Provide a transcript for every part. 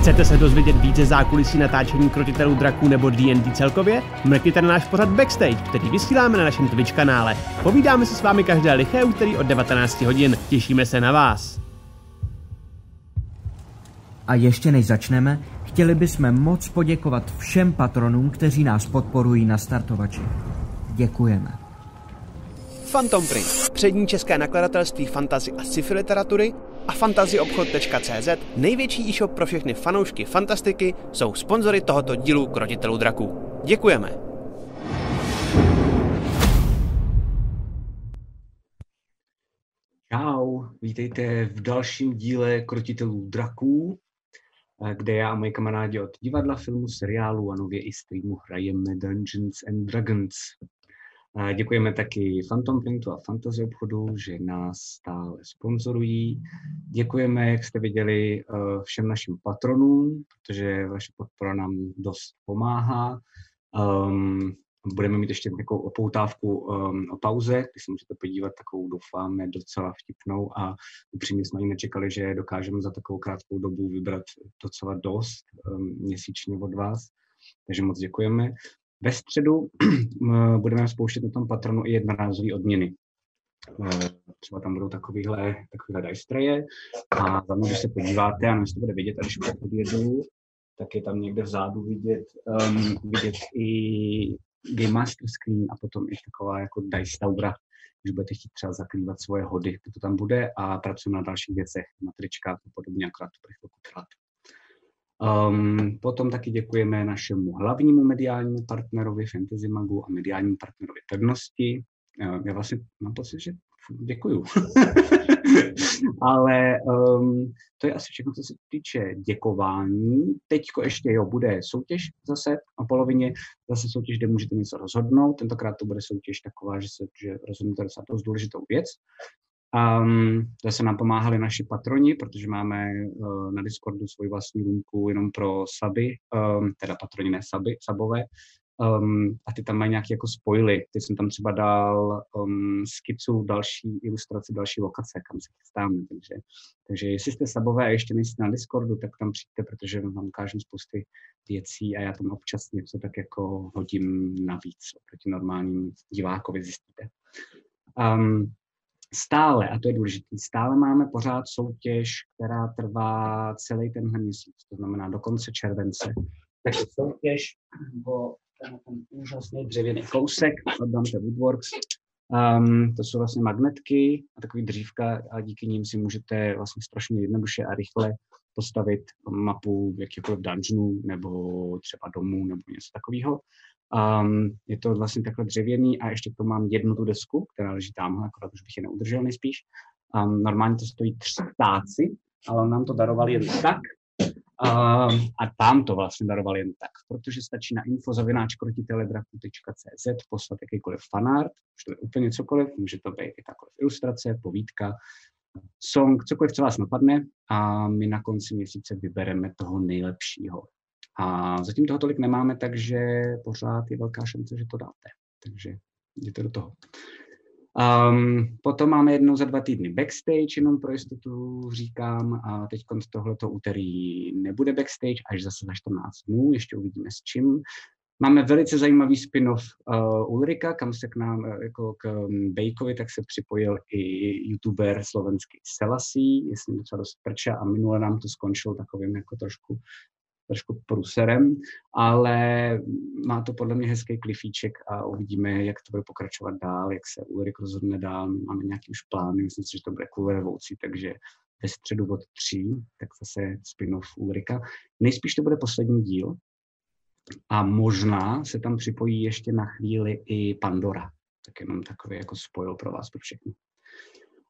Chcete se dozvědět více zákulisí natáčení krotitelů draků nebo D&D celkově? Mrkněte na náš pořad Backstage, který vysíláme na našem Twitch kanále. Povídáme se s vámi každé liché úterý od 19 hodin. Těšíme se na vás. A ještě než začneme, chtěli bychom moc poděkovat všem patronům, kteří nás podporují na startovači. Děkujeme. Phantom Print, přední české nakladatelství fantazy a sci-fi literatury a fantazyobchod.cz, největší e-shop pro všechny fanoušky fantastiky, jsou sponzory tohoto dílu Krotitelů draků. Děkujeme! Čau, vítejte v dalším díle Krotitelů draků, eh, kde já a moji kamarádi od divadla, filmu, seriálu a nově i streamu hrajeme Dungeons and Dragons. A děkujeme taky Phantom Printu a Fantasy obchodu, že nás stále sponzorují. Děkujeme, jak jste viděli, eh, všem našim patronům, protože vaše podpora nám dost pomáhá. Um, budeme mít ještě takovou opoutávku um, o pauze, když se můžete podívat, takovou doufáme docela vtipnou a upřímně jsme ani nečekali, že dokážeme za takovou krátkou dobu vybrat docela dost um, měsíčně od vás. Takže moc děkujeme. Ve středu budeme spouštět na tom patronu i jednorázové odměny. Eh, třeba tam budou takovýhle, takovýhle dice a za když se podíváte, a nevím, to bude vidět, a když podjedu, tak je tam někde vzadu vidět, um, vidět i Game Master Screen a potom i taková jako dice taura, když budete chtít třeba zakrývat svoje hody, to tam bude a pracujeme na dalších věcech, na tričkách a podobně, akorát to bude chvilku trvat. Um, potom taky děkujeme našemu hlavnímu mediálnímu partnerovi Fantasy Magu a mediálnímu partnerovi Pevnosti. Uh, já vlastně mám pocit, že děkuju. Ale um, to je asi všechno, co se týče děkování. Teďko ještě jo, bude soutěž zase o polovině, zase soutěž, kde můžete něco rozhodnout. Tentokrát to bude soutěž taková, že se že rozhodnete docela dost důležitou věc. Um, zase nám pomáhali naši patroni, protože máme uh, na Discordu svoji vlastní linku jenom pro saby, um, teda patroni, ne saby, sabové. Um, a ty tam mají nějaké jako spoily. Ty jsem tam třeba dal um, skicu další ilustraci, další lokace, kam se chystáme. Takže, takže jestli jste sabové a ještě nejste na Discordu, tak tam přijďte, protože vám ukážu spousty věcí a já tam občas něco tak jako hodím navíc oproti normálním divákovi, zjistíte. Um, stále, a to je důležité, stále máme pořád soutěž, která trvá celý tenhle měsíc, to znamená do konce července. Takže soutěž o ten, ten úžasný dřevěný kousek od Dante Woodworks. Um, to jsou vlastně magnetky a takový dřívka a díky nim si můžete vlastně strašně jednoduše a rychle postavit mapu jakýkoliv dungeonu nebo třeba domů nebo něco takového. Um, je to vlastně takhle dřevěný a ještě to mám jednu tu desku, která leží tam, akorát už bych je neudržel nejspíš. Um, normálně to stojí tři stáci, ale nám to daroval jen tak. Um, a tam to vlastně daroval jen tak, protože stačí na infozavináčkrotiteledraku.cz poslat jakýkoliv fanart, už to je úplně cokoliv, může to být jakákoliv ilustrace, povídka, song, cokoliv, co vás napadne a my na konci měsíce vybereme toho nejlepšího. A zatím toho tolik nemáme, takže pořád je velká šance, že to dáte. Takže jděte do toho. Um, potom máme jednou za dva týdny backstage, jenom pro jistotu říkám, a teď tohleto úterý nebude backstage, až zase za 14 dnů, ještě uvidíme s čím. Máme velice zajímavý spin-off uh, Ulrika, kam se k nám, uh, jako k um, Bejkovi, tak se připojil i youtuber slovenský Selassie, jestli docela dost prča a minule nám to skončilo takovým jako trošku trošku pruserem, ale má to podle mě hezký klifíček a uvidíme, jak to bude pokračovat dál, jak se Ulrik rozhodne dál. My máme nějaký už plány, myslím si, že to bude kvůli revoluci, takže ve středu od tří, tak zase spin-off Ulrika. Nejspíš to bude poslední díl a možná se tam připojí ještě na chvíli i Pandora. Tak jenom takový jako spojil pro vás, pro všechny.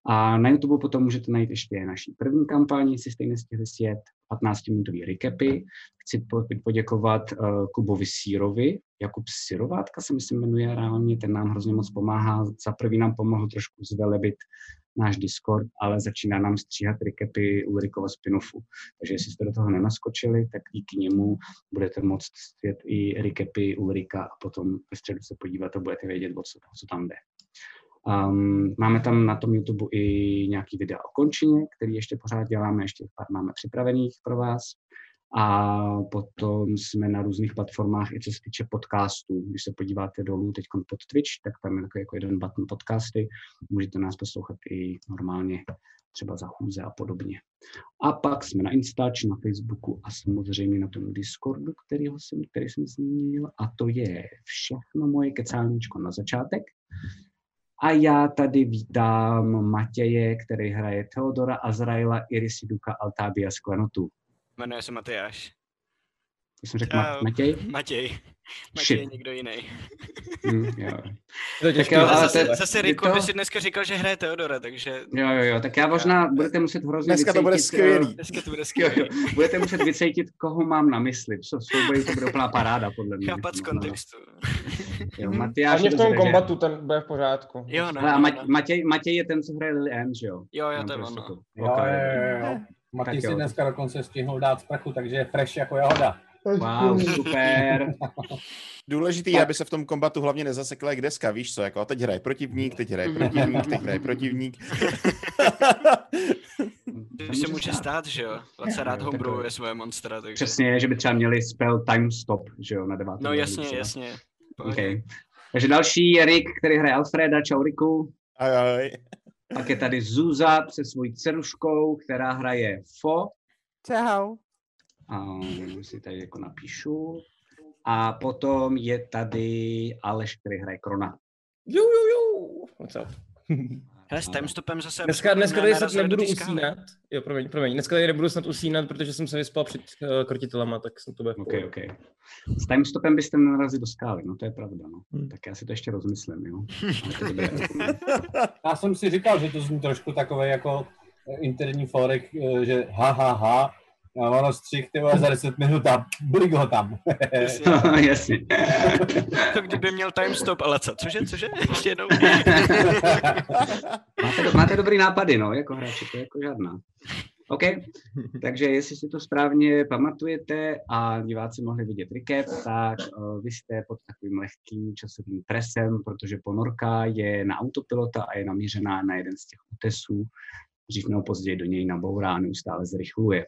A na YouTube potom můžete najít ještě naší první kampaň, jestli stejně stihli sjet, 15-minutový recapy. Chci poděkovat uh, Kubovi Sírovi, Jakub Sirovátka se myslím jmenuje reálně, ten nám hrozně moc pomáhá. Za prvý nám pomohl trošku zvelebit náš Discord, ale začíná nám stříhat recapy Ulrikova spin-offu. Takže jestli jste do toho nenaskočili, tak díky němu budete moct svět i recapy Ulrika a potom ve středu se podívat a budete vědět, o co, co tam jde. Um, máme tam na tom YouTube i nějaký videa o končině, který ještě pořád děláme, ještě pár máme připravených pro vás. A potom jsme na různých platformách, i co se týče podcastů. Když se podíváte dolů teď pod Twitch, tak tam je jako jeden button podcasty. Můžete nás poslouchat i normálně třeba za chůze a podobně. A pak jsme na Instač, na Facebooku a samozřejmě na tom Discordu, kterýho jsem, který jsem zmínil. A to je všechno moje kecálníčko na začátek. A já tady vítám Matěje, který hraje Teodora Azraela, Irisiduka, Altábia Sklenotu. Jmenuji se Matyáš. To jsem řekl Ma- Matěj? Matěj. Matěj je někdo jiný. Mm, jo. To těžké, jo, Ale ale zase, to- zase Riku to- by si dneska říkal, že hraje Teodora, takže jo, jo, jo, tak já možná budete muset hrozně Dneska to bude vycítit, skvělý. dneska to bude Jo, skvělé. jo. Budete muset vycítit, koho mám na mysli. Co v souboji to bude úplná paráda, podle mě. Chápat z kontextu. Jo, A Matyáš mě je v tom kombatu ten bude v pořádku. Jo, no. Hele, a no, Mat- no. Matěj, Matěj je ten, co hraje Lily Ann, že jo? Jo, jo, to je ono. Jo, jo, jo, jo. Tak si jo. dneska dokonce stihnul dát z prachu, takže je fresh jako jahoda. Wow, super. Důležitý je, aby se v tom kombatu hlavně nezasekla jak deska, víš co, jako a teď hraje protivník, teď hraje protivník, teď hraje protivník. To se může stát, že jo? Laca rád homebrewuje svoje monstra, takže... Přesně, že by třeba měli spell time stop, že jo, na devátém. No jasně, třeba. jasně. Okay. Takže další je Rick, který hraje Alfreda, čau Riku. Aj, aj. Pak je tady Zuza se svojí dceruškou, která hraje Fo. Čau. A si tady jako napíšu. A potom je tady Aleš, který hraje Krona. Jo, jo, jo. What's up? Hele, s timestopem zase... Dneska, dneska tady snad nebudu usínat. Jo, promiň, promiň. Dneska tady nebudu snad usínat, protože jsem se vyspal před uh, krotitelama, tak jsem to bude OK. OK. S timestopem byste narazili do skály, no to je pravda, no. Hmm. Tak já si to ještě rozmyslím, jo. Dobré argument. Já jsem si říkal, že to zní trošku takové jako eh, interní forek, eh, že ha, ha, ha, a ono střih, ty vole, za 10 minut a blik ho tam. Jasně. Jasně. To kdyby měl timestop, ale co? Cože, cože? Ještě jednou. máte, do, máte dobrý nápady, no, jako hráči, to je jako žádná. OK, takže jestli si to správně pamatujete a diváci mohli vidět recap, tak uh, vy jste pod takovým lehkým časovým presem, protože ponorka je na autopilota a je namířená na jeden z těch útesů. Dřív nebo později do něj nabourá a neustále zrychluje.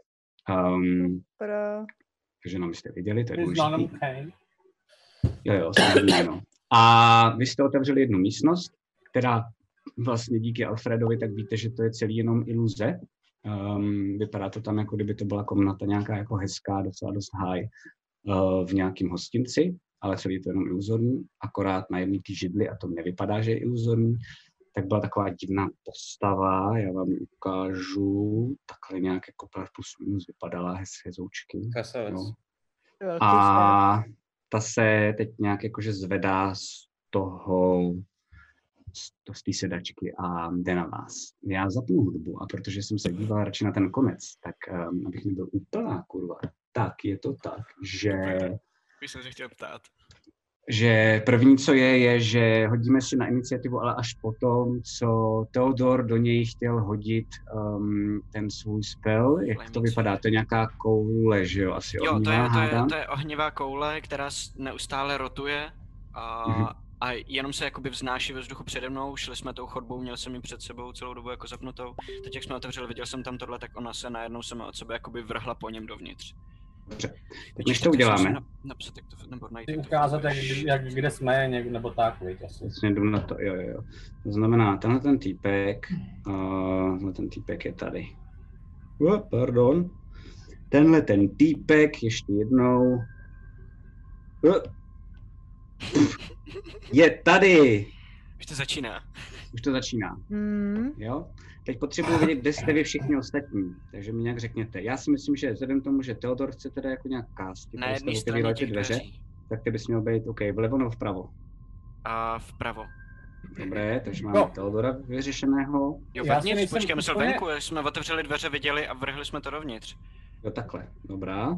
Um, Pro... takže nám jste viděli, to je důležité. Jo, jo, samozřejmě, no. A vy jste otevřeli jednu místnost, která vlastně díky Alfredovi, tak víte, že to je celý jenom iluze. Um, vypadá to tam, jako kdyby to byla komnata nějaká jako hezká, docela dost high uh, v nějakém hostinci, ale celý je to jenom iluzorní, akorát na jedné té židli, a to nevypadá, že je iluzorní, tak byla taková divná postava, já vám ji ukážu, takhle nějak jako plus minus vypadala hez, hezoučky. Krasavec. Jo. Velký A ta se teď nějak jakože zvedá z toho, z, to- z té sedačky a jde na vás. Já zapnu hudbu a protože jsem se díval radši na ten konec, tak um, abych nebyl úplná kurva, tak je to tak, že, Už jsem se chtěl ptát. Že první, co je, je, že hodíme si na iniciativu, ale až potom, co Theodor do něj chtěl hodit um, ten svůj spell, jak to vypadá, to je nějaká koule, že jo, asi Jo, to je, ohnivá, to, je, to je ohnivá koule, která neustále rotuje a, Mhm. a jenom se jakoby vznáší ve vzduchu přede mnou, šli jsme tou chodbou, měl jsem ji před sebou celou dobu jako zapnutou. Teď jak jsme otevřeli, viděl jsem tam tohle, tak ona se najednou se od sebe jakoby vrhla po něm dovnitř. Dobře. Teď než to uděláme, Na, napsat, jak to, nebo najít, ukázat, jak, jak, kde jsme, něk, nebo tak, viď, asi. Jdu na to, jo, jo, jo. To znamená, tenhle ten týpek, uh, ten týpek je tady. Oh, pardon. Tenhle ten týpek, ještě jednou. Uh. Je tady. Už to začíná. Už to začíná, Hmm. jo? Teď potřebuji vědět, kde jste vy všichni ostatní, takže mi nějak řekněte. Já si myslím, že vzhledem k tomu, že Theodor chce teda jako nějak kástit, Na jedné straně těch dveře, dveří. tak ty bys měl být, OK, vlevo nebo vpravo. A vpravo. Dobré, takže máme No. Theodora vyřešeného. Jo, Já si vevnitř, počkej, myslel úplně- venku, jsme otevřeli dveře, viděli a vrhli jsme to dovnitř. Jo, takhle, dobrá.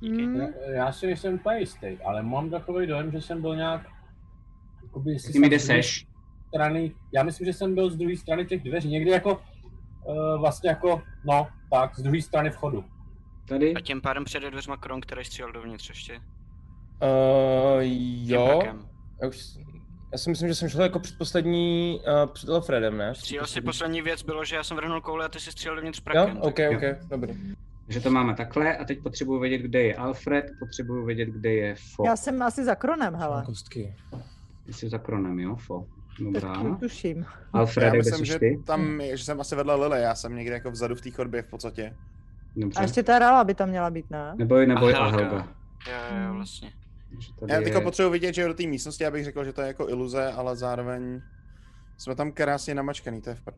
Díky. Hmm. Já- Já si nejsem úplně jistý, ale mám takový dojem, že jsem byl nějak... Jakoby, Ty mi jsem kde seš? Strany, já myslím, že jsem byl z druhé strany těch dveří, někdy jako, uh, vlastně jako, no, tak, z druhé strany vchodu. Tady? A tím pádem přede dveřma Kron, který střílel dovnitř ještě. Uh, jo, já, už, já si myslím, že jsem šel jako předposlední uh, před Alfredem, ne? Střílel si poslední věc bylo, že já jsem vrhnul koule a ty si střílel dovnitř Jo, prakem. ok, tak- ok, dobrý. Takže to máme takhle a teď potřebuji vědět, kde je Alfred, potřebuji vědět, kde je Fo. Já jsem asi za kronem, hele. Kostky. Ty jsi za kronem, jo, Fo. Dobrá. Taky tuším. Alfred, Já kde myslím, jsi že ty? tam, je- že jsem asi vedle Lily, já jsem někde jako vzadu v té chodbě v podstatě. Dobře. A ještě ta Rala by tam měla být, ne? Neboj, neboj, A a Helga. Jo, jo, vlastně. Takže tady Já je- jako potřebuji vidět, že do té místnosti, abych řekl, že to je jako iluze, ale zároveň jsme tam krásně namačkaný, to je v prd.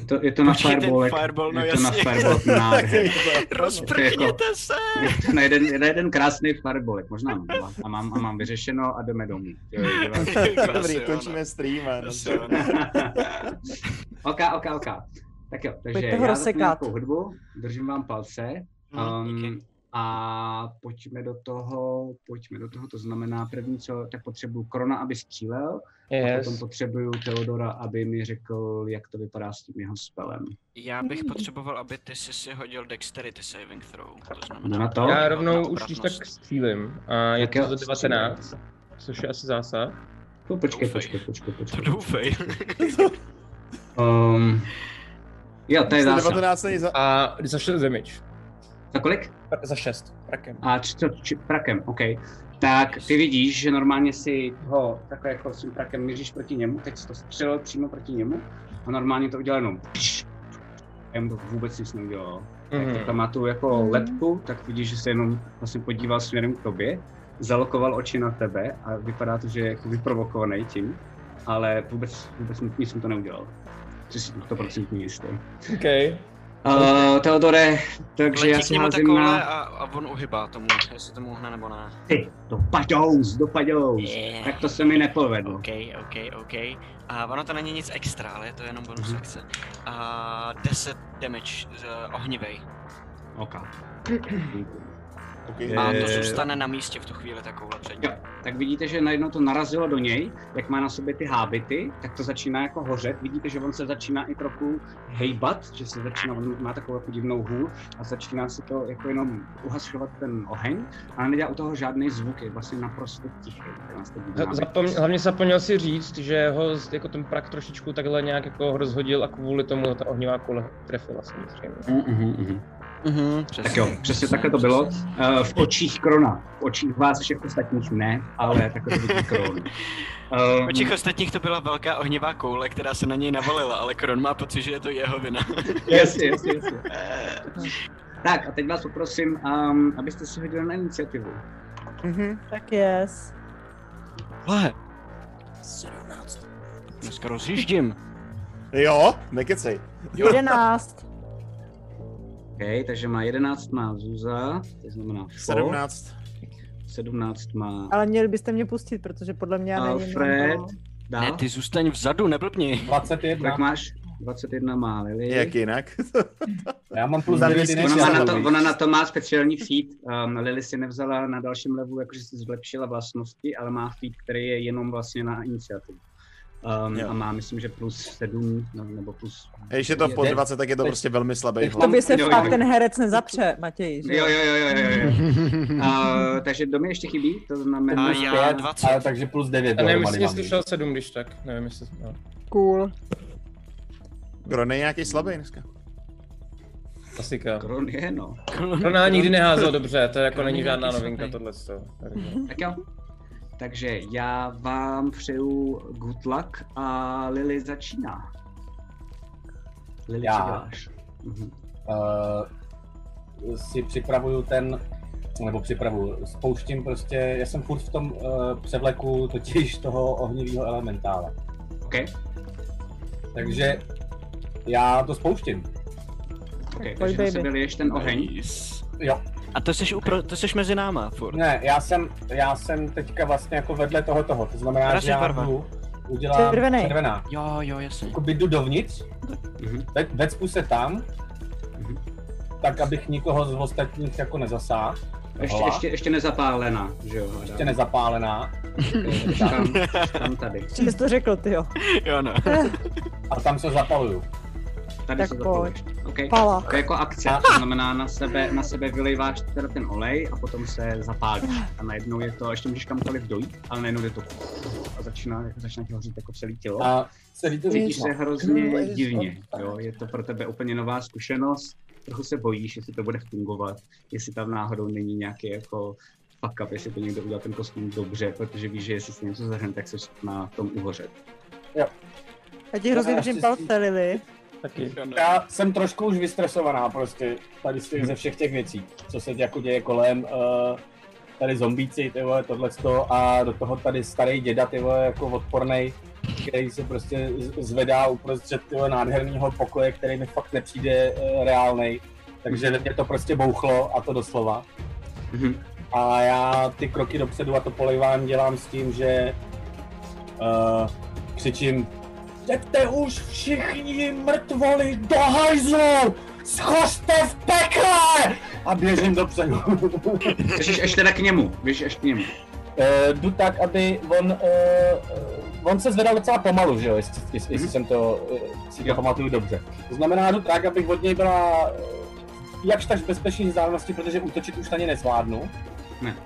Je to, je to na Počkej, ten fireball, fireball, no je to na jasně. fireball nádher. Rozprchněte se! Je to na jeden, na jeden krásný fireballek, možná mám dva. A mám, a mám vyřešeno a jdeme domů. Jo, jo, jo. Dobrý, jo, končíme stream. no. ok, ok, ok. Tak jo, takže Pojďte já zapnu hudbu, držím vám palce. Mhm, díky. A pojďme do toho, pojďme do toho, to znamená první, co, tak potřebuju Krona, aby střílel, a potom Yes. potřebuju Teodora, aby mi řekl, jak to vypadá s tím jeho spelem. Já bych potřeboval, aby ty si si hodil Dexterity Saving Throw. To znamená... na to? Já na rovnou už když tak střílím. A je Tak to za 19, což je asi zásah. No, počkej, Doufej. počkej, počkej, To počkej. doufej. Um, jo, to je zásah. 19 není za... A za 6 damage. Za kolik? Za 6, prakem. A či, co, či, prakem, OK. Tak ty vidíš, že normálně si ho takhle jako s tím prakem míříš proti němu, teď jsi to střelil přímo proti němu a normálně to udělal jenom já mu to vůbec nic neudělalo. Mm. Mhm. Jak tam má tu jako letku, tak vidíš, že se jenom vlastně podíval směrem k tobě, zalokoval oči na tebe a vypadá to, že je jako vyprovokovaný tím, ale vůbec, vůbec nic mu to neudělal. Jsi si 100% jistý. OK. Uh, Teodore, takže já Letí k si házím takhle na... a, a on uhybá tomu, jestli tomu uhne nebo ne. Ty, dopadous, dopadous. Yeah. Tak to se mi nepovedlo. OK, OK, OK. A ono to není nic extra, ale je to jenom bonus Mhm. akce. A 10 damage z ohnivej. Ok. Okay. A to zůstane na místě v tu chvíli ta koule před ním. Jo, tak vidíte, že najednou to narazilo do něj, jak má na sobě ty hábity, tak to začíná jako hořet. Vidíte, že on se začíná i trochu hejbat, že se začíná, on má takovou jako divnou hůl a začíná si to jako jenom uhasovat ten oheň, ale nedělá u toho žádný zvuk, je vlastně naprosto tichý. Zapom, hlavně zapomněl si říct, že ho jako ten prak trošičku takhle nějak jako rozhodil a kvůli tomu ta ohnivá koule trefila samozřejmě. Mhm, mhm. Mhm, Tak jo, přesně takhle to bylo. Uh, v očích Krona. V očích vás všech ostatních ne, ale takhle to vidí Kron. V očích ostatních to byla velká ohnivá koule, která se na něj navalila, ale Kron má pocit, že je to jeho vina. Jasně, jasně, jasně. Tak a teď vás poprosím, um, abyste si hodili na iniciativu. Mhm. Tak yes. Hle. 17. Dneska rozjíždím. Jo, nekecej. 11. OK, takže má 11 má Zuza, to znamená Fo, 17. 17 má Ale měli byste mě pustit, protože podle mě já nevím. Alfred, dál. Ne, ty zůstaň vzadu, neblbni. 21. Tak máš 21 má Lily. Jak jinak? Já mám plus Za 9 blízko. Ona, má na to, ona na to má speciální feat. Um, Lily si nevzala na dalším levelu, jakože si zlepšila vlastnosti, ale má feat, který je jenom vlastně na iniciativu. Um, Jo. a má, myslím, že plus 7, no, nebo plus... A Když je to pod Je- 20, tak je to prostě velmi slabý V hlad. tobě se Jo, fakt jo. ten herec nezapře, Matěj. že Jo, jo, jo, jo, jo, uh, takže kdo mi ještě chybí? To znamená... A já Pět, 20. Ale takže plus 9 A nevím, jestli mám. slyšel 7, když tak. Nevím, jestli... No. Cool. Kron je nějaký slabý dneska. Klasika. Kron je, no. Pro nás nikdy neházel dobře, to jako Kron není žádná novinka tohle. Tak jo. Takže já vám přeju good luck a Lily začíná. Lily, Já. co děláš? Mhm. uh, si připravuju ten, nebo připravuju, spouštím prostě, já jsem furt v tom uh, převleku totiž toho ohnivého elementála. OK, Takže já to spouštím. OK, takže na baby. sebe liješ ten oheň. Jo. A to jsi, upro, to jsi mezi náma furt. Ne, já jsem, já jsem teďka vlastně jako vedle toho toho, to znamená, Která že já barva? jdu, udělám Červený. červená. Jo, jo, jasně. Jako jdu dovnitř, Mhm. ve, vecpu se tam, Mhm. tak abych nikoho z ostatních jako nezasáhl. Ještě, ještě, ještě nezapálená, že jo? Ještě nezapálená. Tam, tam tady. Jsi to řekl, ty jo. Jo, no. A tam se zapaluju. Tady Tak se zapaluješ. OK. Pala. To je jako akce, to znamená na sebe, na sebe vylejváš teda ten olej a potom se zapálíš. A najednou je to, ještě můžeš kamkoliv dojít, ale najednou je to a začíná, začíná ti hořit jako celé tělo. A celý to Cítíš no. se hrozně divně, jo, je to pro tebe úplně nová zkušenost. trochu se bojíš, jestli to bude fungovat, jestli tam náhodou není nějaký jako fuck up, jestli to někdo udělal ten kostým dobře, protože víš, že jestli se něco zahrne, tak se na tom uhořet. Já ti hrozně držím si- palce, Lily. Taky. Já jsem trošku už vystresovaná prostě tady z těch, ze všech těch věcí, co se jako děje kolem. Uh, tady zombíci, ty vole, tohleto a do toho tady starý děda, ty vole, jako odpornej, který se prostě zvedá uprostřed tyhle nádherného pokoje, který mi fakt nepřijde uh, reálnej. Takže mě to prostě bouchlo a to doslova. Mhm. A já ty kroky dopředu a to polejvání dělám s tím, že uh, křičím Jděte už všichni mrtvoli do hajzlu! Schořte v pekle! A běžím dopředu. Běžíš až teda k němu, běžíš až k němu. Eh, jdu tak, aby on, uh, on se zvedal docela pomalu, že jo, jestli, jestli, jestli jsem to, uh, si to pamatuju dobře. To znamená, jdu tak, abych od něj byla jakž tak v bezpečné vzdálenosti, protože útočit už na ně nezvládnu. Ne.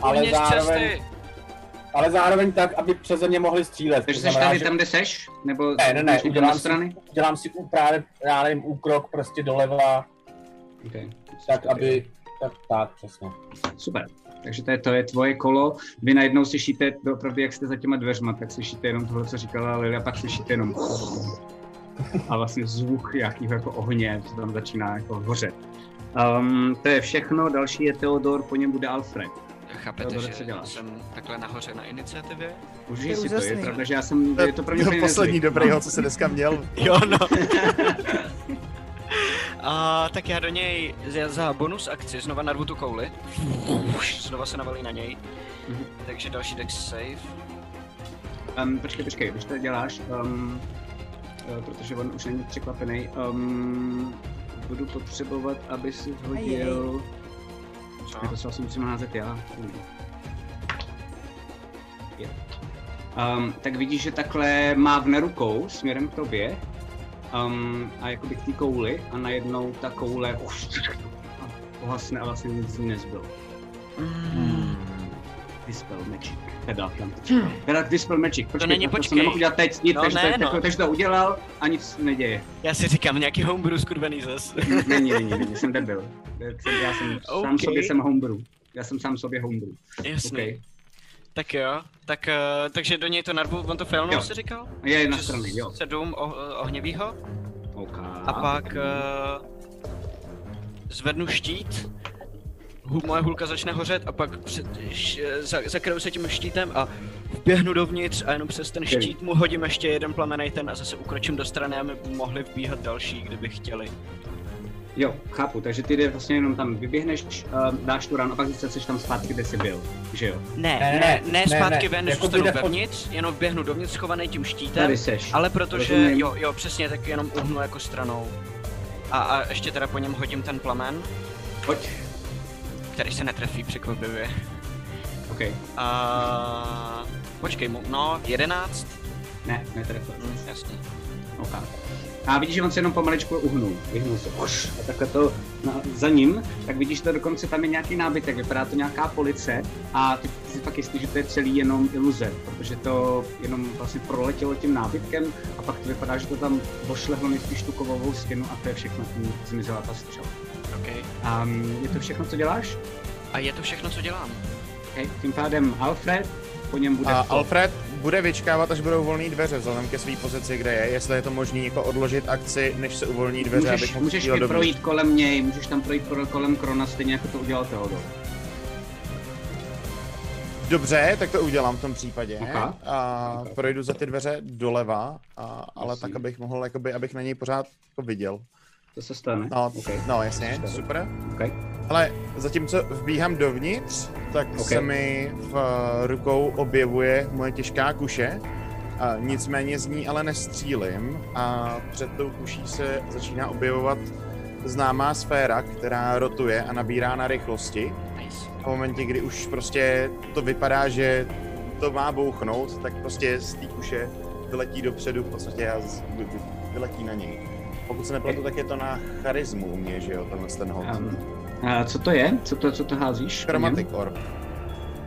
Ale Uvnitř zároveň, cesty. Ale zároveň tak, aby přeze mě mohli střílet. Takže jsi tady že- tam, kde seš? Nebo Ne, ne, ne, udělám do si, strany? dělám si právě, já nevím, úkrok prostě doleva, Okay. tak aby, tak, tak, přesně. Super. Takže to je, to je tvoje kolo. Vy najednou slyšíte, opravdu jak jste za těma dveřma, tak slyšíte jenom tohle, co říkala Lily, a pak slyšíte jenom a vlastně zvuk nějakého jako ohně, co tam začíná jako hořet. Um, to je všechno, další je Theodor, po něm bude Alfred. Chápete, co že děláš? jsem takhle nahoře na iniciativě? Užij Je si to, je pravda, že já jsem, je to pro mě poslední dobrýho, co se dneska měl. Jo, no. A tak já do něj za, za bonus akci znova narvu tu kouli. Už, znova se navalí na něj. Mhm. Takže další dex save. Um, počkej, počkej, když to děláš, um, uh, protože on už není překvapený, um, budu potřebovat, aby si hodil... Ne, to se vlastně musím házet já. Um, tak vidíš, že takhle mávne rukou směrem k tobě um, a jakoby k té kouli a najednou ta koule už a pohasne a vlastně nic z ní nezbylo. Mm. Dispel Magic. Teda, tam Teda Dispel Magic. Počkej, není, to, to počkej. jsem nemohl udělat teď, nic, No takže, ne, to, no. takže to udělal a nic neděje. Já si říkám nějaký homebrew skurvený zas. Není, není, není, jsem debil. Já jsem sám OK. sobě jsem homebrew. Já jsem sám sobě homebrew. Jasný. Okay. Tak jo, tak, uh, takže do něj to narvu, on to failnul, jsi říkal? Je na Že strany, jo. Sedm oh, ohněvýho OK. a pak uh, zvednu štít, moje hulka začne hořet a pak před, š, za, zakryju se tím štítem a vběhnu dovnitř a jenom přes ten štít mu hodím ještě jeden plamenej ten a zase ukročím do strany, aby mohli vbíhat další, kdyby chtěli. Jo, chápu, takže ty jde vlastně jenom tam vyběhneš, uh, dáš tu ránu a pak zase jsi tam zpátky, kde jsi byl, že jo? Ne, Ne, ne, ne, ne, ne zpátky ne, ven, jako zůstanu pod- vevnitř, jenom vběhnu dovnitř schovaný tím štítem. Tady seš. Ale protože, Rozumím. jo, jo, přesně, tak jenom uhnu jako stranou. A, a ještě teda po něm hodím ten plamen, Pojď. Který se netrefí překvapivě. OK. A počkej, no, 11? Ne, ne, tady to. Hm, jasně. OK. A vidíš, že on se jenom pomaličku uhnul. Vyhnul se. Uš, a takhle to na, za ním, tak vidíš, že dokonce tam je nějaký nábytek, vypadá to nějaká police a ty ty si fakt jistý, že to je celý jenom iluze, protože to jenom vlastně proletělo tím nábytkem a pak to vypadá, že to tam vošlehlo nejspíš tu kovovou stěnu a to je všechno, tím zmizela ta střela. Okay. A je to všechno, co děláš? A je to všechno, co dělám. Okay. Tím pádem Alfred, po něm bude A to. Alfred bude vyčkávat, až budou volné dveře, vzhledem ke své pozici, kde je, jestli je to možné jako odložit akci, než se uvolní dveře, Můžeš, abych mohl můžeš dovnitř. projít kolem něj, můžeš tam projít kol- kolem Krona, stejně jako to udělal Theodor. Dobře, tak to udělám v tom případě. Ok. A projdu za ty dveře doleva, a, ale Jasně. tak, abych mohl, jakoby, abych na něj pořád jako viděl. To se stane. No, okay. no jasně, Super. super. Okay. Ale zatímco vbíhám dovnitř, tak Ok. se mi v eh, rukou objevuje moje těžká kuše. A nicméně z ní ale nestřílim a před tou kuší se začíná objevovat známá sféra, která rotuje a nabírá na rychlosti. Nice. A v momentě, kdy už prostě to vypadá, že to má bouchnout, tak prostě z té kuše vyletí dopředu v podstatě a vyletí na něj. Pokud se nepletu, tak je to na charismu u mě, že jo, tenhle ten hod. Um, a co to je? Co to, co to házíš? Chromatic Orb.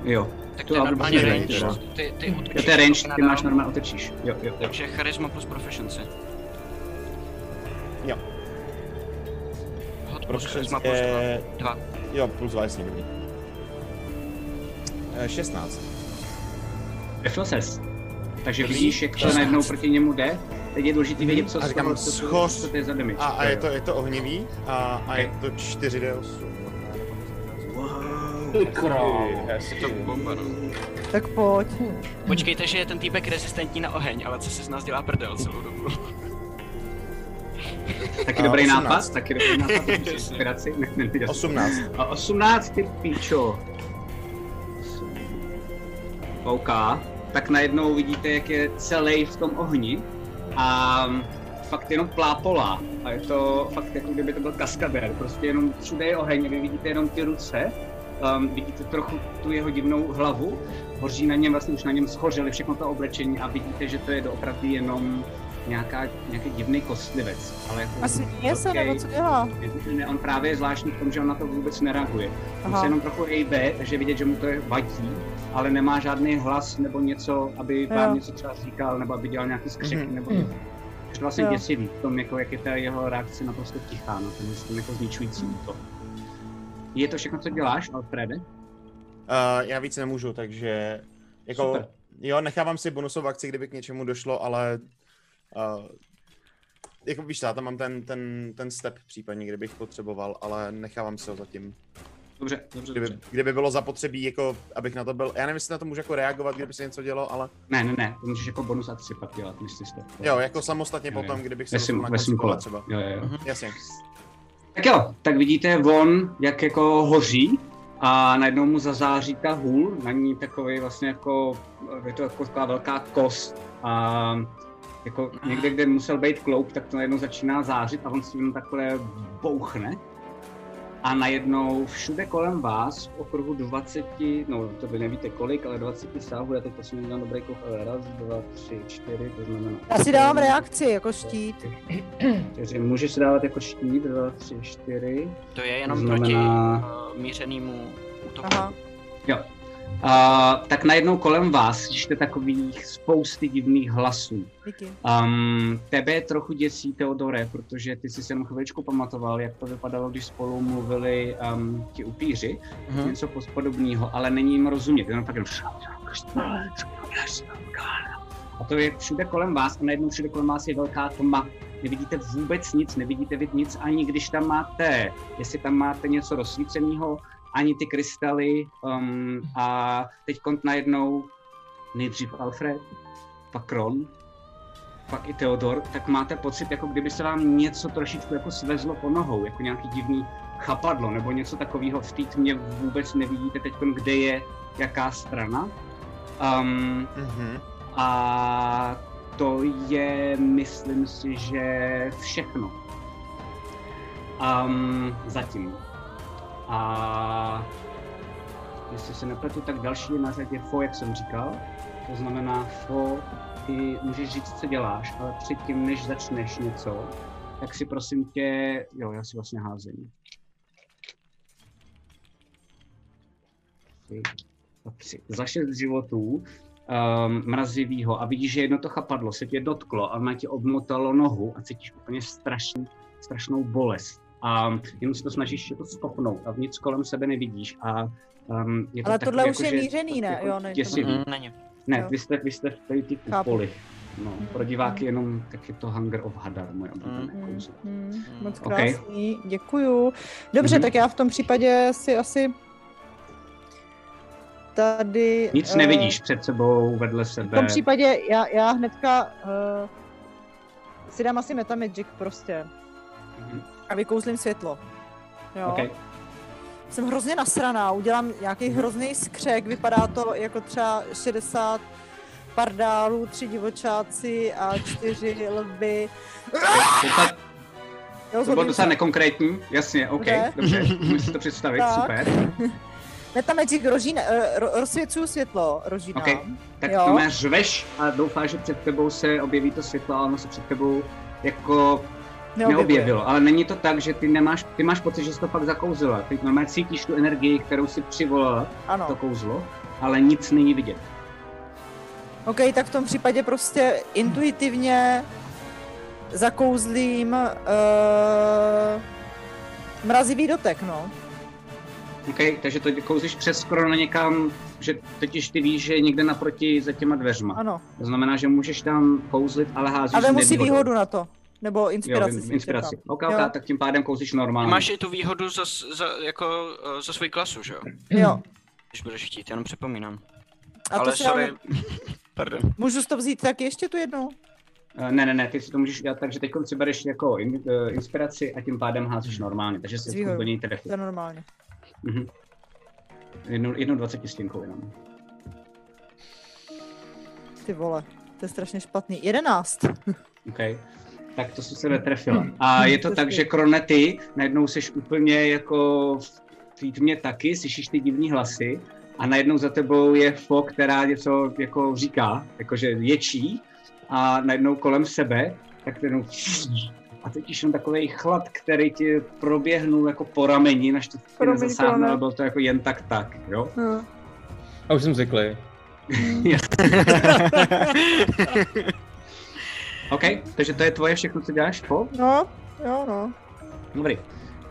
Jo. Tak To to je normálně range. range, Ty, ty Jo, útočíš to je range, ty máš normálně otečíš. Jo, jo, jo. Takže charisma plus proficiency. Proficiency má plus je... Dva. Jo, plus 2, jasně, dobrý. Eh, 16. Trefil ses. Takže vidíš, jak to najednou proti němu jde. Teď je důležité vědět, co, A z říkám, toho, co, co, schoř. co to je za damage. A, a je, to, je to ohnivý a, a je to 4D8. Ty krávo. Je to bomba, no. Tak pojď. Počkejte, že je ten týpek rezistentní na oheň, ale co si z nás dělá prdel celou dobu. Taky dobrý 18. nápad, taky dobrý nápad, protože inspiraci. Ne, ne, ne, 18. A 18, ty píčo. OK. Tak najednou vidíte, jak je celý v tom ohni a fakt jenom plápolá. A je to fakt jako kdyby to byl kaskadér. Prostě jenom všude je oheň vy vidíte jenom ty ruce. Um, vidíte trochu tu jeho divnou hlavu. Hoří na něm, vlastně už na něm schořeli všechno to oblečení a vidíte, že to je doopravdy jenom nějaká, nějaký divný kostlivec. Ale jako A směje se, nebo co dělá? Ne, on právě je zvláštní v tom, že on na to vůbec nereaguje. On se jenom trochu hejbe, takže vidět, že mu to je vadí, ale nemá žádný hlas nebo něco, aby Jo. vám něco třeba říkal, nebo aby dělal nějaký skřeky, Mhm. nebo něco. Je to vlastně Jo. děsivý v tom, jako, jak je ta jeho reakce naprosto tichá na ten, ten jako zničující útok. Je to všechno, co děláš, Alfrede? Uh, já víc nemůžu, takže jako, Super. jo, nechávám si bonusovou akci, kdyby k něčemu došlo, ale uh, jako víš, já tam mám ten, ten, ten step případně, kdybych potřeboval, ale nechávám si ho zatím. Dobře, dobře, Kdyby, dobře. kdyby bylo zapotřebí, jako, abych na to byl, já nevím, jestli na to můžu jako reagovat, kdyby se něco dělo, ale Ne, ne, ne, to můžeš jako bonus akci pak dělat, myslíš to. jo, jako samostatně Jo, jo. potom, kdybych se na konci kola třeba. Jo, jo, jo. Jasně. Tak jo, tak vidíte von, jak jako hoří a najednou mu zazáří ta hůl, na ní takový vlastně jako, je to jako taková velká kost a jako někde, kde musel být kloup, tak to najednou začíná zářit a on si jenom takhle bouchne. A najednou všude kolem vás, v okruhu 20, no to vy nevíte kolik, ale 20 sáhů, já teď prosím udělám dobrý kouf, ale raz, dva, tři, čtyři, to znamená... Já si dávám reakci, jako štít. Čtyři, můžeš si dávat jako štít, dva, tři, čtyři. To je jenom Znamená- proti uh, mířenému útoku. Aha. Jo. A, tak najednou kolem vás slyšíte takových spousty divných hlasů. Um, tebe trochu děsí, Teodore, protože ty jsi si jenom chviličku pamatoval, jak to vypadalo, když spolu mluvili um, ti upíři, Mhm. něco podobného, ale není jim rozumět, jenom tak jenom a to je všude kolem vás a najednou všude kolem vás je velká tma. Nevidíte vůbec nic, nevidíte vid nic, ani když tam máte, jestli tam máte něco rozsvíceného, ani ty krystaly um, a teď kont najednou nejdřív Alfred, pak Ron, pak i Theodor, tak máte pocit, jako kdyby se vám něco trošičku jako svezlo po nohou, jako nějaký divný chapadlo nebo něco takového. V té tmě vůbec nevidíte teď, kde je jaká strana. Um, Mhm. a to je, myslím si, že všechno. Um, zatím. A jestli se nepletu, tak další je na řadě Fo, jak jsem říkal. To znamená, Fo, ty můžeš říct, co děláš, ale předtím, než začneš něco, tak si prosím tě, jo, já si vlastně házím. Tři. Za šest životů um, mrazivýho a vidíš, že jedno to chapadlo se tě dotklo a má tě obmotalo nohu a cítíš úplně strašný, strašnou bolest. A jenom se to snažíš to stopnout a nic kolem sebe nevidíš. A, um, je to Ale tohle už jako, je mířený, ne? jako Jo, ne, to děsivý. Mm, není. Ne, Jo. vy jste, vy jste v tady ty kupoli. No, pro diváky jenom tak je to Hunger of Hadar, moje oblíbené kouzlo. hmm, moc Ok. krásný, děkuju. Dobře, Mhm. tak já v tom případě si asi tady... Nic eh, nevidíš před sebou, vedle V sebe. tom případě já, já hnedka uh, si dám asi Metamagic prostě. A vykouzlím světlo. Jo. Ok. Jsem hrozně nasraná, udělám nějaký hrozný skřek, vypadá to jako třeba 60 pardálů, tři divočáci a čtyři lvy. Jo, to bylo docela nekonkrétní, jasně, OK, Dobře. dobře, si to představit, Tak. super. Metamagic rožín, uh, ro, rozsvěcuju světlo, rožínám. Ok, Tak Jo. to má řveš a doufáš, že před tebou se objeví to světlo, ale ono se před tebou jako Neobjevuje. neobjevilo. Ale není to tak, že ty nemáš, ty máš pocit, že jsi to fakt zakouzila. Ty normálně cítíš tu energii, kterou si přivolala, to Ano. kouzlo, ale nic není vidět. OK, tak v tom případě prostě intuitivně zakouzlím uh, Mrazivý dotek, no. OK, takže to kouzíš přes korona někam, že totiž ty víš, že je někde naproti za těma dveřma. Ano. To znamená, že můžeš tam kouzlit, ale házíš Ale musí nevýhodou. výhodu na to. Nebo inspiraci. Jo, si inspiraci. čekám. OK, Jo. Tak tím pádem kouzíš normálně. Máš i tu výhodu za, za, jako, eh, za svůj klasu, že jo? Jo. Když budeš chtít, jenom připomínám. A to Ale si sorry. ale- Pardon. Můžu si to vzít tak ještě tu jednou? Eh, Ne, ne, ne, ty si to můžeš udělat tak, že teď si bereš jako in, uh, inspiraci a tím pádem házíš normálně, takže S se výhodou. do něj trefí. To je normálně. Mhm. Jednou, jednou dvacetistěnkou jenom. Ty vole, to je strašně špatný. Jedenáct. OK. Tak to si se netrefila. A je to tak, že kronety, najednou seš úplně jako v té tmě taky, slyšíš ty divní hlasy a najednou za tebou je Fo, která něco jako říká, jakože ječí a najednou kolem sebe, tak najednou a teď jenom takový chlad, který ti proběhnul jako po rameni, naštěstí tě Promiň, nezasáhnul, ale byl to jako jen tak tak, jo? A už jsem zvyklý. OK, takže to je tvoje všechno, co děláš, Fo? No, jo, no. Dobrý.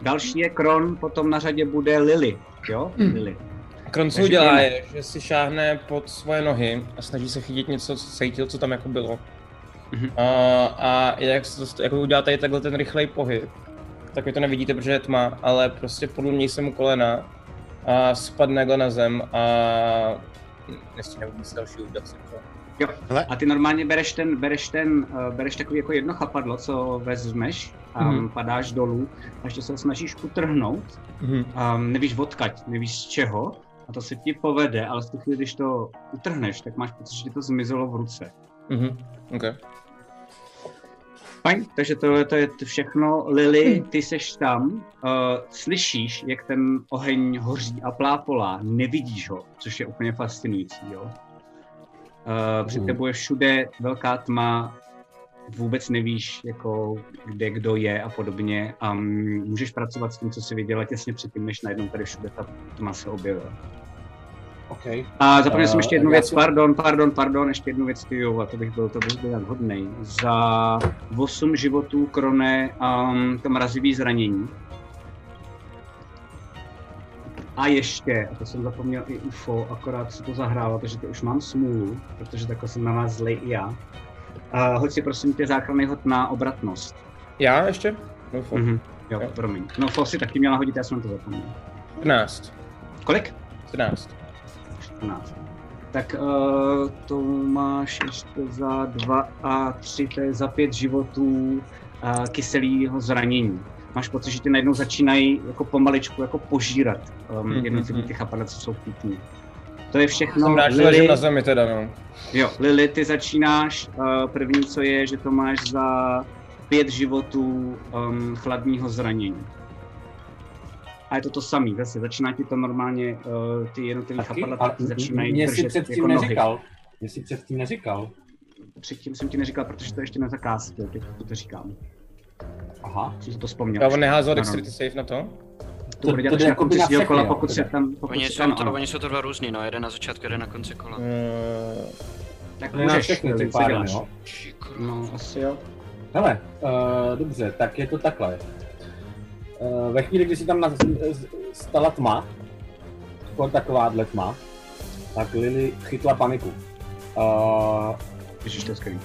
Další je Kron, potom na řadě bude Lily, jo? Hmm. Lily. Kron, co udělá je, že si šáhne pod svoje nohy a snaží se chytit něco, co cítil, co tam jako bylo. Mhm. A, a jak, jako udělá tady takhle ten rychlej pohyb, tak vy to nevidíte, protože je tma, ale prostě podlomí se mu kolena a spadne na zem a nestíhne vůbec další udělat si to. Jo. Hele. A ty normálně bereš ten, bereš ten, uh, bereš takový jako jedno chapadlo, co vezmeš a um, padáš dolů a ještě se ho snažíš utrhnout. Mhm. Um, nevíš odkaď, nevíš z čeho a to se ti povede, ale v tu chvíli, když to utrhneš, tak máš pocit, že ti to zmizelo v ruce. Mhm. Okay. Fajn, takže tohle to je všechno. Lily, ty seš tam, uh, slyšíš, jak ten oheň hoří a plápolá, nevidíš ho, což je úplně fascinující, jo. Uh, před Mhm. tebou je všude velká tma, vůbec nevíš, jako, kde kdo je a podobně. A můžeš pracovat s tím, co jsi viděla těsně předtím, než najednou tady všude ta tma se objevila. OK. A zapomněl jsem Eh, ještě jednu já věc, si- pardon, pardon, pardon, ještě jednu věc, jo, a to bych byl, to bych byl hodnej. Za 8 životů krone um, to mrazivý zranění. A ještě, a to jsem zapomněl i UFO, akorát si to zahrálo, takže to už mám smůlu, protože takhle jsem na vás zlej i já. Uh, hoď si prosím tě záchranný hod na obratnost. Já ještě? Doufám. Mhm. Jo, Jo. promiň. No, Fo si taky měla hodit, já jsem to zapomněl. 14. Kolik? 14. 14. Tak uh, to máš ještě za dva a tři, to je za pět životů uh, kyselého zranění. Máš pocit, že tě najednou začínají jako pomaličku jako požírat um, Mhm, jednotlivý mhm. ty chapadla, co jsou tmě. To je všechno. Jsem rád, že Lily, na zemi teda, no. jo, Lily, ty začínáš. Uh, první, co je, že to máš za pět životů um, chladního zranění. A je to to samý, zase začíná ti to normálně, uh, ty jednotlivé chapadla začínají mě si držet předtím jako nohy. neříkal. Mě si předtím neříkal. Předtím jsem ti neříkal, protože to ještě nezakázal, teď to říkám. Aha. Jsem si to vzpomněl. Já on neházel Ano. Dexterity save na to? To bude to dělat jde až na všechny, kola, pokud se tam... Pokud Oni jsou, tam to, oni jsou to dva různý, no, jeden na začátku, jeden na konci kola. Uh, Tak To je na můžeš, všechny pádem, děláš? jo? No, asi jo. Hele, uh, dobře, tak je to takhle. Uh, ve chvíli, kdy si tam na, z- stala tma, skoro takováhle tma, tak Lily chytla paniku. Uh, Ježiš, to je skvělý.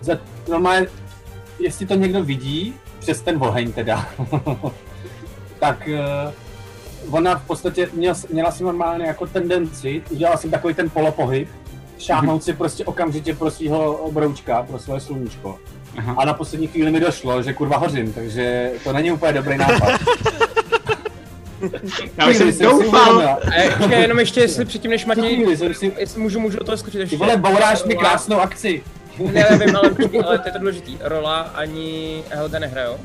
za, normálně, jestli to někdo vidí, přes ten oheň teda, tak uh, ona v podstatě měla, měla si normálně jako tendenci, udělala jsem takový ten polopohyb, šáhnout si prostě okamžitě pro svého broučka, pro své sluníčko. Aha. A na poslední chvíli mi došlo, že kurva hořím, takže to není úplně dobrý nápad. Já už jsem si doufal. ještě jenom ještě, jestli předtím, než Matěj, si, jestli můžu, můžu do toho skočit ještě. ty vole, bouráš mi krásnou akci. Ne, nevím, ale, ale to je to důležitý. Rola ani Helga nehrajou.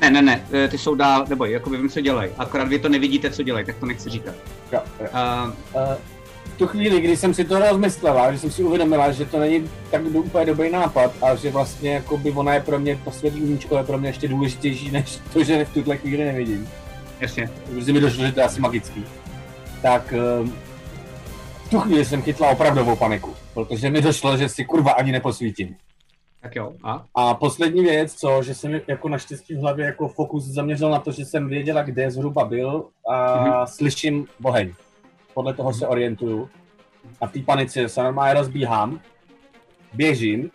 Ne, ne, ne, eh, ty jsou dál, nebo jako vím, co dělají. Akorát vy to nevidíte, co dělají, tak to nechci říkat. Jo, jo. Uh, Eh, v tu chvíli, kdy jsem si to rozmyslela, že jsem si uvědomila, že to není tak do- úplně dobrý nápad a že vlastně jako by ona je pro mě, to světlíčko je pro mě ještě důležitější, než to, že v tuhle chvíli nevidím. jasně. Protože mi došlo, že to je asi magický. Tak ehm, v tu chvíli jsem chytla opravdovou paniku, protože mi došlo, že si kurva ani neposvítím. Tak jo, a? A poslední věc, co, že jsem jako naštěstí v hlavě jako fokus zaměřil na to, že jsem věděla, kde zhruba byl a Mhm. slyším boheň. Podle toho se orientuju. A v té panice se normálně rozbíhám, běžím,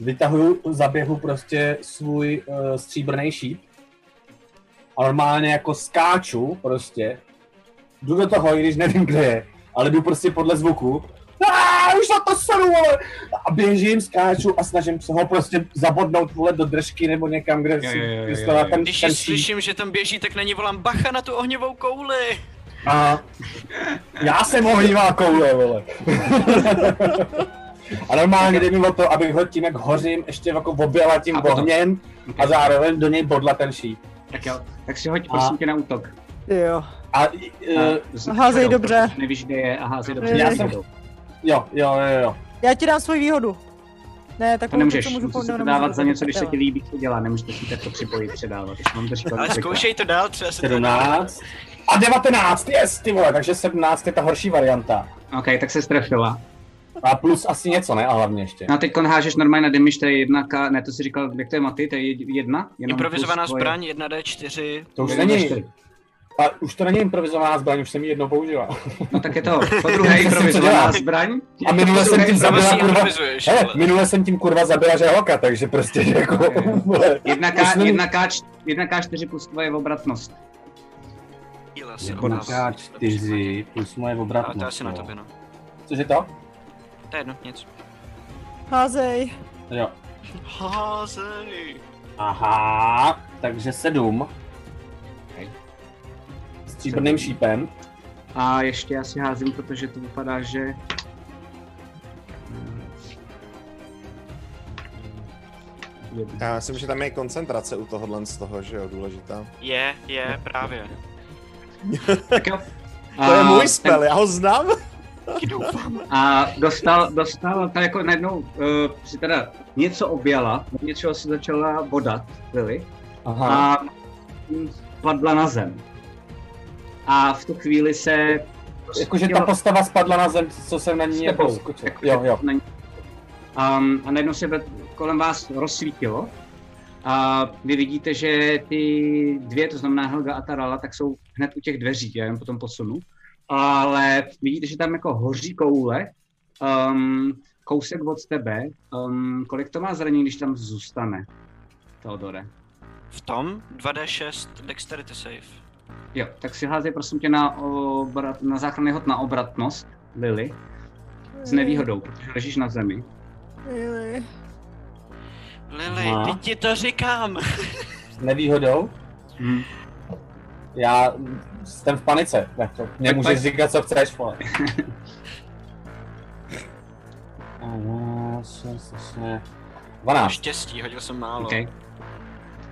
vytahuju za běhu prostě svůj uh, stříbrný šíp a normálně jako skáču prostě. Jdu do toho, i když nevím, kde je, ale jdu prostě podle zvuku. A už na to seru, vole! A běžím, skáču a snažím se ho prostě zabodnout vole do držky nebo někam, kde Jo, si jo, jo, jo, ten, Když ten slyším, že tam běží, tak na ní volám bacha na tu ohňovou kouli. A já jsem ohnivá koule, vole. A normálně jde mi o to, abych ho tím, jak hořím, ještě jako objela tím A ohněm a zároveň do něj bodla ten šíp. Tak jo, tak si hoď A- prosím tě na útok. Jo. A, A uh, z- Házej shadow, dobře. Nevíš, kde je a házej dobře. Já jsem-. Jo, jo, jo, jo. Já ti dám svoji výhodu. Ne, tak To nemůžeš, můžu musíš to dávat za něco, když se ti líbí, co dělá, nemůžete si takto připojit, předávat, když mám to říkat. Ale zkoušej to dál, třeba se to 17. A 19, yes, ty vole, takže 17 je ta horší varianta. OK, tak se strefila. A plus asi něco, ne? A hlavně ještě. No a teď hážeš normálně na damage, to je jedna K, ne, to si říkal, jak to je Maty, to je jedna? Jenom Improvizovaná zbraň 1D4. To už jedna není. A už to není improvizovaná zbraň, už jsem ji jednou použila. No tak je to po druhé improvizovaná zbraň. A minule jsem tím zabila kurva, hele, minule jsem tím kurva zabila žehoka, takže prostě jako, Jedna K, není- jedna K, jedna K4 plus tvoje obratnost. Jako obraz. K4 plus moje A to je obratnost. asi na no. tobě, no. Cože to? To je jedno, nic. Házej. Jo. Házej. Aha, takže sedm. Stříbrným šípem. A ještě já si házím, protože to vypadá, že... Já myslím, že tam je koncentrace u tohohle z toho, že jo, důležitá. Je, je, právě. Tak jo. To je můj ten- spell, já ho znám. Taky doufám. A dostal, dostal, tak jako najednou uh, si teda něco objala, od něčeho si začala bodat, Lily, Aha. a padla na zem. A v tu chvíli se... Jakože ta postava spadla na zem, co jsem na ní jako skočil. Jo, jo. Na ní. Um, a najednou se kolem vás rozsvítilo. A vy vidíte, že ty dvě, to znamená Helga a Tarala, tak jsou hned u těch dveří, já jen potom posunu. Ale vidíte, že tam jako hoří koule, um, kousek od tebe. Um, kolik to má zranění, když tam zůstane, Teodore? V tom 2D6 Dexterity save. Jo, tak si házej prosím tě na, obrat, na záchranný hod na obratnost, Lily, s nevýhodou, protože ležíš na zemi. Really? Lily, Aha. teď ti to říkám. S nevýhodou. Hm. Já jsem v panice. Jako, mě Tak můžeš říkat, co chceš, vole. 12. Štěstí, hodil jsem málo. Okay.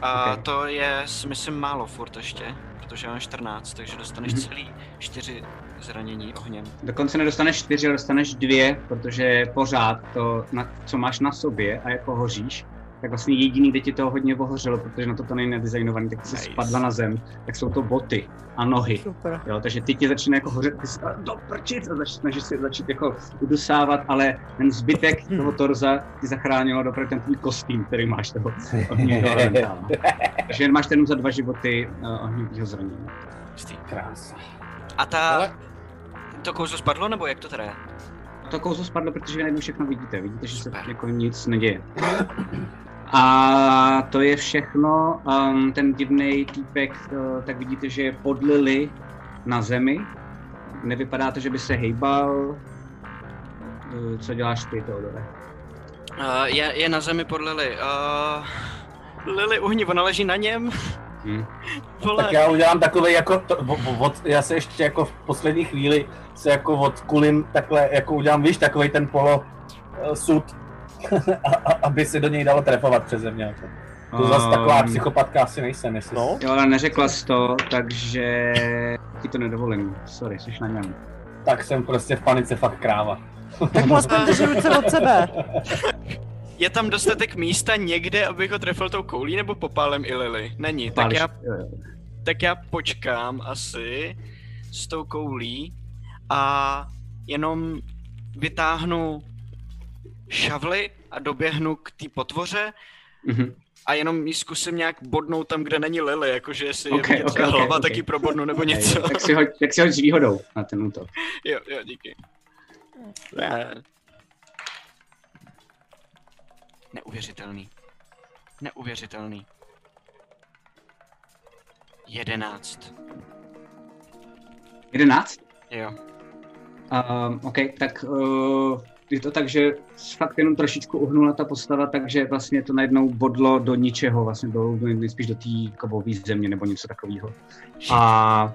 A ok. to je, myslím, málo furt ještě, protože mám 14, takže dostaneš Mhm. celý 4 zranění ohněm. Dokonce nedostaneš čtyři, ale dostaneš dvě, protože pořád to, na, co máš na sobě a jako hoříš, tak vlastně jediný, kde ti to hodně ohořelo, protože na to to není nadizajnovaný, tak jsi Nice. spadla na zem, tak jsou to boty a nohy. Super. Jo, takže ty ti začne jako hořet, ty "A, do prčic a začneš snažíš se začít jako udusávat, ale ten zbytek toho torza ti zachránilo dopravdu ten tvůj kostým, který máš toho ohnivého. Takže jen máš ten za dva životy uh, ohnivého zranění. Krása. A ta, Ale to kouzlo spadlo, nebo jak to teda je? To kouzlo spadlo, protože vy najednou všechno vidíte. Vidíte, že se Super. jako nic neděje. A to je všechno. Um, ten divný týpek, uh, tak vidíte, že je pod Lily na zemi. Nevypadá to, že by se hejbal. Uh, co děláš ty, Teodore? Uh, je, je na zemi pod Lily. Uh, Lily uhni, ona leží na něm. Hm. Vole, Tak já udělám takový jako, to, od, já se ještě jako v poslední chvíli se jako odkulím takhle, jako udělám, víš, takový ten polo uh, sud, a, a, aby se do něj dalo trefovat přeze mě. Jako. To zase taková Um, psychopatka asi nejsem, jestli... no, Jo, ale neřekla jsi to, takže ti to nedovolím. Sorry, jsi na něm. Tak jsem prostě v panice fakt kráva. Tak mu aspoň drží ruce od sebe. je tam dostatek místa někde, abych ho trefil tou koulí, nebo popálem i Lily? Není, tak já, tak já počkám asi s tou koulí a jenom vytáhnu šavli a doběhnu k té potvoře Mhm. a jenom ji zkusím nějak bodnout tam, kde není Lily, jakože jestli Ok, je vidět ok, ta ok, hlava, ok. tak ji probodnu nebo něco. Tak si hoď, tak si hoď s výhodou na ten útok. Jo, jo, díky. Ne. Neuvěřitelný. Neuvěřitelný. Jedenáct. 11? Jo. Um, OK, tak uh, je to tak, že fakt jenom trošičku uhnula ta postava, takže vlastně to najednou bodlo do ničeho, vlastně do, nejspíš do té kovové země nebo něco takového. A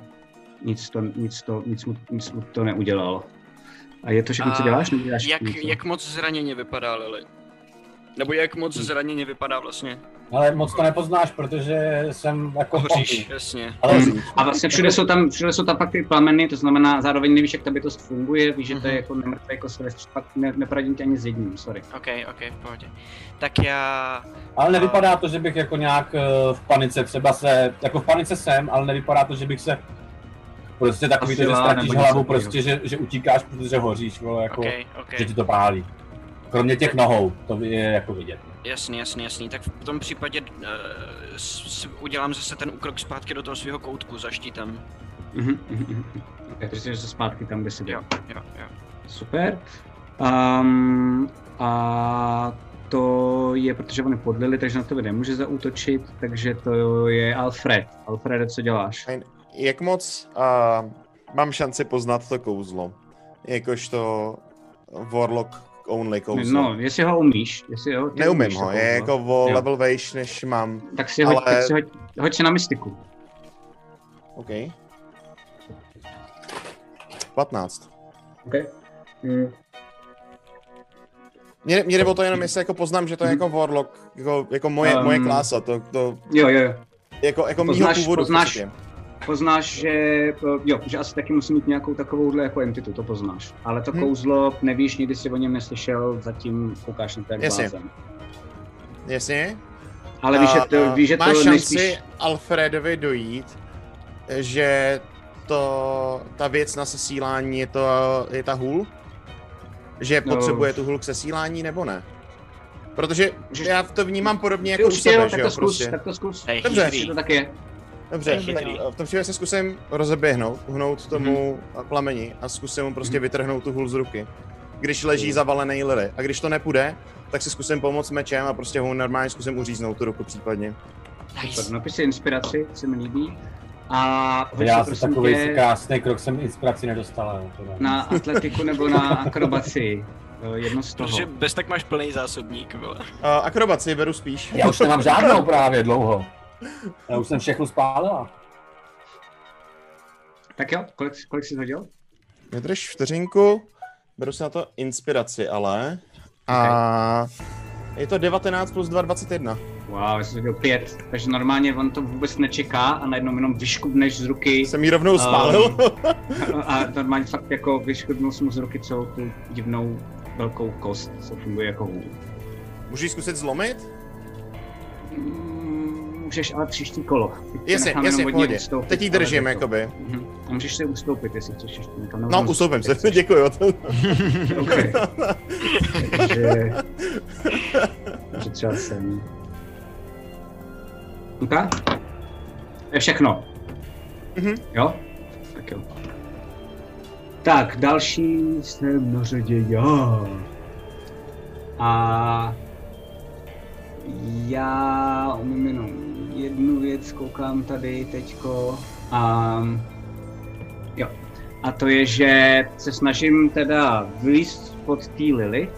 nic, to, nic, to, nic, mu, nic mu to neudělalo. A je to všechno, co děláš? Jak, něco? jak moc zraněně vypadá Lily? Nebo jak moc Hm. zraněně vypadá vlastně? Ale moc to nepoznáš, protože jsem jako Hoříš, jasně. Ale Hmm. A vlastně všude jsou tam, všude jsou tam pak ty plameny, to znamená, zároveň nevíš, jak ta bytost funguje, víš, že to je Mhm. jako nemrtvý kostlivec, pak ne, neporadím ti ani s jedním, sorry. OK, OK, v pohodě. Tak já... Ale nevypadá to, že bych jako nějak eh, v panice třeba se, jako v panice jsem, ale nevypadá to, že bych se prostě takový to, že ztratíš nebo hlavu prostě, že, že utíkáš, protože hoříš, vole, jako, OK, OK. že ti to pálí. Kromě těch nohou, to je jako vidět. Jasný, jasný, jasný. Tak v tom případě uh, s, s, udělám zase ten úkrok zpátky do toho svého koutku za štítem. Mhm, mhm, mhm. Ok, takže se zpátky tam, kde jsi byl. Jo, jo, jo. Super. Um, a to je, protože oni podlili, takže na tebe nemůže zaútočit, takže to je Alfred. Alfrede, co děláš? Fajn. Jak moc uh, mám šanci poznat to kouzlo? Jakožto Warlock only kouzlo. No, jestli ho umíš, jestli ho, ty Neumím umíš to ho, je kouzlo, jako o Jo. level vejš, než mám. Tak si hoď, ale- tak si hoď, hoď si na mystiku. OK. 15. Okay. Mm, Mně, mně jde o to jenom, jestli jako poznám, že to je jako Warlock, jako, jako moje, Um, moje klása, to, to jo, jo, jo. jako, jako mýho Poznáš- původu poznáš- prostě. Poznáš, že, jo, že asi taky musí mít nějakou takovouhle jako entitu, to poznáš. Ale to Hm. kouzlo nevíš, nikdy si o něm neslyšel, zatím koukáš na to jak Jasně. blázen. Jasně? Ale víš, že to, a víš, že máš to šanci nejspíš... Alfredovi dojít, že to, ta věc na sesílání je, to, je ta hůl? Že No. potřebuje tu hůl k sesílání nebo ne? Protože já to vnímám podobně jako u určitě jo, sebe, tak že to jo, zkus, prostě. tak to zkus. Dobře. To tak je. Dobře, tak chytrý. v tom případě se zkusím rozeběhnout, uhnout tomu Mhm. plameni a zkusím mu prostě vytrhnout tu hůl z ruky. Když leží zavalený lily. A když to nepůjde, tak si zkusím pomoct mečem a prostě ho normálně zkusím uříznout tu ruku případně. Nice. Super, napiš si inspiraci, se mi líbí. A Já prosím takový tě krásný krok jsem inspiraci nedostala. jo, to ne. na atletiku nebo na akrobaci. Jedno z toho. Protože bez tak máš plný zásobník, vole. Uh, akrobaci beru spíš. Já už nemám žádnou právě dlouho. Já už jsem všechno spálila. Tak jo, kolik, kolik jsi hodil? Vydrž vteřinku, beru si na to inspiraci ale. A je to 19 plus 2, 21. Wow, já jsem hodil pět, takže normálně on to vůbec nečeká a najednou jenom vyškubneš z ruky Jsem ji rovnou spálil. a normálně fakt jako vyškubnul jsem mu z ruky celou tu divnou velkou kost, co funguje jako hůl. Můžu ji zkusit zlomit? Mm, Můžeš ale příští kolo. Teď Jasně, jasně, pohodě. ustoupit, Teď ji držím, to. jakoby. Mhm. A můžeš se ustoupit, jestli chceš ještě někam. No, ustoupím se, děkuji. Okay. Takže... Takže třeba sem. OK? To je všechno. Mhm. Jo? Tak jo. Tak, další jsem na řadě já. A já umím jenom jednu věc, koukám tady teďko. A jo. A to je, že se snažím teda vylízt pod té Lily.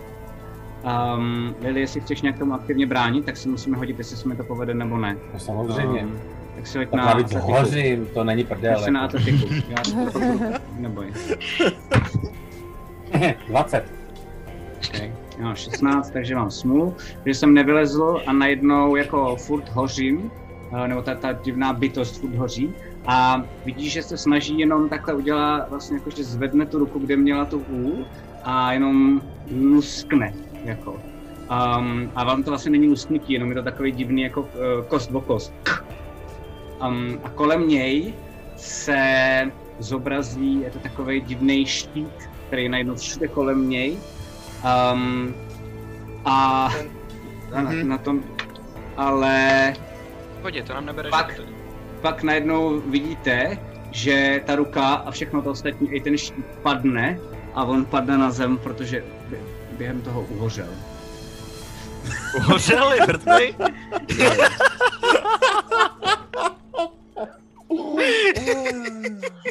Um, Lily, jestli chceš nějak tomu aktivně bránit, tak si musíme hodit, jestli se mi to povede nebo ne. No, samozřejmě. Um, tak si hoď Tak na navíc atletiku. hořím, to není prdel. Hoď si na Jako. atletiku. Já si to. Neboj. 20. Okay. Mám 16, takže mám smůlu, že jsem nevylezl a najednou jako furt hořím, eh, nebo ta, ta divná bytost furt hoří a vidíš, že se snaží jenom takhle udělat, vlastně jako, že zvedne tu ruku, kde měla tu úl a jenom luskne, jako. Um, a vám to vlastně není lusknutí, jenom je to takový divný jako uh, kost o kost. Um, a kolem něj se zobrazí, je to takový divný štít, který je najednou všude kolem něj. Um, a na, Mhm. na tom, ale Pojď, to nám nebere Pak. pak najednou vidíte, že ta ruka a všechno to ostatní, i ten štít padne a on padne na zem, protože bě- během toho uhořel. Uhořeli, mrtvý?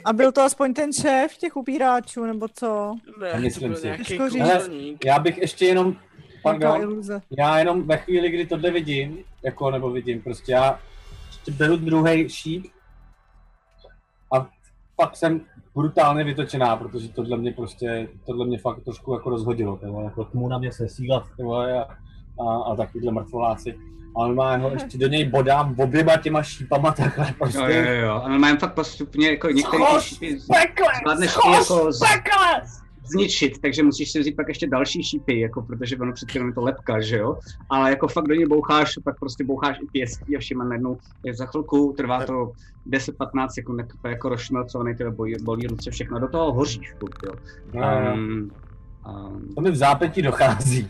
A byl to aspoň ten šéf těch upíráčů, nebo co? Ne, Myslím to byl si. nějaký Těžko říct. kouzelník. Já bych ještě jenom, pardon, já jenom ve chvíli, kdy tohle vidím, jako nebo vidím, prostě já ještě beru druhý šíp a fakt jsem brutálně vytočená, protože tohle mě prostě, tohle mě fakt trošku jako rozhodilo, tyvo, jako tmu na mě sesílat, tyvo, a, a, a takovýhle mrtvoláci. Ale má ho ještě do něj bodám oběma těma šípama takhle prostě. Jo, jo, jo, ale mám fakt postupně jako některé ty šípy zvládneš i jako z, zničit, takže musíš si vzít pak ještě další šípy, jako protože ono před je to lepka, že jo? Ale jako fakt do něj boucháš, pak prostě boucháš i pěstí a všema najednou je za chvilku, trvá to 10-15 sekund, jak to jako rozšmelcovaný, tebe bolí, bolí ruce, všechno, a do toho hoříš, furt, jo. No, no. Um, um, To mi v zápětí dochází.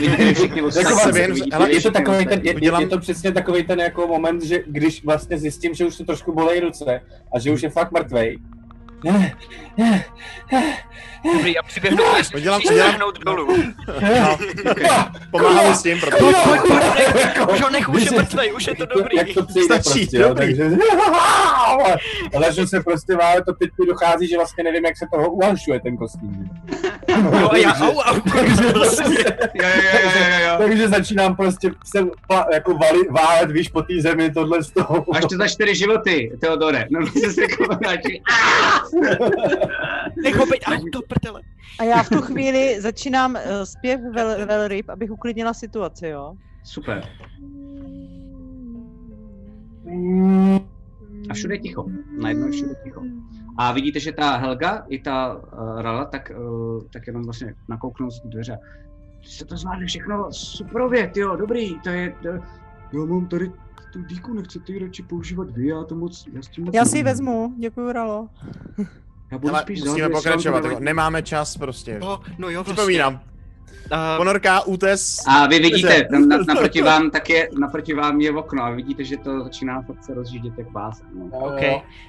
vidíte všichni Jako vlastně, ale je to takový ten, je, Udělám- je, to přesně takový ten jako moment, že když vlastně zjistím, že už se trošku bolej ruce a že už je fakt mrtvej. Dobrý, já přiběhnu udělám- přiběhnout dolů. No, pomáhám s tím, protože... Pojď, pojď, pojď, nech, už ho nech, už je mrtvej, už je to dobrý. Jak to přijde Stačí, prostě, jo, dobrý. takže... Ale že se prostě máme, to teď mi dochází, že vlastně nevím, jak se toho uhalšuje ten kostým. Jo, a já, au, au. Takže začínám prostě se jako vali, válet, víš, po té zemi, tohle z toho. Až to za čtyři životy, Teodore. No, se jako. Nech ho být, prdele. A já v tu chvíli začínám uh, zpěv vel, velryb, abych uklidnila situaci, jo? Super. A všude je ticho. Najednou je všude ticho. A vidíte, že ta Helga i ta uh, Rala tak, uh, tak jenom vlastně nakouknou z dveře. Ty se to zvládli všechno superově, jo, dobrý, to je, to, já mám tady tu díku, nechcete ji radši používat vy, já to moc, já s tím moc Já si ji vezmu, děkuji Ralo. Já budu Ale spíš musíme za- pokračovat, jako, nemáme čas prostě. Oh, no jo, vlastně. Připomínám, Uh, ponorka, útes. A vy vidíte, tam na, naproti, vám, tak je, naproti vám je okno a vidíte, že to začíná fakt se rozjíždět jak vás. No. OK.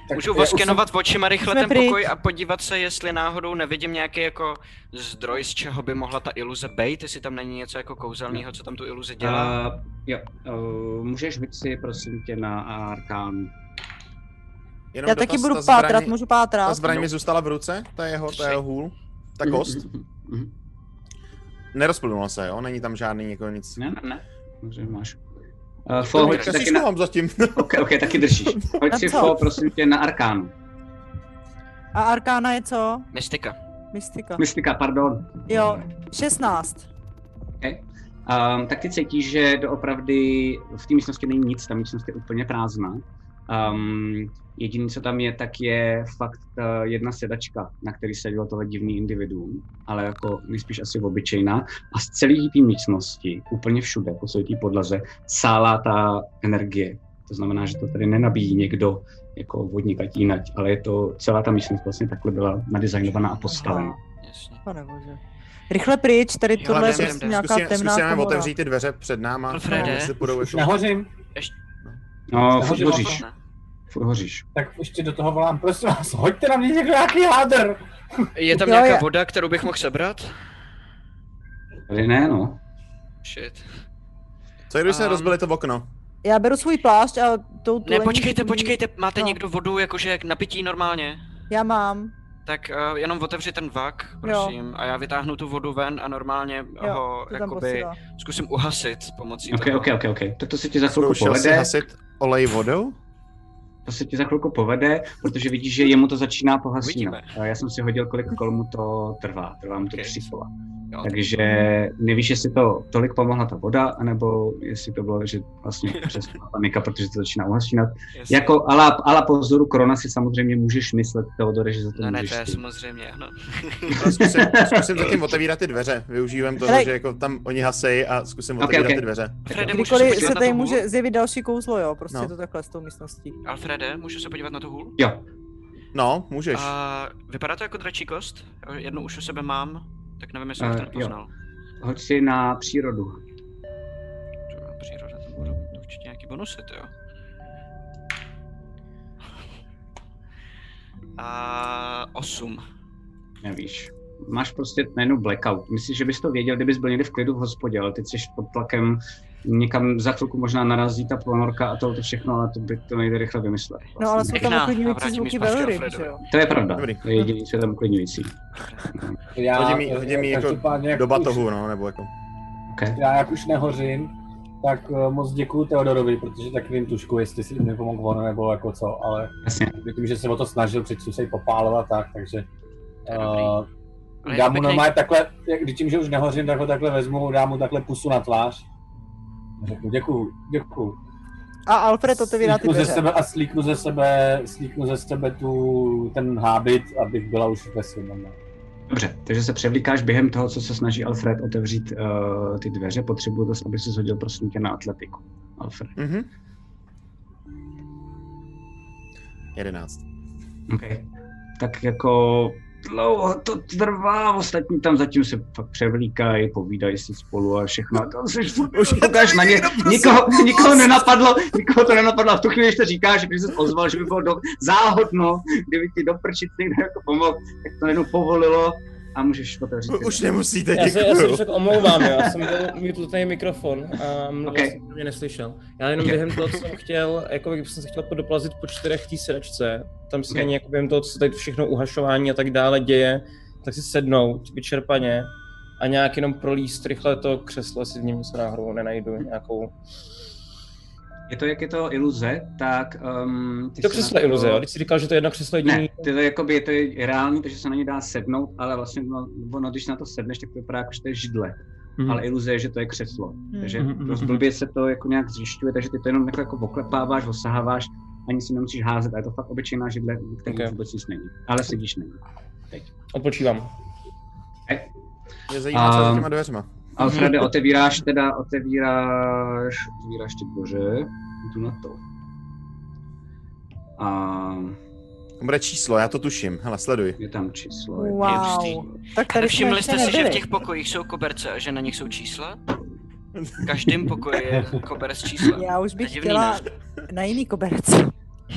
Tak Můžu už jsem- očima rychle Jsme ten pryč. pokoj a podívat se, jestli náhodou nevidím nějaký jako zdroj, z čeho by mohla ta iluze být, jestli tam není něco jako kouzelného, co tam tu iluzi dělá. Uh, jo, uh, můžeš hoď si prosím tě na Arkán. Jenom Já dotaz, taky budu ta zbraň- pátrat, můžu pátrat. Ta zbraň mi zůstala v ruce, ta jeho, ta jeho hůl, ta kost. Mhm. Nerozplynula se, jo? Není tam žádný jako nic. Ne, ne, ne. Dobře, máš. Uh, Fo, hoď taky na... schovám zatím. Ok, ok, taky držíš. Hoď Na si co? Fo, prosím tě, na Arkánu. A Arkána je co? Mystika. Mystika. Mystika, pardon. Jo, 16. Okay. Um, tak ty cítíš, že doopravdy v té místnosti není nic, ta místnost je úplně prázdná. Um, jediné, co tam je, tak je fakt uh, jedna sedačka, na který sedělo tohle divný individuum, ale jako nejspíš asi obyčejná. A z celé té místnosti, úplně všude, po celé té podlaze, sálá ta energie. To znamená, že to tady nenabíjí někdo jako vodník ať jinať, ale je to, celá ta místnost vlastně takhle byla nadizajnovaná a postavena. Jasně. Pane bože. Rychle pryč, tady tohle je prostě nějaká Zkusím, temná zkusíme otevřít ty dveře před náma, Alfrede. nahořím, No, furt hoříš, Ne. furt hoříš. tak ještě do toho volám, prosím vás, hoďte na mě někdo nějaký hádr. Je tam nějaká voda, kterou bych mohl sebrat? Tady ne, no. Shit. Co když se Um, rozbili to okno? Já beru svůj plášť a tou Ne, tulení počkejte, počkejte, máte No. někdo vodu jakože k napití normálně? Já mám. Tak uh, jenom otevři ten vak, prosím, a já vytáhnu tu vodu ven a normálně Jo, ho jakoby posílá. zkusím uhasit pomocí Ok, toho. ok, ok, ok. Tak to se ti za chvilku Zkoušel si povede. hasit olej vodou? To se ti za chvilku povede, protože vidíš, že jemu to začíná. A Já jsem si hodil, kolik kol mu to trvá. Trvá mu to Ok. tři kola. Jo, Takže nevíš, jestli to tolik pomohla ta voda, anebo jestli to bylo, že vlastně přes panika, protože to začíná uhasínat. jasně. Jako ala, ala po vzoru korona si samozřejmě můžeš myslet, Teodore, že za to Ne, ne, to je ty. samozřejmě, ano. Ale zkusím, zkusím zatím otevírat ty dveře. Využívám toho, Hele. že jako tam oni hasej a zkusím otevírat ok. ty dveře. Frede, můžu se Kdykoliv se tady může zjevit další kouzlo, jo, prostě No. to takhle s tou místností. Alfrede, můžu se podívat na tu hůl? Jo, No, můžeš. A vypadá to jako dračí kost? Jednu už u sebe mám, tak nevím, jestli ten jo. poznal. Hoď si na přírodu. To je Příroda, tam budou určitě nějaký bonusy, to jo. A 8. Nevíš. Máš prostě najednou blackout. Myslíš, že bys to věděl, kdybys byl někde v klidu v hospodě, ale teď jsi pod tlakem, někam za chvilku možná narazí ta ponorka a to, to všechno, ale to by to nejde rychle vymyslet. No ale jsou tam uklidňující zvuky Alfredovi. že jo? To je pravda. Dobrý. To je jediný, co je tam uklidňující. Já, Hodím jí, hodím jí jako každopádně, jak do už- batohu, no, nebo jako. Okay. Já jak už nehořím, tak uh, moc děkuju Teodorovi, protože tak vím tušku, jestli si nepomohl on nebo jako co, ale Jasně. tím, že se o to snažil, předtím se jí popálovat tak, takže uh, dám mu normálně takhle, jak, když tím, že už nehořím, tak ho takhle vezmu, dám mu takhle pusu na tvář. Řeknu děkuju, děkuju. A Alfred otevírá ty Slíknu ze dveře. sebe a slíknu ze sebe, slíknu ze sebe tu, ten hábit, abych byla už ve svém. Dobře, takže se převlíkáš během toho, co se snaží Alfred otevřít uh, ty dveře. Potřebuji to, aby si shodil prosím tě na atletiku. Alfred. Mhm. 11. OK. Tak jako dlouho to trvá, ostatní tam zatím se fakt převlíkají, povídají si spolu a všechno. A to furt, už koukáš na ně, nikoho, nikoho nenapadlo, nikoho to nenapadlo. A v tu chvíli, když to říkáš, že by se ozval, že by bylo do, záhodno, kdyby ti doprčit někdo jako pomohl, tak to jenom povolilo a můžeš otevřít. Už nemusíte, Já se, já se děkuju. však omlouvám, já jsem byl mutnutý mikrofon a mluvil Okay. jsem, že mě neslyšel. Já jenom během toho, co jsem chtěl, jako když jsem se chtěl podoplazit po čtyřech té sedačce, tam se Ok. není jako během toho, co se tady všechno uhašování a tak dále děje, tak si sednout vyčerpaně a nějak jenom prolíst rychle to křeslo, jestli v něm něco náhodou nenajdu, nějakou... Je to, jak je to iluze, tak... Um, ty To křeslo je iluze, jo? Když jsi říkal, že to je jedno křeslo jediný. Ne, to je, jakoby, to je reálný, takže se na ně dá sednout, ale vlastně no, ono, když na to sedneš, tak to vypadá jako, že to je židle. Mhm. Ale iluze je, že to je křeslo. Takže Mhm, mhm, dost mhm. blbě se to jako nějak zjišťuje, takže ty to jenom jako, jako oklepáváš, osaháváš, ani si nemusíš házet, a je to fakt obyčejná židle, který Ok. vůbec nic není. Ale sedíš na ní. Odpočívám. Mě zajímá, co je za Um, těma dveřma. Alfrede, otevíráš teda, otevíráš, otevíráš ty dveře, jdu na to. A To bude číslo, já to tuším. Hele, sleduj. je tam číslo. je Wow. hustý. Tak tady všimli jste si, že v těch pokojích jsou koberce a že na nich jsou čísla? V každém pokoji je koberec s číslem. Já už bych chtěla na jiný koberec.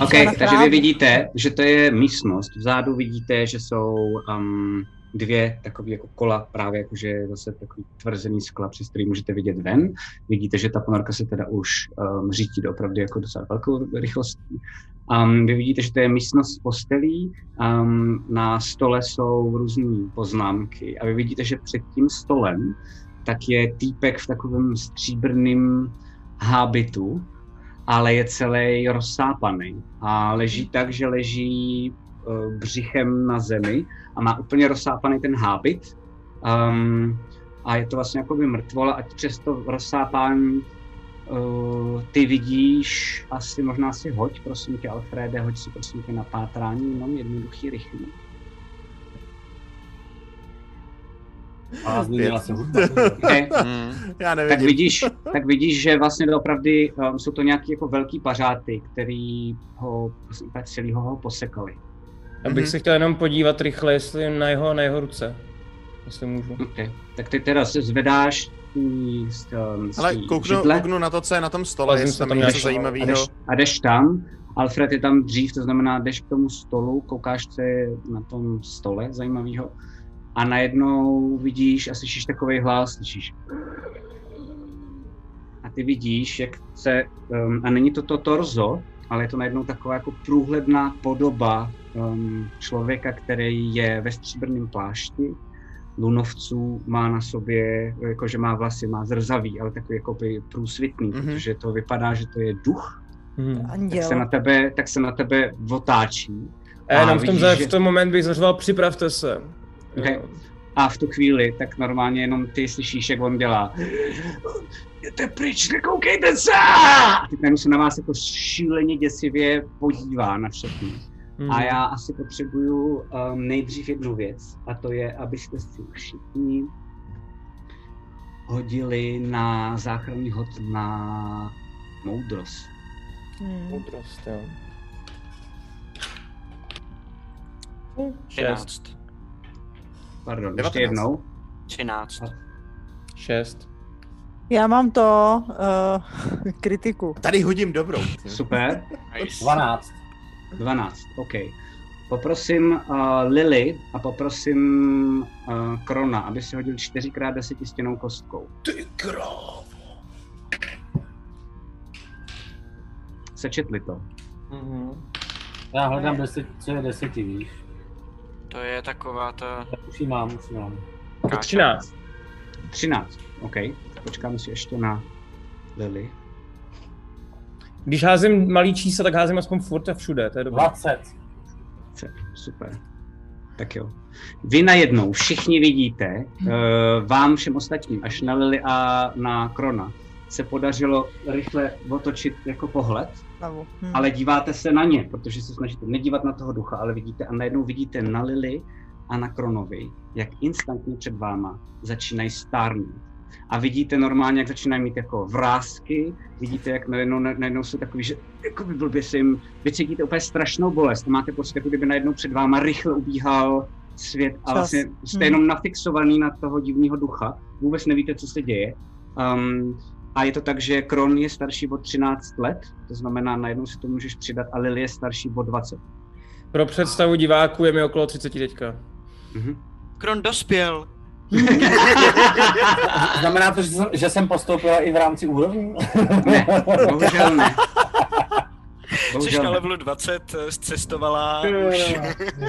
OK, takže vy vidíte, že to je místnost. Vzadu vidíte, že jsou um, dvě takové jako kola, právě jakože je zase takový tvrzený skla, přes který můžete vidět ven. Vidíte, že ta ponorka se teda už um, řítí do opravdu jako docela velkou rychlostí. Um, vy vidíte, že to je místnost postelí, um, na stole jsou různé poznámky a vy vidíte, že před tím stolem tak je týpek v takovém stříbrném hábitu, ale je celý rozsápaný a leží tak, že leží břichem na zemi a má úplně rozsápaný ten hábit. Um, a je to vlastně jako by mrtvola a přes to rozsápání uh, ty vidíš, asi možná si hoď, prosím tě Alfrede, hoď si prosím tě na pátrání, jenom jednoduchý, rychlý. A změnila se hudba. Okay. Mm, já tak nevidím. vidíš, tak vidíš, že vlastně doopravdy um, jsou to nějaký jako velký pařáty, který ho vlastně celýho ho posekali. Já bych Mhm. se chtěl jenom podívat rychle, jestli na jeho, na jeho ruce. Jestli můžu. Okay. Tak ty teda se zvedáš um, z, um, Ale kouknu, židle kouknu na to, co je na tom stole, Lezím jestli tam něco něco- a zajímavého. jdeš, a jdeš tam. Alfred je tam dřív, to znamená, jdeš k tomu stolu, koukáš, co je na tom stole zajímavého. A najednou vidíš a slyšíš takový hlas, slyšíš. A ty vidíš, jak se, um, a není to to torzo, ale je to najednou taková jako průhledná podoba um, člověka, který je ve stříbrném plášti, lunovců, má na sobě, jakože má vlasy, má zrzavý, ale takový jako by průsvitný, Mhm. mm-hmm. protože to vypadá, že to je duch, Mhm. tak se na tebe, tak se na tebe otáčí. A jenom v tom, vidíš, že- v tom moment bych zařval, připravte se. Okay. A v tu chvíli, tak normálně jenom ty slyšíš, jak on dělá. Jděte pryč, nekoukejte se! A teď najednou se na vás jako šíleně děsivě podívá na všechny. Mhm. A já asi potřebuju um, nejdřív jednu věc, a to je, abyste si všichni hodili na záchranný hod na moudrost. Hmm. Moudrost, jo. Šest. 13. Pardon, 19. ještě jednou. 13. Šest. Já mám to uh, kritiku. Tady hodím dobrou. Super. Nice. 12. 12, OK. Poprosím uh, Lily a poprosím uh, Krona, aby si hodil 4x10 stěnou kostkou. Ty krávo. Sečetli to. Mhm. Já hledám 10, co je 10, víš. To je taková ta Tak už ji mám, už ji mám. káča. 13. 13, OK. Počkám si ještě na Lily. Když házím malý čísla, tak házím aspoň furt a všude, to je dobré. 20. C- Super. Tak jo. Vy najednou všichni vidíte, uh, vám všem ostatním, až na Lily a na Krona, se podařilo rychle otočit jako pohled, Hlavu. Hm. ale díváte se na ně, protože se snažíte nedívat na toho ducha, ale vidíte a najednou vidíte na Lily a na Kronovi, jak instantně před váma začínají stárnout. A vidíte normálně, jak začínají mít jako vrázky, vidíte, jak najednou, najednou jsou takový, že jako by blbě se jim, vy cítíte úplně strašnou bolest, máte pocit, jako kdyby najednou před váma rychle ubíhal svět a vlastně jste Hmm. jenom nafixovaný na toho divného ducha, vůbec nevíte, co se děje. Um, a je to tak, že Kron je starší o 13 let, to znamená, najednou si to můžeš přidat a Lily je starší o 20. Pro představu diváků je mi okolo 30 teďka. Mhm. Kron dospěl. Znamená to, že jsem, že jsem postoupila i v rámci úrovní? Ne, bohužel ne. Jsi Bohužel na ne. levelu 20, eh, zcestovala už.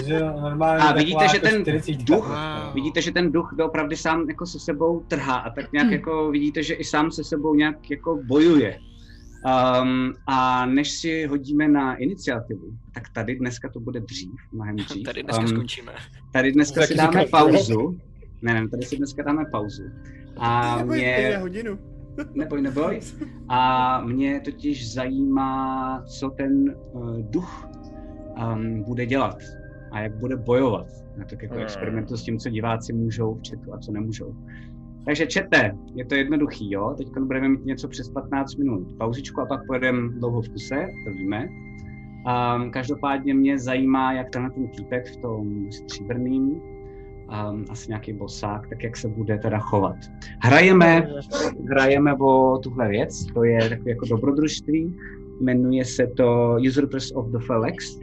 že jo, normálně A vidíte, taková že jako ten 40. duch, Wow. vidíte, že ten duch opravdu sám jako se sebou trhá a tak nějak jako vidíte, že i sám se sebou nějak jako bojuje. Um, a než si hodíme na iniciativu, tak tady dneska to bude dřív, mnohem dřív. Tady dneska Um, skončíme. Tady dneska Taky si dáme pauzu. Ne, ne, tady si dneska dáme pauzu. A Neboj, mě... hodinu. Neboj, neboj. A mě totiž zajímá, co ten uh, duch um, bude dělat a jak bude bojovat. Já tak jako Hmm. experimentu s tím, co diváci můžou v chatu a co nemůžou. Takže čete, je to jednoduchý, jo? Teď budeme mít něco přes 15 minut pauzičku a pak pojedeme dlouho v kuse, to víme. Um, každopádně mě zajímá, jak tenhle ten týpek v tom stříbrným, um, asi nějaký bosák, tak jak se bude teda chovat. Hrajeme hrajeme o tuhle věc, to je takové jako dobrodružství, jmenuje se to Usurpers of the Felix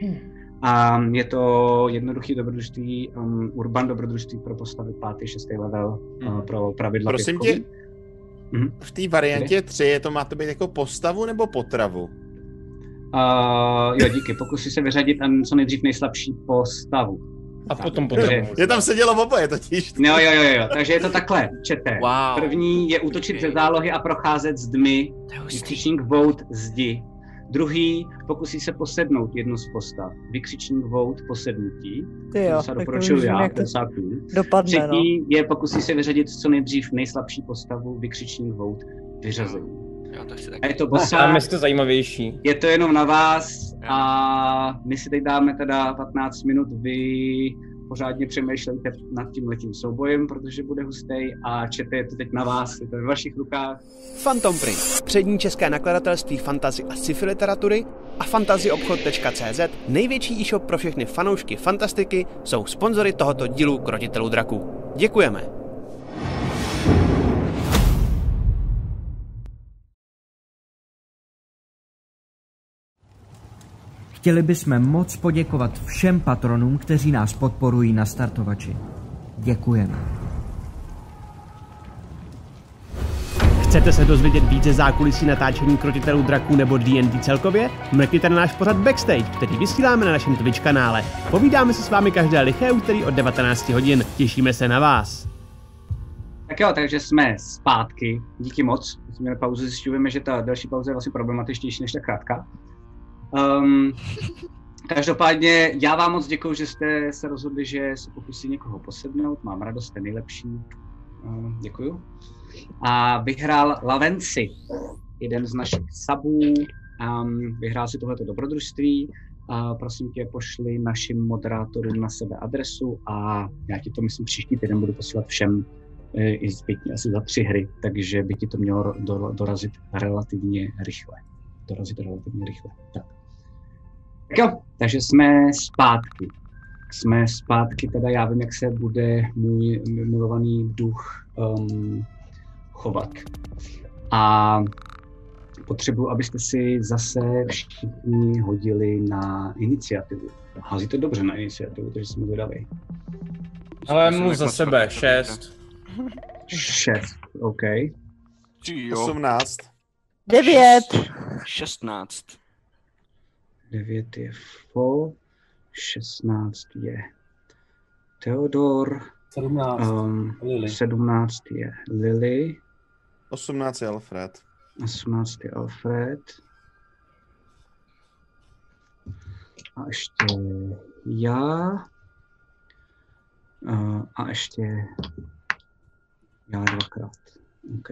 a je to jednoduché dobrodružství, um, urban dobrodružství pro postavy 5. 6. level uh, pro pravidla Prosím pětkový. tě, Mhm. v té variantě 3 je to má to být jako postavu nebo potravu? Uh, jo, díky, pokusí se vyřadit um, co nejdřív nejslabší postavu. A potom takže- potom. Je tam sedělo oboje totiž. Jo, jo, jo, jo, takže je to takhle, čete. Wow. První je útočit ze zálohy a procházet zdmi. Vykřičník Vout zdi. Druhý pokusí se posednout jednu z postav. Vykřičník Vout posednutí. Ty jo, to se tak to doporučuju já, to dopadne, no. Třetí je pokusí se vyřadit co nejdřív nejslabší postavu. Vykřičník Vout vyřazení. Já to chci A je taky. to A bossa, jste zajímavější. je to jenom na vás a my si teď dáme teda 15 minut. Vy pořádně přemýšlejte nad tím letím soubojem, protože bude hustý a čete je to teď na vás, je to ve vašich rukách. Phantom Print, přední české nakladatelství fantazy a sci-fi literatury a fantazyobchod.cz, největší e-shop pro všechny fanoušky fantastiky, jsou sponzory tohoto dílu Krotitelů draků. Děkujeme! Chtěli bychom moc poděkovat všem patronům, kteří nás podporují na startovači. Děkujeme. Chcete se dozvědět více zákulisí natáčení Krotitelů draků nebo D&D celkově? Mrkněte na náš pořad Backstage, který vysíláme na našem Twitch kanále. Povídáme se s vámi každé liché úterý od 19 hodin. Těšíme se na vás. Tak jo, takže jsme zpátky. Díky moc. Jsme měli pauzu, zjišťujeme, že ta další pauza je vlastně problematičtější než ta krátká. Um, každopádně já vám moc děkuji, že jste se rozhodli, že se pokusí někoho posednout. Mám radost, jste nejlepší. Um, děkuju. A vyhrál Lavenci, jeden z našich sabů. Um, vyhrál si tohleto dobrodružství. A prosím tě, pošli našim moderátorům na sebe adresu a já ti to myslím příští týden budu posílat všem eh, i zpětně asi za tři hry, takže by ti to mělo do, dorazit relativně rychle. Dorazit relativně rychle. Tak. Tak jo, takže jsme zpátky. Jsme zpátky, teda já vím, jak se bude můj milovaný duch um, chovat. A potřebuji, abyste si zase všichni hodili na iniciativu. Házíte dobře na iniciativu, takže jsem zvědavý. Ale mluv za sebe, to vyjde. šest. Šest, OK. Ty jo. 18. Devět. 16. 9 je Fo, 16 je Theodor, 17. um, Lily. 17 je Lily, 18 je Alfred. 18 je Alfred. A ještě já. A, a ještě já dvakrát. OK.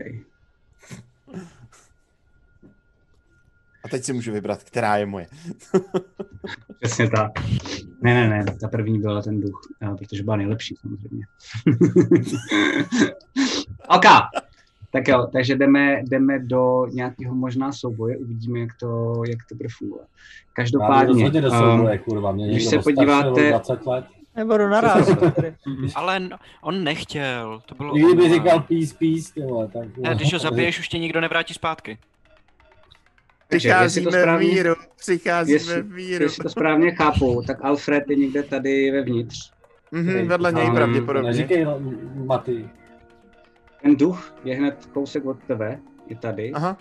A teď si můžu vybrat, která je moje. Přesně tak. Ne, ne, ne, ta první byla ten duch, a protože byla nejlepší samozřejmě. OK, tak jo, takže jdeme, jdeme do nějakého možná souboje, uvidíme, jak to, jak to bude fungovat. Každopádně, do um, souboje, kurva. Mě když se podíváte- 20 let. Nebudu narážet. tady. Ale on nechtěl, to bylo... Kdyby říkal peace, peace, tak... Ne, když ho zabiješ, už tě nikdo nevrátí zpátky. To Přicházíme v správně, míru, přicházíme jestli, v míru. jestli to správně chápu, tak Alfred je někde tady vevnitř. Mhm, vedle něj Um, pravděpodobně. Neříkej, no, Maty. Ten duch je hned kousek od tebe, je tady. Aha,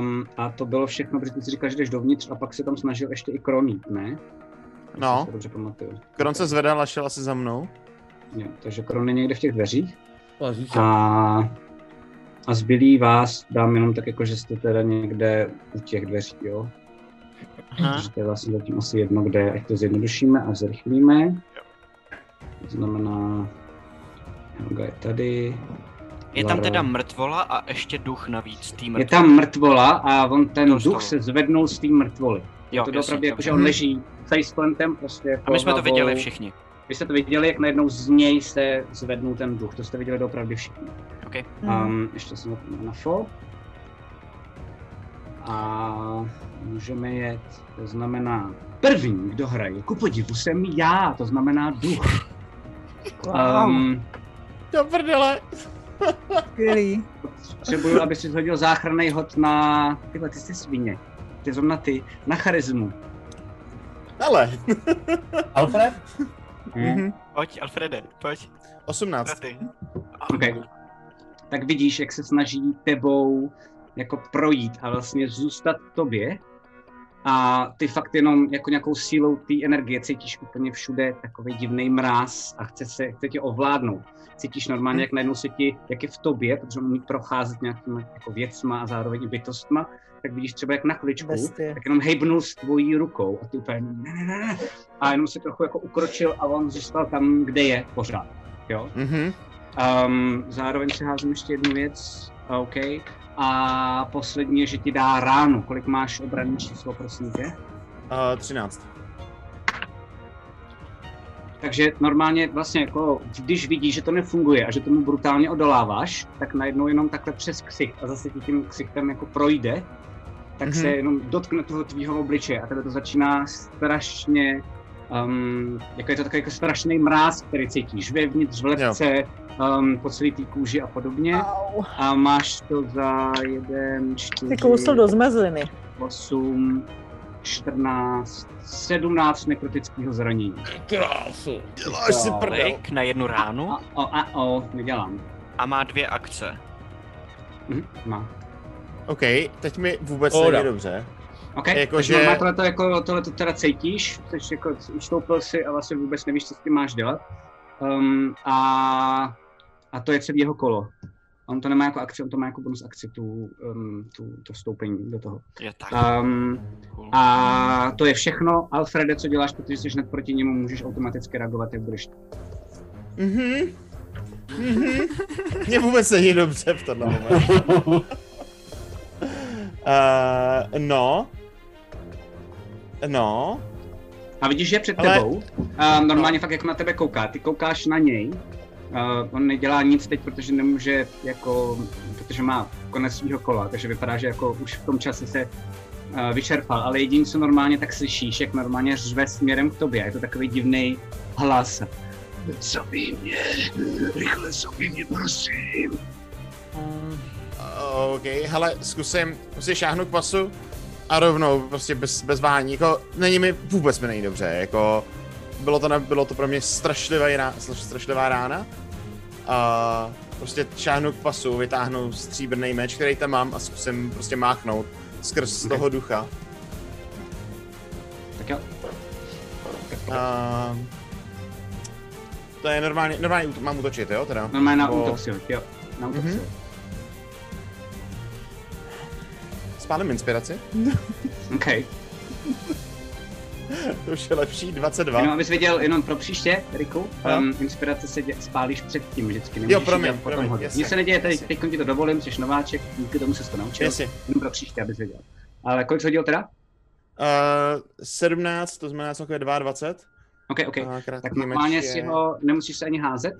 Um, a to bylo všechno, protože ty si říkal, že jdeš dovnitř a pak se tam snažil ještě i kronit, ne? No. to dobře pamatuju. Kron se zvedal a šel asi za mnou. Jo, takže Kron je někde v těch dveřích. Se. A, a zbylý vás dám jenom tak, jako že jste teda někde u těch dveří, jo? Aha. Takže to je vlastně zatím asi jedno, kde, ať to zjednodušíme a zrychlíme. To znamená, Helga je tady. Je tam Lara. teda mrtvola a ještě duch navíc tý Je tam mrtvola a on ten Dostal. duch se zvednul z té mrtvoly. Jo, to opravdu jako, že on leží faceplentem prostě jako A my jsme to hlavou. viděli všichni. Vy jste to viděli, jak najednou z něj se zvednul ten duch. To jste viděli opravdu všichni. OK. Hmm. Um, ještě jsem zapomněl na fo. A můžeme jet, to znamená první, kdo hraje, ku podivu jsem já, to znamená duch. Wow, Um, Do prdele. skvělý. potřebuju, aby si hodil záchranný hod na, tyhle, ty jsi svině, ty zrovna ty, na charizmu. Ale. Alfred? Mhm. Pojď, Alfrede, pojď. 18. Ty. Okay. Tak vidíš, jak se snaží tebou jako projít a vlastně zůstat v tobě. A ty fakt jenom jako nějakou sílou té energie cítíš úplně všude takový divný mráz a chce, se, chce tě ovládnout. Cítíš normálně, jak najednou se ti, jak je v tobě, protože on umí procházet nějakými jako věcma a zároveň i bytostma, tak vidíš třeba jak na chviličku, Bestie. tak jenom hejbnul s tvojí rukou a ty úplně ne, ne, ne, ne. A jenom se trochu jako ukročil a on zůstal tam, kde je pořád. Jo? Mhm. Um, zároveň si házím ještě jednu věc. OK. A poslední je, že ti dá ránu. Kolik máš obranný číslo, prosím tě? Uh, 13. Takže normálně vlastně jako, když vidíš, že to nefunguje a že tomu brutálně odoláváš, tak najednou jenom takhle přes ksich a zase ti tím ksichtem jako projde, tak Mhm. se jenom dotkne toho tvýho obličeje a tebe to začíná strašně, um, jako je to takový jako strašný mráz, který cítíš vevnitř, v lepce, um, po celé té kůži a podobně. Au. A máš to za jeden, čtyři, Ty kousl do zmezliny. 8, 14, 17 nekrotického zranění. Krásu. Děláš si prdel. Na jednu ránu A o, a o, nedělám. a má dvě akce. Mhm, má. OK, teď mi vůbec Pohoda. není dobře. OK, Jako, jako, že- tohle to jako, tohle to teda cítíš, jsi jako ustoupil si a vlastně vůbec nevíš, co s tím máš dělat. Um, a, a to je celý jeho kolo. On to nemá jako akci, on to má jako bonus akci, tu, um, tu, to vstoupení do toho. Je tak. Um, cool. a to je všechno. Alfrede, co děláš, protože jsi hned proti němu, můžeš automaticky reagovat, jak budeš. Mhm. Mhm. Mně vůbec není dobře v tomhle momentu. Uh, no. No. A vidíš, že je před Ale- tebou. A normálně fakt jako na tebe kouká. Ty koukáš na něj. Uh, on nedělá nic teď, protože nemůže jako, protože má konec svého kola, takže vypadá, že jako už v tom čase se uh, vyčerpal, ale jediný, co normálně tak slyšíš, jak normálně řve směrem k tobě. Je to takový divný hlas. Zabij mě, rychle zabij mě, prosím. OK, hele, zkusím, prostě šáhnu k pasu a rovnou, prostě bez, bez váhání, jako, není mi, vůbec mi není dobře, jako, bylo to, bylo to pro mě strašlivá, rá, strašlivá rána. A prostě šáhnu k pasu, vytáhnu stříbrný meč, který tam mám a zkusím prostě máchnout skrz Okay. toho ducha. Tak jo. A... To je normálně, normálně mám útočit, jo, teda? Normálně na Nebo- útok sil, jo. Na útok Mhm. Spálím inspiraci. OK. To už je lepší, 22. Jenom abys věděl, jenom pro příště, Riku, Aha. um, inspirace se dě, spálíš předtím vždycky. nemůžeš Jo, promiň, potom promiň, jasně, Nic se neděje, tady teď ti to dovolím, jsi nováček, díky tomu se to naučil. Jasně. Jenom pro příště, abys věděl. Ale kolik hodil teda? Uh, 17, to znamená celkově 22. OK, OK. Krátký tak normálně meč si je- ho, nemusíš se ani házet.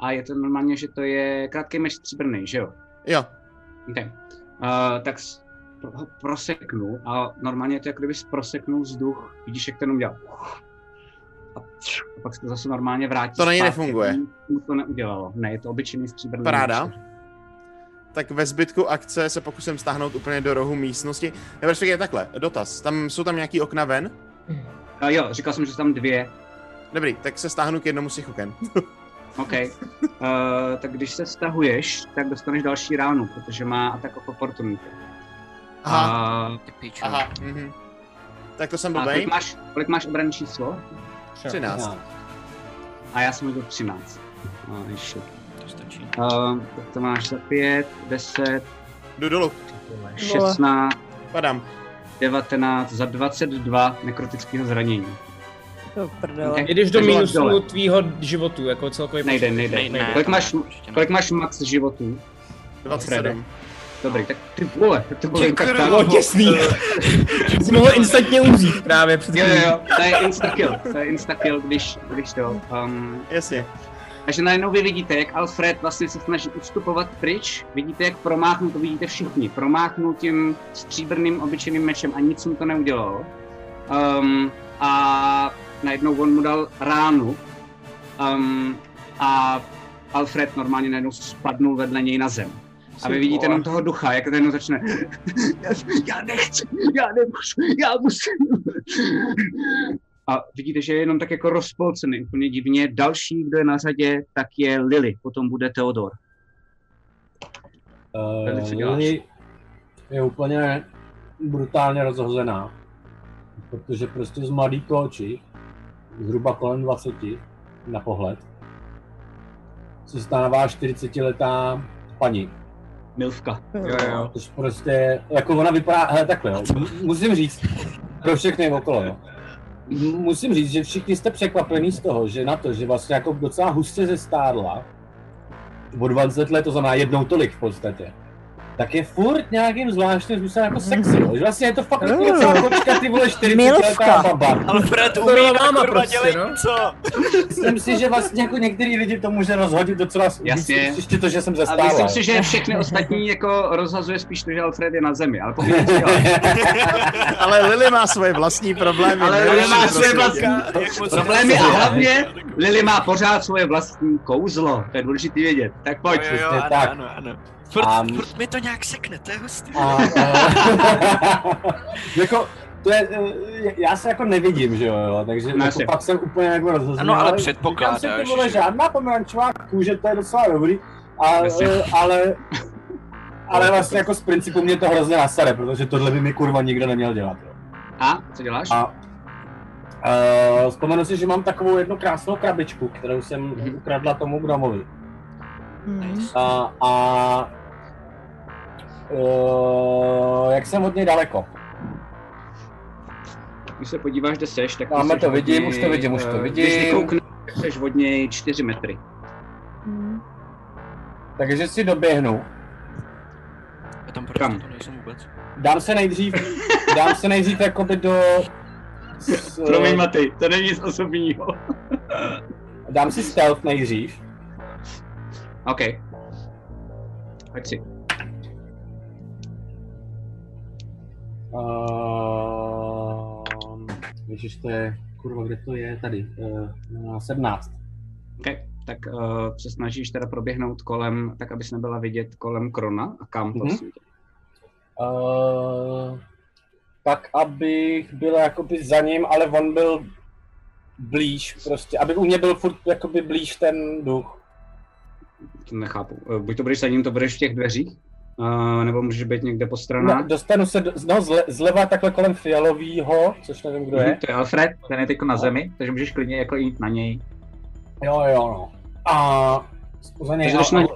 A je to normálně, že to je krátký meč stříbrný, že jo? Jo, OK. Uh, tak ho proseknu a normálně je to jako kdyby proseknul vzduch. Vidíš, jak ten udělal. A, a pak se to zase normálně vrátí. To na něj nefunguje. Mu to neudělalo. Ne, je to obyčejný stříbrný Paráda. tak ve zbytku akce se pokusím stáhnout úplně do rohu místnosti. Nebo respektive takhle, dotaz. Tam jsou tam nějaký okna ven? Uh, jo, říkal jsem, že jsou tam dvě. Dobrý, tak se stáhnu k jednomu z těch oken. OK. Uh, tak když se stahuješ, tak dostaneš další ránu, protože má attack of opportunity. Aha, A, Ty pičo. aha, mhm. Tak to jsem a kolik máš, kolik máš obranné číslo? 13. A já jsem hodil 13. No, ještě. To stačí. Uh, tak to máš za 5, 10, Jdu dolů, 16, padám. 19, za 22 nekrotického zranění. To prdele. Ok. Jdeš do dole. tvýho životu, jako celkově. Nejde, nejde. Ne, ne, Kolik máš, kolik máš max životů? 27. Dobrý, tak ty vole, to bylo jen tak. Bylo těsný. Jsi mohl instantně umřít právě před Jo, jo, jo, to je insta-kill, to je insta-kill, když, když to. Um, Jasně. takže najednou vy vidíte, jak Alfred vlastně se snaží ustupovat pryč, vidíte, jak promáchnul, to vidíte všichni, promáchnul tím stříbrným obyčejným mečem a nic mu to neudělalo. Um, a najednou on mu dal ránu um, a Alfred normálně najednou spadnul vedle něj na zem. A vy vidíte jenom toho ducha, jak ten začne já, nechci, já nemůžu, já musím. A vidíte, že je jenom tak jako rozpolcený, úplně divně. Další, kdo je na řadě, tak je Lily, potom bude co Uh? Lily je úplně brutálně rozhozená, protože prostě z mladý kloči, zhruba kolem 20 na pohled, se stává 40-letá paní. Milvka. Jo, jo. Což prostě, jako ona vypadá, hele takhle, jo. musím říct, pro všechny okolo, jo. M- Musím říct, že všichni jste překvapení z toho, že na to, že vlastně jako docela hustě zestárla, o 20 let, to znamená jednou tolik v podstatě, tak je furt nějakým zvláštním způsobem jako sexy, jo. Že vlastně je to fakt jako docela kočka, ty vole 40 letá baba. Alfred To umí byla a máma kurva prostě, dělej no. co? Myslím si, že vlastně jako některý lidi to může rozhodit docela Jasně. ještě to, že jsem A zestárla. myslím si, že všechny ostatní jako rozhazuje spíš to, že Alfred je na zemi, ale pokud. Ale Lily má svoje vlastní problémy. Ale? Lily má Prostě. svoje vlastní problémy a hlavně Lily má pořád svoje vlastní kouzlo, to je důležitý vědět. Tak pojď. Jo, jo, ano, tak. ano, ano. Furt, A- furt mi to nějak sekne, to je hustý. A, a, jako, to je, eh, já se jako nevidím, že jo, jo takže No, jako pak jsem úplně jako rozhozený. Ano, ale předpokládáš, Říkám si, ty vole, že- žádná pomerančová kůže, to je docela dobrý, a, eh, ale, ale vlastně jako z principu mě to hrozně nasere, protože tohle by mi kurva nikdo neměl dělat, jo. A, co děláš? A uh, vzpomenu si, že mám takovou jednu krásnou krabičku, kterou jsem Mhm. ukradla tomu gnomovi. Hmm. A, a uh, jak jsem od něj daleko? Když se podíváš, kde seš, tak... ty Máme to vidím, něj, už to vidím, už to eh, vidím. Když vykoukneš, tak seš od něj 4 metry. Hmm. Takže si doběhnu. Já tam Kam? prostě to nejsem vůbec. Dám se nejdřív, dám se nejdřív jakoby do... S, Promiň, Matej, to není nic osobního. dám si stealth nejdřív. OK. Pojď si. Uh, Ježiš, to je, kurva, kde to je? Tady. Uh, 17. OK. tak uh, se snažíš teda proběhnout kolem, tak abys nebyla vidět kolem Krona a kam Mhm. vlastně. Uh, tak, abych byl jakoby za ním, ale on byl blíž prostě, aby u mě byl furt jakoby blíž ten duch. To nechápu. Uh, buď to budeš za ním, to budeš v těch dveřích, uh, nebo můžeš být někde po No, stranách. dostanu se do, no, zle, zleva takhle kolem fialovýho, což nevím, kdo Mhm, je. to je Alfred, ten je teď na zemi, takže můžeš klidně jako jít na něj. Jo, jo, no. A za něj, jdeš na- no,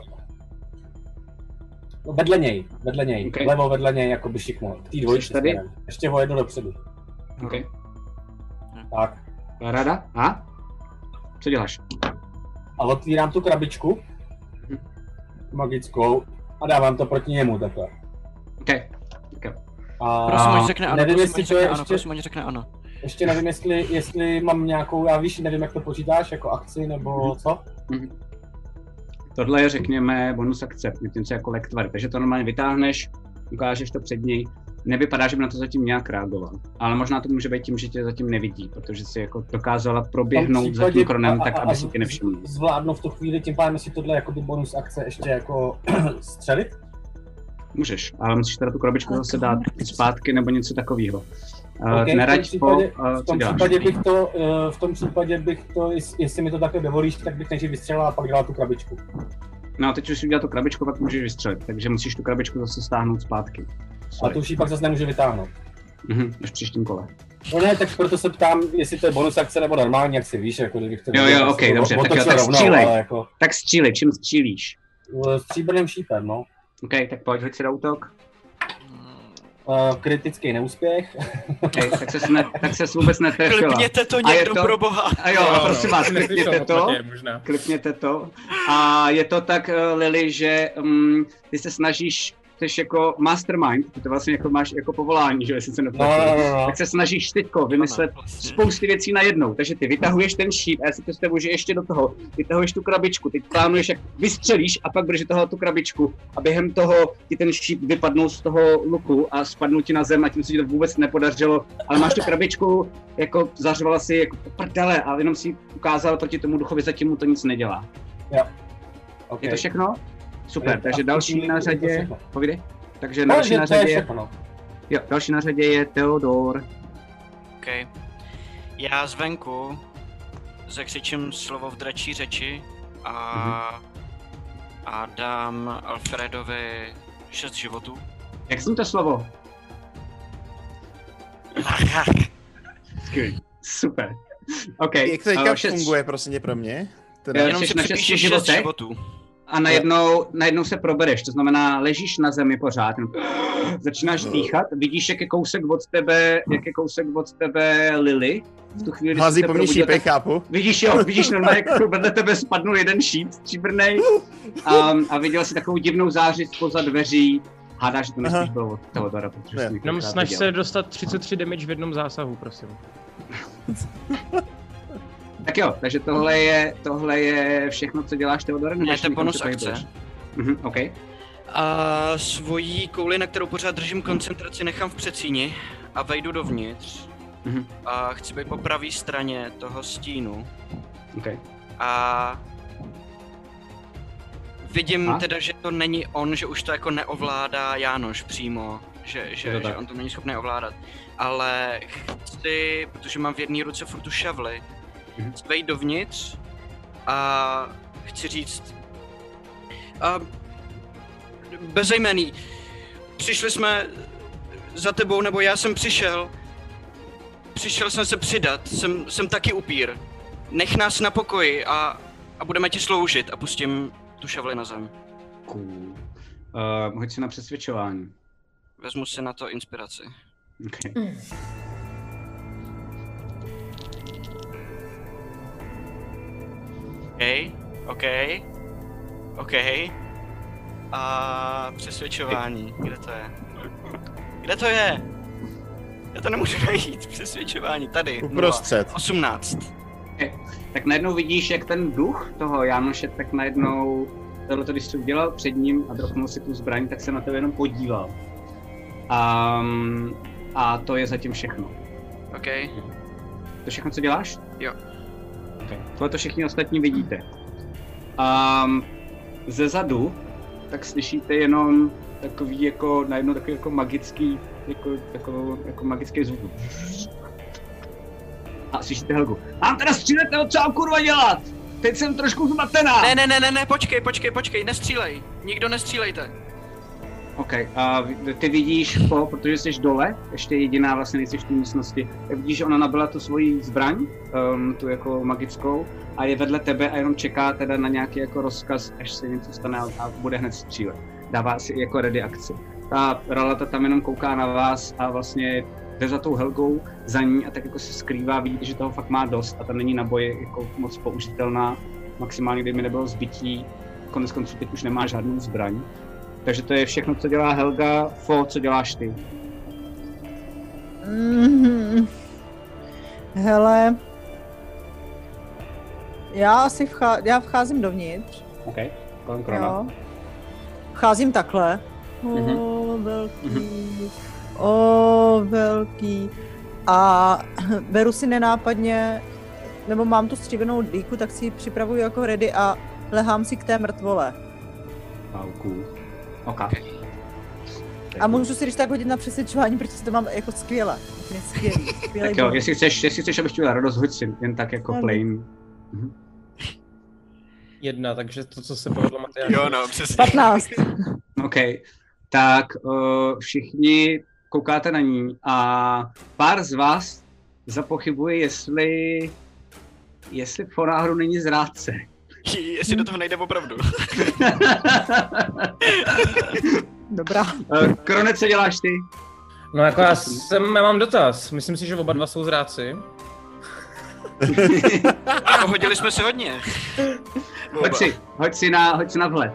vedle něj, vedle něj, Okay. levo vedle něj, jako by šikmo. K té dvojičce tady? Ještě ho jednu dopředu. Okay. Tak. Rada? A? Co děláš? A otvírám tu krabičku, Mhm. magickou, a dávám to proti němu takhle. Okay. okay. A Prosím, řekne ano, nevím, prosím, jestli to je ano, ještě, prosím, řekne ano. ještě nevím, jestli, jestli mám nějakou, já víš, nevím, jak to počítáš, jako akci, nebo Mhm. co? Mhm. Tohle je, řekněme, bonus akce, něco jako lektvar. Takže to normálně vytáhneš, ukážeš to před něj. Nevypadá, že by na to zatím nějak reagoval. Ale možná to může být tím, že tě zatím nevidí, protože si jako dokázala proběhnout za tím kronem a- a- tak, a aby si tě nevšiml. Zvládnu v tu chvíli, tím pádem si tohle jako by bonus akce ještě jako střelit. Můžeš, ale musíš teda tu krabičku zase dát zpátky nebo něco takového. Uh, Ok, v tom neraď po, případě, uh, v tom případě bych to, eh, v tom případě bych to, jest- jestli mi to takhle dovolíš, tak bych nejdřív vystřelil a pak dal tu krabičku. No, teď už si udělal tu krabičku, pak můžeš vystřelit, takže musíš tu krabičku zase stáhnout zpátky. A Sorry. tu už ji pak zase nemůžu vytáhnout. Mhm, až v příštím kole. No ne, tak proto se ptám, jestli to je bonus akce nebo normální, jak si víš, jako kdybych to Jo, jo, ok, dobře, tak jo, tak rovnou, střílej. jako Tak stříli, čím střílíš? eh, stříbrným šípem, no. OK, tak pojď, hoď si na útok. Uh, kritický neúspěch. Okay, tak se ne, tak se vůbec netrefila. Klipněte to A je někdo, pro boha. A jo, a prosím vás, Neslyšel klipněte to. platě. Klipněte to. A je to tak, eh, Lily, že um, ty se snažíš, jsi jako mastermind, ty to vlastně jako máš jako povolání, že jo, jestli se No, no, no, no. Tak se snažíš teďko vymyslet spousty věcí najednou. Takže ty vytahuješ ten šíp a já si představuji, že ještě do toho vytahuješ tu krabičku. Teď plánuješ, jak vystřelíš a pak budeš toho tu krabičku a během toho ti ten šíp vypadnul z toho luku a spadnul ti na zem a tím se ti to vůbec nepodařilo. Ale máš tu krabičku, jako zařvala si jako prdele a jenom si ukázal proti tomu duchovi, zatím mu to nic nedělá. Okay. Je to všechno? Super, Je- takže další na je řadě, povídej. Takže No, další na je řadě, všechno. jo, další na řadě je Theodor. OK. Já zvenku zakřičím slovo v dračí řeči a, a dám Alfredovi 6 životů. Jak zní to slovo? Super. OK. Jak to teďka eh, šest- funguje, prosím tě, pro mě? Teda, Jo, Jenom si 6 životech? životů. A najednou, najednou se probereš, to znamená, ležíš na zemi pořád, začínáš dýchat, vidíš, jak je kousek od tebe, jak je kousek od tebe Lily. V tu chvíli, Hází se po mně šípy, tak chápu. Vidíš, jo, vidíš normálně, jak vedle tebe spadnul jeden šíp stříbrnej um, a viděl si takovou divnou záři spoza dveří. Hádáš, že to Aha. nespíš bylo od Teodora, protože Ne. Jenom snaž viděl. se dostat 33 damage v jednom zásahu, prosím. Tak jo, takže tohle je, tohle je všechno, co děláš Teodore? Ne, to je bonus akce. Mhm, OK. A svojí kouli, na kterou pořád držím koncentraci, nechám v přecíni a vejdu dovnitř. Mhm. A chci být po pravé straně toho stínu. OK. A vidím A? teda, že to není on, že už to jako neovládá Jánoš přímo, že, že, to že on to není schopný ovládat. Ale chci, protože mám v jedné ruce furt tu šavli, Mhm. Chci vejít dovnitř a chci říct a bezejmený, přišli jsme za tebou, nebo já jsem přišel, přišel jsem se přidat, jsem, jsem taky upír. Nech nás na pokoji a, a budeme ti sloužit a pustím tu šavli na zem. Cool. Uh, hoď si na přesvědčování. Vezmu si na to inspiraci. Okay. OK, OK, OK. A přesvědčování, kde to je? Kde to je? Já to nemůžu najít, přesvědčování, tady. Uprostřed. 18. Tak najednou vidíš, jak ten duch toho Jánoše tak najednou, tohle když jsi udělal před ním a dropnul si tu zbraň, tak se na tebe jenom podíval. Um, a to je zatím všechno. OK, To všechno, co děláš? Jo. Okay. Tohle to všichni ostatní vidíte. A ze zadu tak slyšíte jenom takový jako, najednou takový jako magický, jako, jako, jako magický zvuk. A slyšíte Helgu. Mám teda střílet nebo co mám kurva dělat? Teď jsem trošku zmatená. Ne, ne, ne, ne, ne, počkej, počkej, počkej, nestřílej. Nikdo nestřílejte. OK, a ty vidíš po, protože jsi dole, ještě jediná vlastně nejsi v té místnosti, vidíš, že ona nabila tu svoji zbraň, um, tu jako magickou, a je vedle tebe a jenom čeká teda na nějaký jako rozkaz, až se něco stane a, bude hned střílet. Dává si jako ready akci. Ta Ralata tam jenom kouká na vás a vlastně jde za tou Helgou za ní a tak jako se skrývá, vidíte, že toho fakt má dost a ta není na boji jako moc použitelná. Maximálně, kdyby nebylo zbytí, konec konců teď už nemá žádnou zbraň. Takže to je všechno, co dělá Helga. Fo, co děláš ty? Mhm. Hele, já asi vchá... já vcházím dovnitř, OK, kolem krona. jo. Vcházím takhle. O, Mhm. velký, o, velký. A beru si nenápadně, nebo mám tu stříbenou dýku, tak si ji připravuju jako ready a lehám si k té mrtvole. Wow, cool. OK. A můžu si když tak hodit na přesvědčování, protože to mám jako skvěle. Skvělý. skvělý Tak jo, jestli chceš, jestli chceš, abych ti udělal radost, hoď si jen tak jako plain. Jedna, takže to, co se povedlo Matyáši. Jo, no, přesně. 15. OK, tak uh, všichni koukáte na ní a pár z vás zapochybuje, jestli jestli po náhodou není zrádce. Jestli do toho nejde opravdu. Dobrá. Uh, Krone, co děláš ty? No jako já, jsem, já mám dotaz. Myslím si, že oba dva jsou zráci. A pohodili jsme se hodně. Hoď si, hoď si na, hoď si na vhled.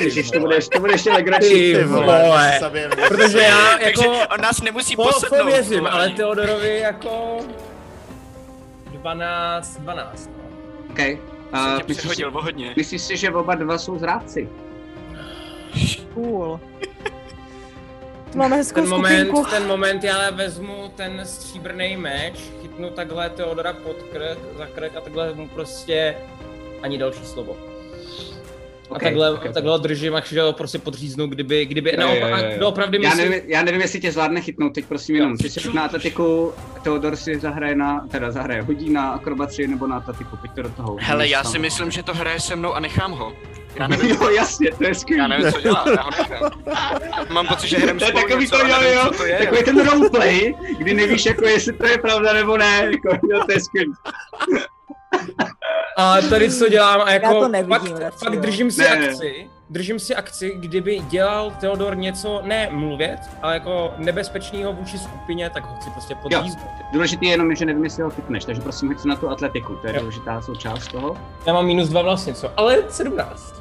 Ježiš, to bude, to bude ještě legrační. Ty vole. Protože já jako... Takže on nás nemusí Po, posednout. pověřím, vole. ale Teodorovi jako... 12, 12. no. OK. Uh, tě myslíš, přehodil hodně. myslíš si, že oba dva jsou zrádci? Cool. Máme hezkou Ten moment, skupinku. ten moment já vezmu ten stříbrný meč, chytnu takhle Teodora pod krk, za krk a takhle mu prostě ani další slovo. A Ok, takhle, ok, ok. takhle ho držím, až ho prostě podříznu, kdyby, kdyby, Jo, no, jo, jo, jo. doopravdy Já myslím, nevím, já nevím, jestli tě zvládne chytnout, teď prosím jenom. Ty si na atletiku, Teodor si zahraje na, teda zahraje, hodí na akrobaci nebo na atletiku, pojďte do toho. Hele, já Tam. si myslím, že to hraje se mnou a nechám ho. Já nevím, Jo, jasně, to je skvělý. já nevím, co dělá, já ho nechám. Mám pocit, že hrajeme To je spolu takový něco to, a jo, nevím, jo, to je. takový ten roleplay, kdy nevíš, jako jestli to je pravda nebo ne, jako, jo, to je skvělý. A tady co dělám a jako to nevidím fakt, radši, fakt jo. držím si Ne, akci, držím si akci, kdyby dělal Teodor něco, ne mluvět, ale jako nebezpečného vůči skupině, tak ho chci prostě podříznout. Důležitý je jenom, že nevím, jestli ho chytneš, takže prosím, hoď si na tu atletiku, to je Jo. důležitá součást toho. Já mám minus dva vlastně, co? Ale 17.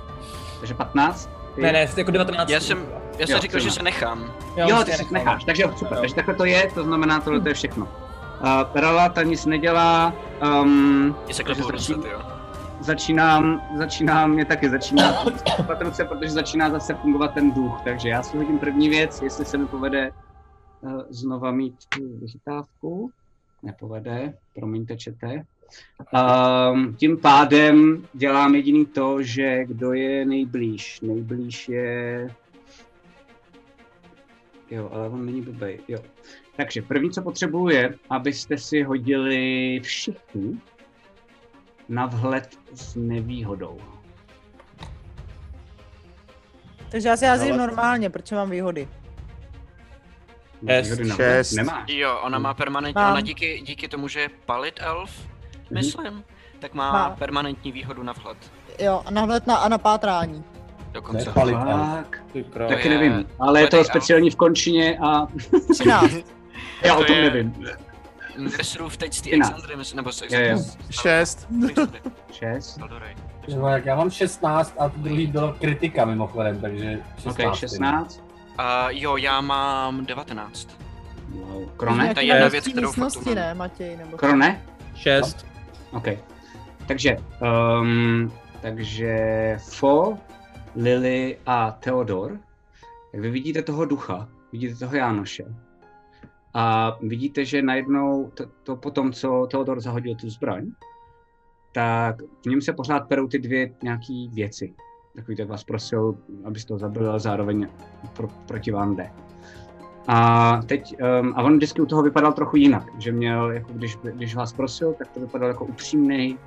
Takže 15. Ty- Ne, ne, jako 19. Já jsem, já jsem Jo, říkal, že se nechám. Já Jo, už ty nechám. necháš, takže jo, super, Jo. takže takhle to je, to znamená, tohle to je všechno. Uh, Rala ta nic nedělá, um, se takže klepou začí- dostat, jo. začínám, začínám, mě taky začíná patrce, protože začíná zase fungovat ten duch, takže já si hodím první věc, jestli se mi povede uh, znova mít tu vychytávku. Nepovede, promiňte, čete. Um, tím pádem dělám jediný to, že kdo je nejblíž. Nejblíž je... Jo, ale on není blbej, jo. Takže první, co potřebuji, je, abyste si hodili všichni na vhled s nevýhodou. Takže já si jazdím Ale- normálně, protože mám výhody. Výhody na vhled Šest. Nemáš. Jo, ona má permanentně, Mám. ona díky, díky tomu, že je palit elf, myslím, tak má Má. permanentní výhodu na vhled. Jo, a nahled na, a na pátrání. Dokonce. Ne, palit. Tak, Ty král. taky je- nevím, ale je to Hledej, speciální v končině a 13. já o To tom je- nevím. Nesrův teď Třináct. Exandry, myslím, nebo Jo, jo. Šest. Šest. No, jak já mám 16 a druhý bylo kritika mimochodem, takže 16. Ok, 16. A jo, já mám 19. Wow. Krone? To je jedna na věc, kterou fakt ne, Matěj? Nebo... Krone? 6. OK. Takže, um, takže Fo, Lily a Theodor, tak vy vidíte toho ducha, vidíte toho Jánoše. A vidíte, že najednou to, to potom, co Theodor zahodil tu zbraň, tak v něm se pořád perou ty dvě nějaký věci. Takový tak vás prosil, abyste to zabili, ale zároveň pro, proti vám jde. A teď, um, a on vždycky u toho vypadal trochu jinak, že měl, jako když, když vás prosil, tak to vypadal jako upřímný,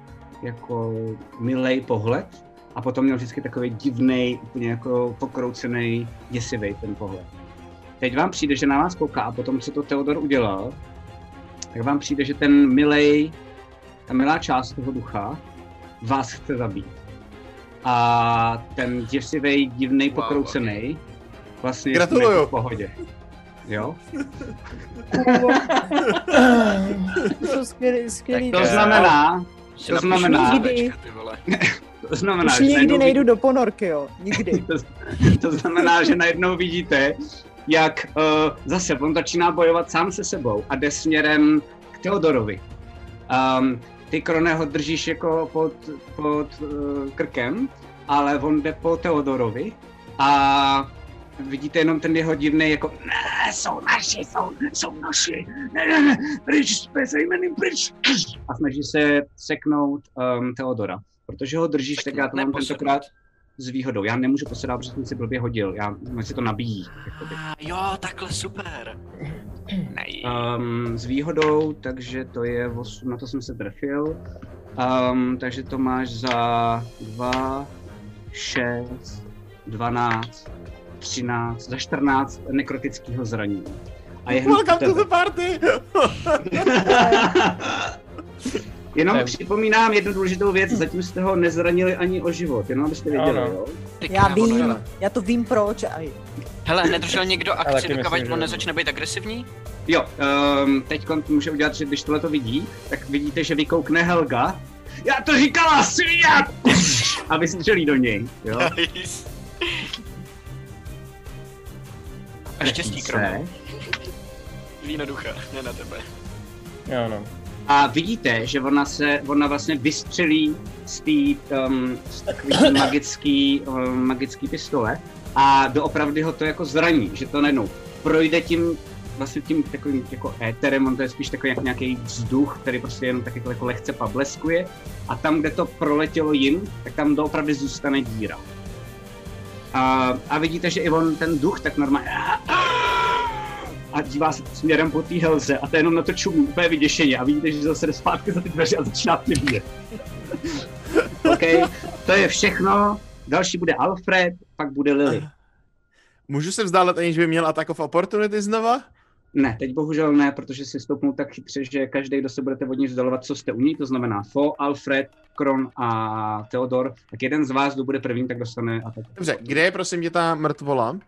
jako milej pohled, a potom měl vždycky takový divný, úplně jako pokroucený, děsivý ten pohled. Teď vám přijde, že na vás kouká a potom, co to Theodor udělal, tak vám přijde, že ten milej, ta milá část toho ducha vás chce zabít. A ten děsivý, divný, Wow, pokroucený, vlastně Gratuluju. je v pohodě. Jo? To jsou skvělý, skvělý. To znamená, to znamená- to znamená, Už že nikdy najednou nejdu do ponorky, jo. Nikdy. to, to znamená, že najednou vidíte, jak uh, zase on začíná bojovat sám se sebou a jde směrem k Teodorovi. Um, ty Krone ho držíš jako pod, pod uh, krkem, ale on jde po Teodorovi a vidíte jenom ten jeho divný jako ne, jsou naši, jsou, jsou naši, ne, ne, ne, pryč, jim pryč. A snaží se seknout um, Teodora. Protože ho držíš, tak já to mám tentokrát s výhodou. Já nemůžu posedat, protože jsem si blbě hodil. Já, mě si to nabíjí. jakoby. Ah, Jo, takhle super. Nej. Um, s výhodou, takže to je, os, na to jsem se trefil. Um, takže to máš za 2, 6, 12, 13, za 14 nekrotického zranění. A je Welcome to the party! Jenom je- připomínám jednu důležitou věc, zatím jste ho nezranili ani o život, jenom abyste věděli, Ano. jo? Ty Já krávo, vím, hele. já to vím proč. A Hele, nedržel někdo akci, dokud on nezačne být agresivní? Jo, um, teď může udělat, že když tohle to vidí, tak vidíte, že vykoukne Helga. Já to říkala, svině! A vystřelí do něj, jo? Nice. A štěstí kromě. Víno ducha, ne na tebe. Jo, no. A vidíte, že ona se, ona vlastně vystřelí z té um, z takový magický, um, magický pistole a doopravdy ho to jako zraní, že to najednou projde tím vlastně tím takovým jako éterem, on to je spíš takový jak nějaký vzduch, který prostě jenom tak jako, jako lehce pableskuje a tam, kde to proletělo jim, tak tam doopravdy zůstane díra. A, a vidíte, že i on ten duch tak normálně a dívá se směrem po té helze a to jenom na to čumí úplně vyděšeně a vidíte, že zase jde zpátky za ty dveře a začíná přibíjet. OK, to je všechno. Další bude Alfred, pak bude Lily. Můžu se vzdálet, aniž by měl attack of opportunity znova? Ne, teď bohužel ne, protože si stoupnou tak chytře, že každý, kdo se budete od ní vzdalovat, co jste u ní, to znamená Fo, Alfred, Kron a Theodor, tak jeden z vás, kdo bude první, tak dostane atak. Dobře, kde je prosím tě ta mrtvola? Uh,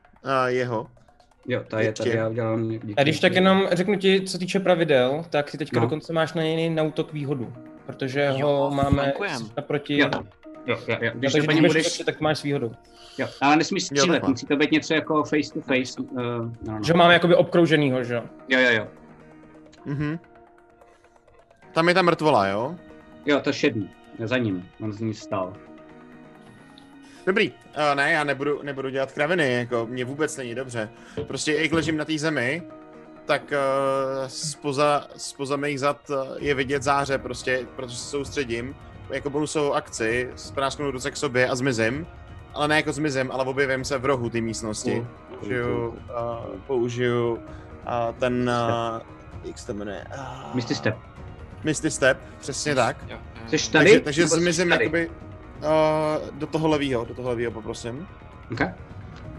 jeho. Jo, to je tady, já udělám někdy. A když tak jenom řeknu ti, co týče pravidel, tak si teďka No. no. dokonce máš na něj na útok výhodu. Protože Jo, ho máme naproti... Jo, jo, jo, jo. Když to budeš budeš, útočit, tak máš s výhodou. jo, ale nesmíš střílet, musí to být něco jako face to face. Uh, no, no. Že ho máme jakoby obkrouženýho, že jo? Jo, jo, jo. Mhm. Tam je ta mrtvola, jo? Jo, to šedý, za ním, on z ní stál. Dobrý, uh, ne, já nebudu, nebudu dělat kraviny, jako mě vůbec není dobře. Prostě jak ležím na té zemi, tak uh, spoza, spoza mých zad uh, je vidět záře prostě, protože se soustředím. Jako bonusovou akci, sprásknu ruce k sobě a zmizím. Ale ne jako zmizím, ale objevím se v rohu té místnosti. Použiju, uh, použiju uh, ten, uh, jak se to jmenuje? Uh, Misty Step. Misty Step, přesně tak. Jsi tady? Takže, takže zmizím tady? jakoby uh, do toho levýho, do toho levýho poprosím. Okay.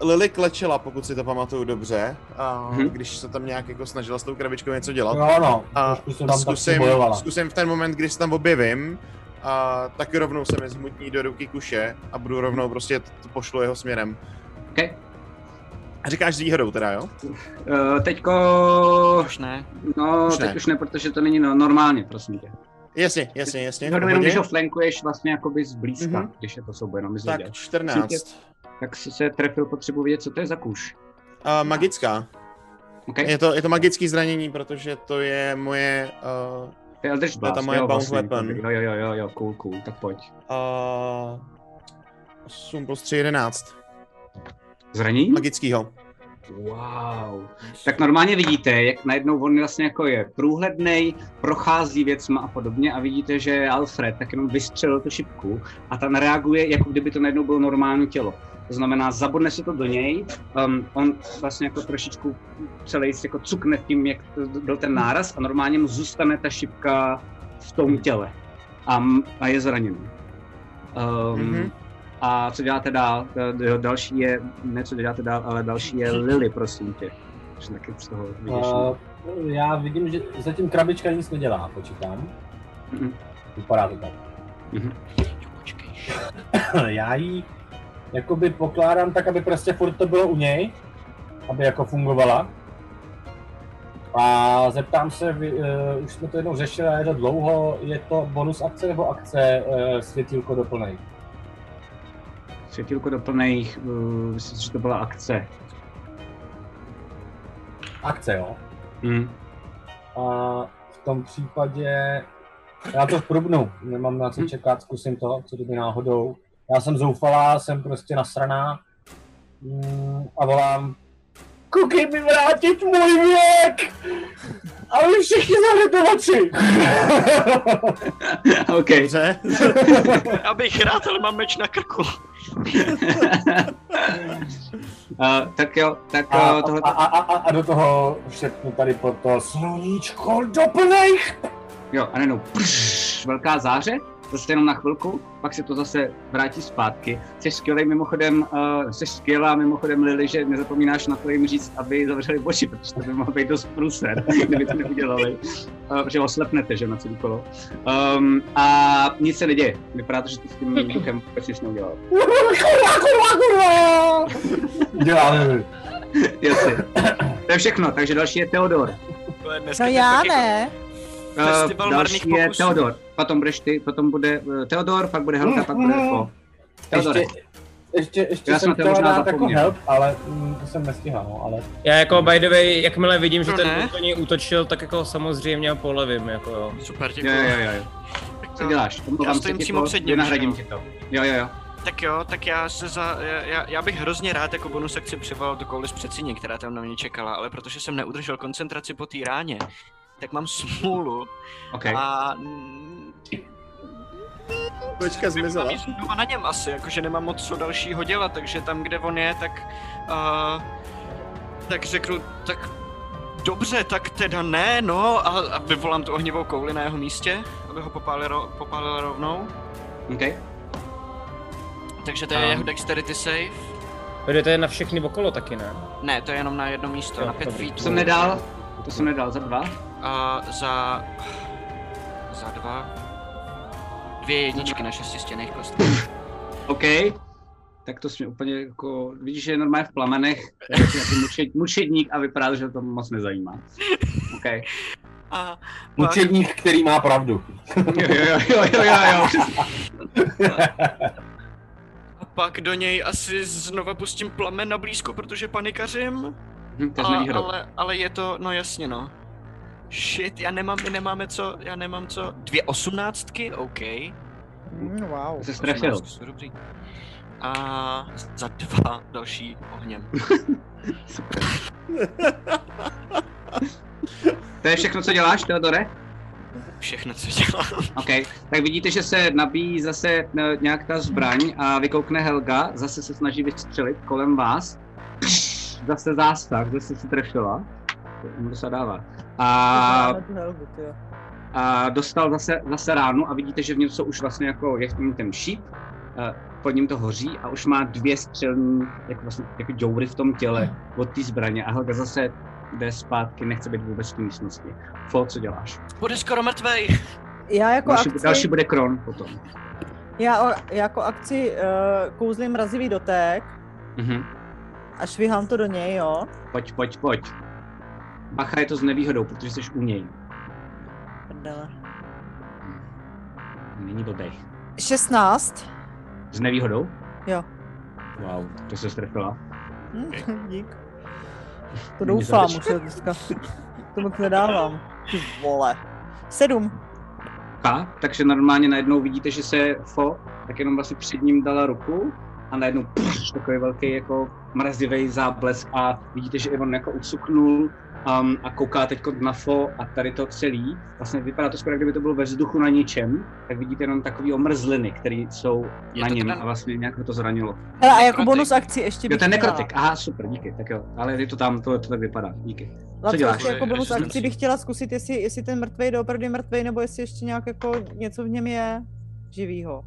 Lily klečela, pokud si to pamatuju dobře, a Mhm. když se tam nějak jako snažila s tou krabičkou něco dělat. No, no, a tam zkusím, bojovala. zkusím v ten moment, kdy se tam objevím, a taky rovnou se mi zmutní do ruky kuše a budu rovnou prostě to pošlu jeho směrem. Okay. A říkáš s výhodou teda, jo? Uh, teďko... Už ne. No, Už teď ne. už ne, protože to není no, normálně, prosím tě. Jasně, jasně, jasně. V jenom, když ho flankuješ vlastně jakoby zblízka, Mhm. mm-hmm. když je to souboj, jenom Tak věděl. 14. Tak si se trefil, potřebuji vědět, co to je za kůž. Uh, magická. Okay? Je to, je to magické zranění, protože to je moje uh, To je Eldritch to je ta Blast, moje jo, vlastně, weapon. Jo, jo, jo, jo, jo, cool, cool, tak pojď. uh, 8 plus 3, 11. Zranění? Magickýho. Wow. Tak normálně vidíte, jak najednou on vlastně jako je průhlednej, prochází věcma a podobně a vidíte, že Alfred tak jenom vystřelil tu šipku a tam reaguje, jako kdyby to najednou bylo normální tělo. To znamená, zabodne se to do něj, um, on vlastně jako trošičku celý jako cukne tím, jak to byl ten náraz a normálně mu zůstane ta šipka v tom těle a, a je zraněný. Um, Mhm. A co děláte dál? Eh, další je, ne co děláte dál, ale další je Lily, prosím tě. Že taky z toho vidíš. Uh, já vidím, že zatím krabička nic nedělá, počítám. Mhm. Vypadá to tak. Mhm. Počkej. já ji jakoby pokládám tak, aby prostě furt to bylo u něj, aby jako fungovala. A zeptám se, vy, uh, už jsme to jednou řešili, a je to dlouho, je to bonus akce nebo akce uh, světílko doplnej? Světílko doplnej, uh, myslím, že to byla akce. Akce, jo. Mhm. A v tom případě já to probnu, nemám na co čekat, zkusím to, co kdyby náhodou. Já jsem zoufalá, jsem prostě nasraná mm, a volám Kuky mi vrátit můj věk! A vy všichni zavřete oči! OK. Dobře. Já bych rád, ale mám meč na krku. uh, tak jo, tak A, uh, tohle... a, a, a, a do toho šepnu tady po to sluníčko doplnej! Jo, a prš, velká záře, zase jenom na chvilku, pak se to zase vrátí zpátky. Jsi skvělý mimochodem, uh, jsi skvělá mimochodem Lily, že nezapomínáš na to jim říct, aby zavřeli oči, protože to by mohl být dost průser, kdyby to neudělali. Uh, protože oslepnete, že na celý kolo. Um, a nic se neděje. Vypadá to, že ty s tím duchem vůbec nic neudělal. Kurva, kurva, kurva! Děláme. Jasně. To je všechno, takže další je. To dneska No já taky- ne. Festival marných další je pokusů. Theodor. Potom budeš ty, potom bude uh, Theodor, pak bude Helga, pak bude Po. Theodore. Ještě, ještě, ještě Já jsem to chtěl možná dát jako zapomněl. help, ale mm, to jsem nestihal, no, ale Já jako by the way, jakmile vidím, že To ten do něj útočil, tak jako samozřejmě ho polevím, jako jo. Super, Jo, děkuji. jo, jo, jo. Co děláš? Omlouvám stojím přímo to, před ním, Vynahradím že ti to. Jo, jo, jo. Tak jo, tak já se za, já, já, já bych hrozně rád jako bonus akci přivolal tu kouli z přecině, která tam na mě čekala, ale protože jsem neudržel koncentraci po té ráně, tak mám smůlu OK. a Kočka zmizela. znova na něm asi, jakože nemám moc co dalšího dělat, takže tam, kde on je, tak uh, tak řeknu, tak dobře, tak teda ne, no, a, a vyvolám tu ohnivou kouli na jeho místě, aby ho popálil, popálil rovnou. OK. Takže to je A- jeho dexterity save. Protože to je na všechny okolo taky, ne? Ne, to je jenom na jedno místo, Jo, na pět dobrý. feet. To jsem nedal, to jsem nedal za dva. A za... Za dva... Dvě jedničky na šestistěných kostkách. OK. Tak to jsme úplně jako, vidíš, že je normálně v plamenech, je jako mučed, mučedník a vypadá, že to moc nezajímá. OK. A pak, mučedník, který má pravdu. Jo, jo, jo, jo, jo, jo. a pak do něj asi znova pustím plamen na blízko, protože panikařím. Hm, to je A, s nevýhodou. ale, ale je to, no jasně no. Shit, já nemám, my nemáme co, já nemám co. Dvě osmnáctky, OK. Mm, wow. Strefil. 18 jsou dobrý. A za dva další ohněm. To je všechno, co děláš, Teodore? Všechno, co dělám. OK, tak vidíte, že se nabíjí zase eh, nějak ta zbraň a vykoukne Helga, zase se snaží vystřelit kolem vás. Pš, Zase zásah, zase se trefila. Se dává. A, a dostal zase, zase ránu a vidíte, že v něm jsou už vlastně jako, je v něm ten šíp, eh, pod ním to hoří a už má dvě střelní, jako vlastně, jako děury v tom těle od té zbraně a Helga zase jde zpátky, nechce být vůbec v té místnosti. Fo, co děláš? Bude skoro mrtvej. Já jako Další, akci, další bude Kron potom. já o, jako akci uh, kouzlím mrazivý dotek Mhm. a švihám to do něj, jo. Pojď, pojď, pojď. Bacha je to s nevýhodou, protože jsi u něj. Prdele. Není blbej. 16. S nevýhodou? Jo. Wow, to se strefila. Hm, dík. To doufám, už se dneska. To moc nedávám. Ty vole. Sedm. A, takže normálně najednou vidíte, že se Fo tak jenom vlastně před ním dala ruku a najednou pš, takový velký jako mrazivý záblesk a vidíte, že on jako ucuknul um, a kouká teď na fo a tady to celý. Vlastně vypadá to skoro, jak kdyby to bylo ve vzduchu na ničem, tak vidíte jenom takový omrzliny, které jsou Je na něm a vlastně nějak ho to zranilo. Hele, a jako Nekrotik. bonus akci ještě Jo, bych ten chtěla. nekrotik, aha, super, díky, tak jo, ale je to tam, to, to tak vypadá, díky. Laco, děláš? jako bonus akci bych chtěla zkusit, jestli, jestli ten mrtvej je mrtvej, nebo jestli ještě nějak jako něco v něm je živýho.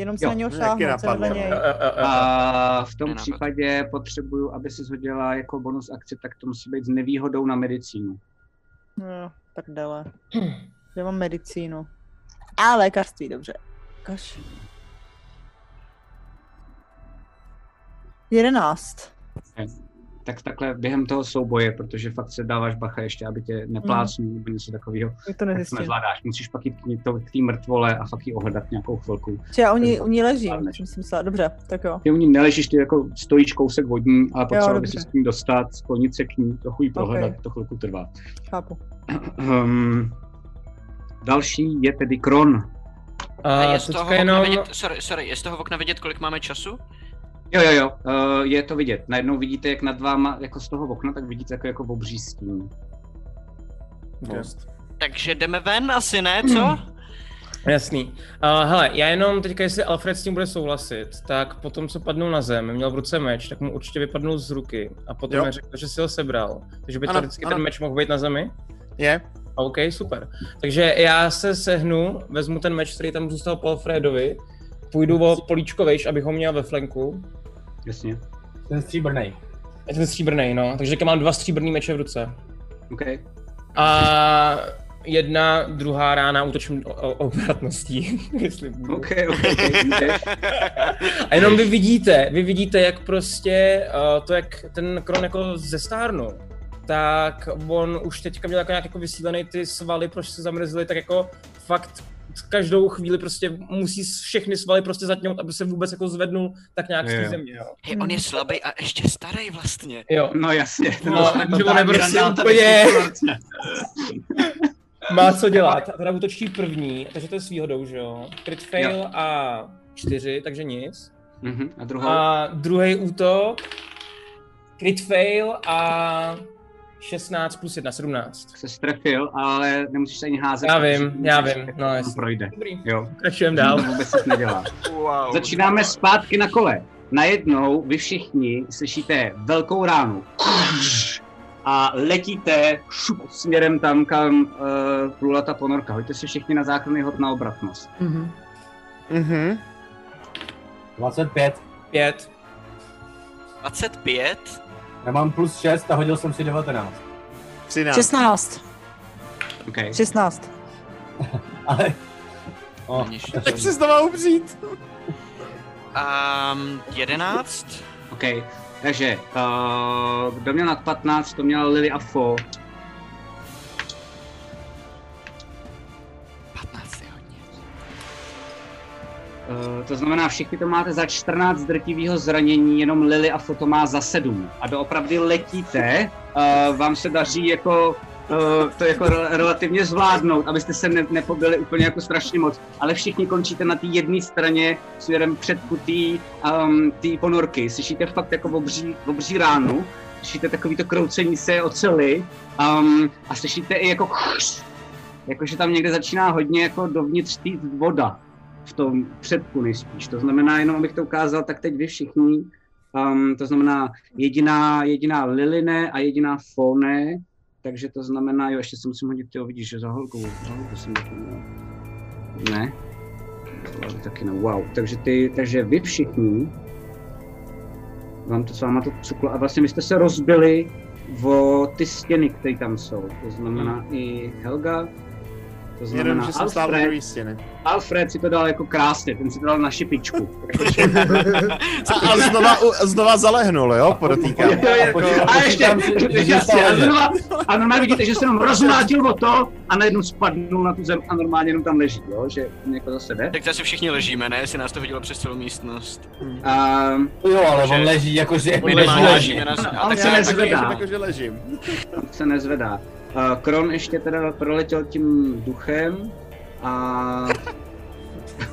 Jenom se Jo, na něho šáhnout, vedle něj. A, a, a, a. A v tom případě potřebuju, aby si hodila jako bonus akci, tak to musí být s nevýhodou na medicínu. No, tak dále. Já mám medicínu. A lékařství, dobře. Kaš. Jedenáct. Tak takhle během toho souboje, protože fakt se dáváš bacha ještě, aby tě neplácnul nebo něco takového, to tak to nezvládáš. Musíš pak jít k to- k té mrtvole a fakt ji ohledat nějakou chvilku. Či já u ní, u ní ležím, Zvládneš. jsem si myslela. Dobře, tak jo. Ty u ní neležíš, ty jako stojíš kousek vodní, ale potřeboval by si dobře. s tím dostat, sklonit se k ní, trochu ji prohledat, to chvilku trvá. Chápu. Um, další je tedy Kron. A A je z toho jenom... vidět, sorry, sorry, je z toho okna vidět, kolik máme času? Jo, jo, jo, uh, je to vidět. Najednou vidíte, jak nad váma, jako z toho okna, tak vidíte jako, jako obří stín. Dost. Takže jdeme ven, asi ne, co? Jasný. Uh, hele, já jenom teďka, jestli Alfred s tím bude souhlasit, tak potom, co padnul na zem, měl v ruce meč, tak mu určitě vypadnul z ruky a potom Jo. mi řekl, že si ho sebral. Takže by Ano, teoreticky ano. ten meč mohl být na zemi? Je? OK, super. Takže já se sehnu, vezmu ten meč, který tam zůstal po Alfredovi, půjdu o políčko vejš, abych ho měl ve flanku. Jasně. Ten stříbrnej. Je ten stříbrný, no. Takže mám dva stříbrný meče v ruce. OK. A jedna, druhá rána útočím obratností, jestli budu. OK, OK, OK, jdeš. A jenom vy vidíte, vy vidíte, jak prostě uh, to, jak ten Kron jako zestárnul, tak on už teďka měl jako nějak jako vysílený ty svaly, proč se zamrzly, tak jako fakt každou chvíli prostě musí všechny svaly prostě zatnout, aby se vůbec jako zvednul tak nějak z Jo, té jo. země, jo. Hej, on je slabý a ještě starý vlastně. Jo, No jasně. to No, bylo takže on je prostě úplně- má co dělat. A teda útočí první, takže to je s výhodou, že jo. Crit fail a čtyři, takže nic. Mhm, A druhou? A druhý útok, crit fail a 16 plus 1, 17. se strefil, ale nemusíš se ani házet. Já vím, já vím, no to jasně. projde. Dobrý, Jo, pokračujeme to dál. vůbec nic nedělá. Wow. Začínáme zpátky na kole. Najednou vy všichni slyšíte velkou ránu. A letíte šup, směrem tam, kam uh, plula ta ponorka. Hoďte si všichni na záchranný hod na obratnost. Mhm. Mhm. 25. 5. 25? Já mám plus 6 a hodil jsem si 19. 13. 16. Okay. 16. Ale... Oh, Vidíš. Tak si znova upřít. Um, 11? OK. Takže, uh, kdo měl nad 15, to měla Lily a Fo. To znamená, všichni to máte za 14 drtivého zranění, jenom Lily a Foto má za 7. A doopravdy letíte, uh, vám se daří jako uh, to jako re- relativně zvládnout, abyste se ne- nepobili úplně jako strašně moc. Ale všichni končíte na té jedné straně směrem před kutý um, té ponorky. Slyšíte fakt jako obří, obří ránu, slyšíte takový to kroucení se oceli um, a slyšíte i jako jakože tam někde začíná hodně jako dovnitř tít voda v tom předku nejspíš. To znamená, jenom abych to ukázal, tak teď vy všichni, um, to znamená jediná, jediná Liline a jediná Fone, takže to znamená, jo, ještě si musím hodit, jo, vidíš, že za holkou, za holkou jsem zapomněl. Ne? Ale taky ne, wow. Takže, ty, takže vy všichni, vám to s váma to cuklo a vlastně vy jste se rozbili o ty stěny, které tam jsou. To znamená i Helga, to znamená Jenom, že jsem Alfred, druhé stěny. Alfred si to dal jako krásně, ten si to dal na šipičku. A, a znova, znova zalehnul, jo, podotýkám. Jo, A počítám- A ještě, jasně, a, znova, a normálně vidíte, že se jenom rozmlátil o to a najednou spadnul na tu zem a normálně jenom tam leží, jo, že jako zase jde. Tak zase všichni ležíme, ne? Jestli nás to hodilo přes celou místnost. A Jo, ale on leží jakože... My leží, leží. on tak se se nezvedá. Jako, že ležím. on se nezvedá. Kron ještě teda proletěl tím duchem a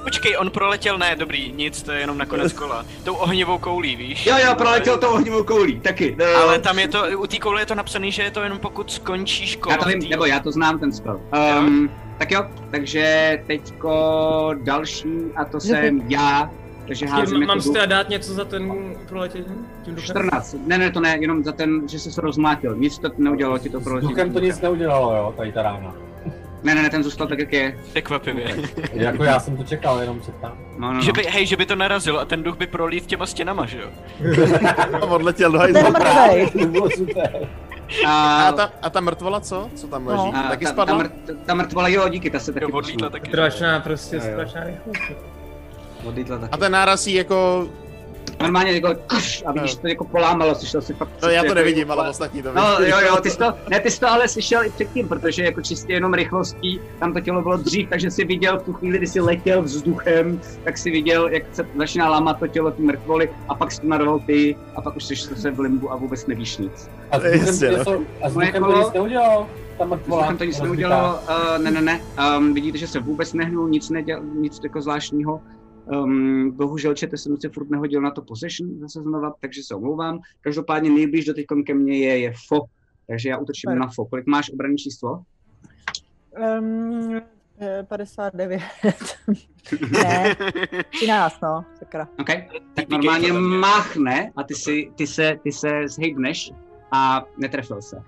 Počkej, on proletěl, ne, dobrý, nic, to je jenom na konec kola. Tou ohnivou koulí, víš? Jo, jo, proletěl to ohnivou koulí, taky. No. Ale tam je to, u té koule je to napsané, že je to jenom pokud skončíš kolo. Já to vím, nebo já to znám ten spell. Um, tak jo, takže teďko další a to jsem já, takže házím Mám, jako si teda dát něco za ten proletění? Tím duchem? 14. Ne, ne, to ne, jenom za ten, že jsi se rozmlátil. Nic to neudělalo ti to S proletí. duchem to nic neudělalo, jo, tady ta rána. Ne, ne, ne, ten zůstal tak, jak je. Překvapivě. Jako já jsem to čekal, jenom se ptám. No, no, no. Že by, hej, že by to narazilo a ten duch by prolít těma stěnama, že jo? A odletěl do hajzlu. A A, ta, a ta mrtvola co? Co tam leží? No. a Taky ta, ta, spadla? mrt, ta mrtvola, jo, díky, ta se taky Jo, taky. Strašná, prostě strašná rychlost. Odlítla taky. A ten náraz jí jako... Normálně jako kuš, a vidíš, že to jako polámalo, slyšel si fakt... No, já to jako- nevidím, ale ostatní to No vidí. jo, jo, ty jsi to, ne, ty jsi to ale slyšel i předtím, protože jako čistě jenom rychlostí, tam to tělo bylo dřív, takže si viděl v tu chvíli, kdy jsi letěl vzduchem, tak si viděl, jak se začíná lámat to tělo ty mrtvoly a pak si to narval ty a pak už jsi zase v limbu a vůbec nevíš nic. A s Jasně, duchem to no. a s Moje duchem to nic neudělal? Ta S mrtvola. duchem to nic neudělalo, uh, ne, ne, ne, um, vidíte, že se vůbec nehnul, nic neděl, nic jako zvláštního. Um, bohužel čete jsem si furt nehodil na to position zase znova, takže se omlouvám. Každopádně nejblíž do teď ke mně je, je Fo, takže já útočím Super. na Fo. Kolik máš obranný číslo? Um, 59. ne, 13, no, sakra. OK, tak normálně máchne a ty, si, ty, se, ty se zhejbneš a netrefil se.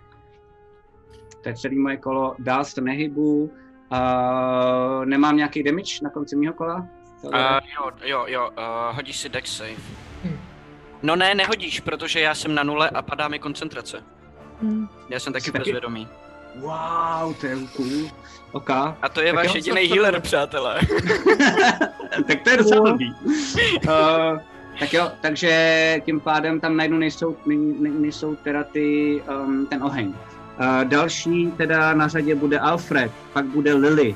To je celé moje kolo, dál se nehybu, uh, nemám nějaký damage na konci mého kola? Uh, jo, jo, jo, uh, hodíš si dex save. No ne, nehodíš, protože já jsem na nule a padá mi koncentrace. Hm. Já jsem taky Jsi taky? bezvědomý. Wow, to je cool. OK. A to je Tak váš jediný healer, přátelé. tak to je docela blbý. Uh, tak jo, takže tím pádem tam najednou nejsou, ne, ne, nejsou teda ty, um, ten oheň. Uh, další teda na řadě bude Alfred, pak bude Lily.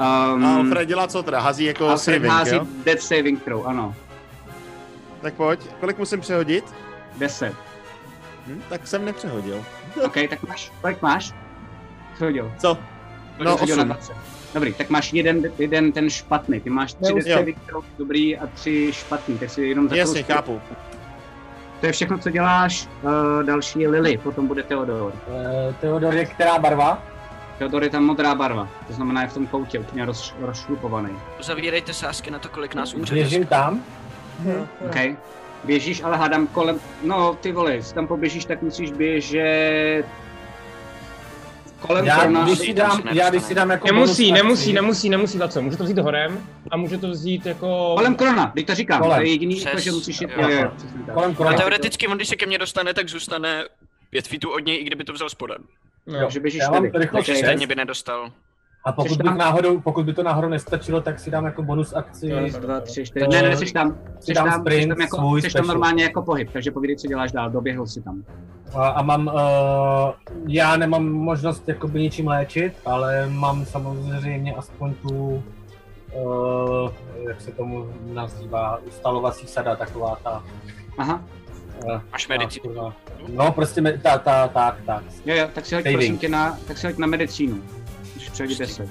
Um, A Alfred dělá co teda? Hazí jako Alfred saving, hází jo? death saving throw, ano. Tak pojď. Kolik musím přehodit? 10. Hm, tak jsem nepřehodil. OK, tak máš, kolik máš? Shodil. Co? No, Shodil na 8. 20. Dobrý, tak máš jeden, jeden ten špatný. Ty máš tři death Jo. saving throw dobrý a tři špatný, tak si jenom za Jasně, chápu. To je všechno, co děláš. Uh, další je Lily, potom bude Theodor. Eh, Theodor je která barva? Theodor je tam modrá barva, to znamená je v tom koutě úplně roz, rozšlupovaný. Zavírejte sásky na to, kolik nás umře. Běžím tam. Jo, OK. Běžíš, ale hádám kolem, no ty vole, jestli tam poběžíš, tak musíš běžet kolem Já, Krona. když si dám, já když si dám jako Nemusí, bonus nemusí, akci- nemusí, nemusí za co. Může to vzít horem a může to vzít jako... Kolem Krona, teď to říkám, Kolem. to je jediný, Přes- to, že musíš jít, tak. Kolem A krona. teoreticky on, když se ke mně dostane, tak zůstane pět feetů od něj, i kdyby to vzal spodem. No. Takže běžíš Já tady. rychlost šest. Stejně by nedostal. A pokud, tam? náhodou, pokud by to náhodou nestačilo, tak si dám jako bonus akci. Jo, Jedna, dva, tři, čtyři. Eh, Ne, ne, jsi tam. Jsi dám tam, jsi sprint, tam, jako, svůj jsi tam normálně jako pohyb, takže povídej, co děláš dál, doběhl si tam. A, a mám, uh, já nemám možnost jakoby ničím léčit, ale mám samozřejmě aspoň tu, uh, jak se tomu nazývá, ustalovací sada, taková ta. Aha, Uh, Máš medicínu. No, prostě me, ta, ta, tak, tak. jo, jo, tak si hoď prosím tě na, tak si hoď na medicínu. Když přejdi 10.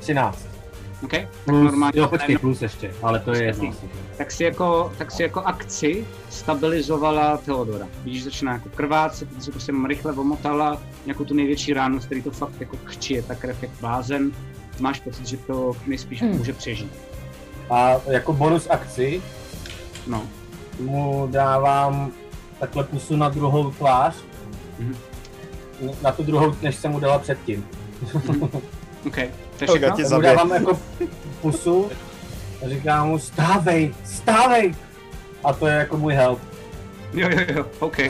13. OK? Tak Plus, normálně. jo, počkej, plus ještě, ale to je jedno. tak si jako, tak si jako akci stabilizovala Theodora. Vidíš, začíná jako krvácet, ty se prostě rychle omotala nějakou tu největší ránu, z který to fakt jako chčije, ta krev jak blázen. Máš pocit, že to nejspíš Hmm. může přežít. A jako bonus akci No. mu dávám takhle pusu na druhou tvář. Mhm. Na tu druhou, než jsem mu dala předtím. OK. To je všechno? tě mu dávám jako pusu a říkám mu stávej, stávej! A to je jako můj help. Jo, jo, jo, OK.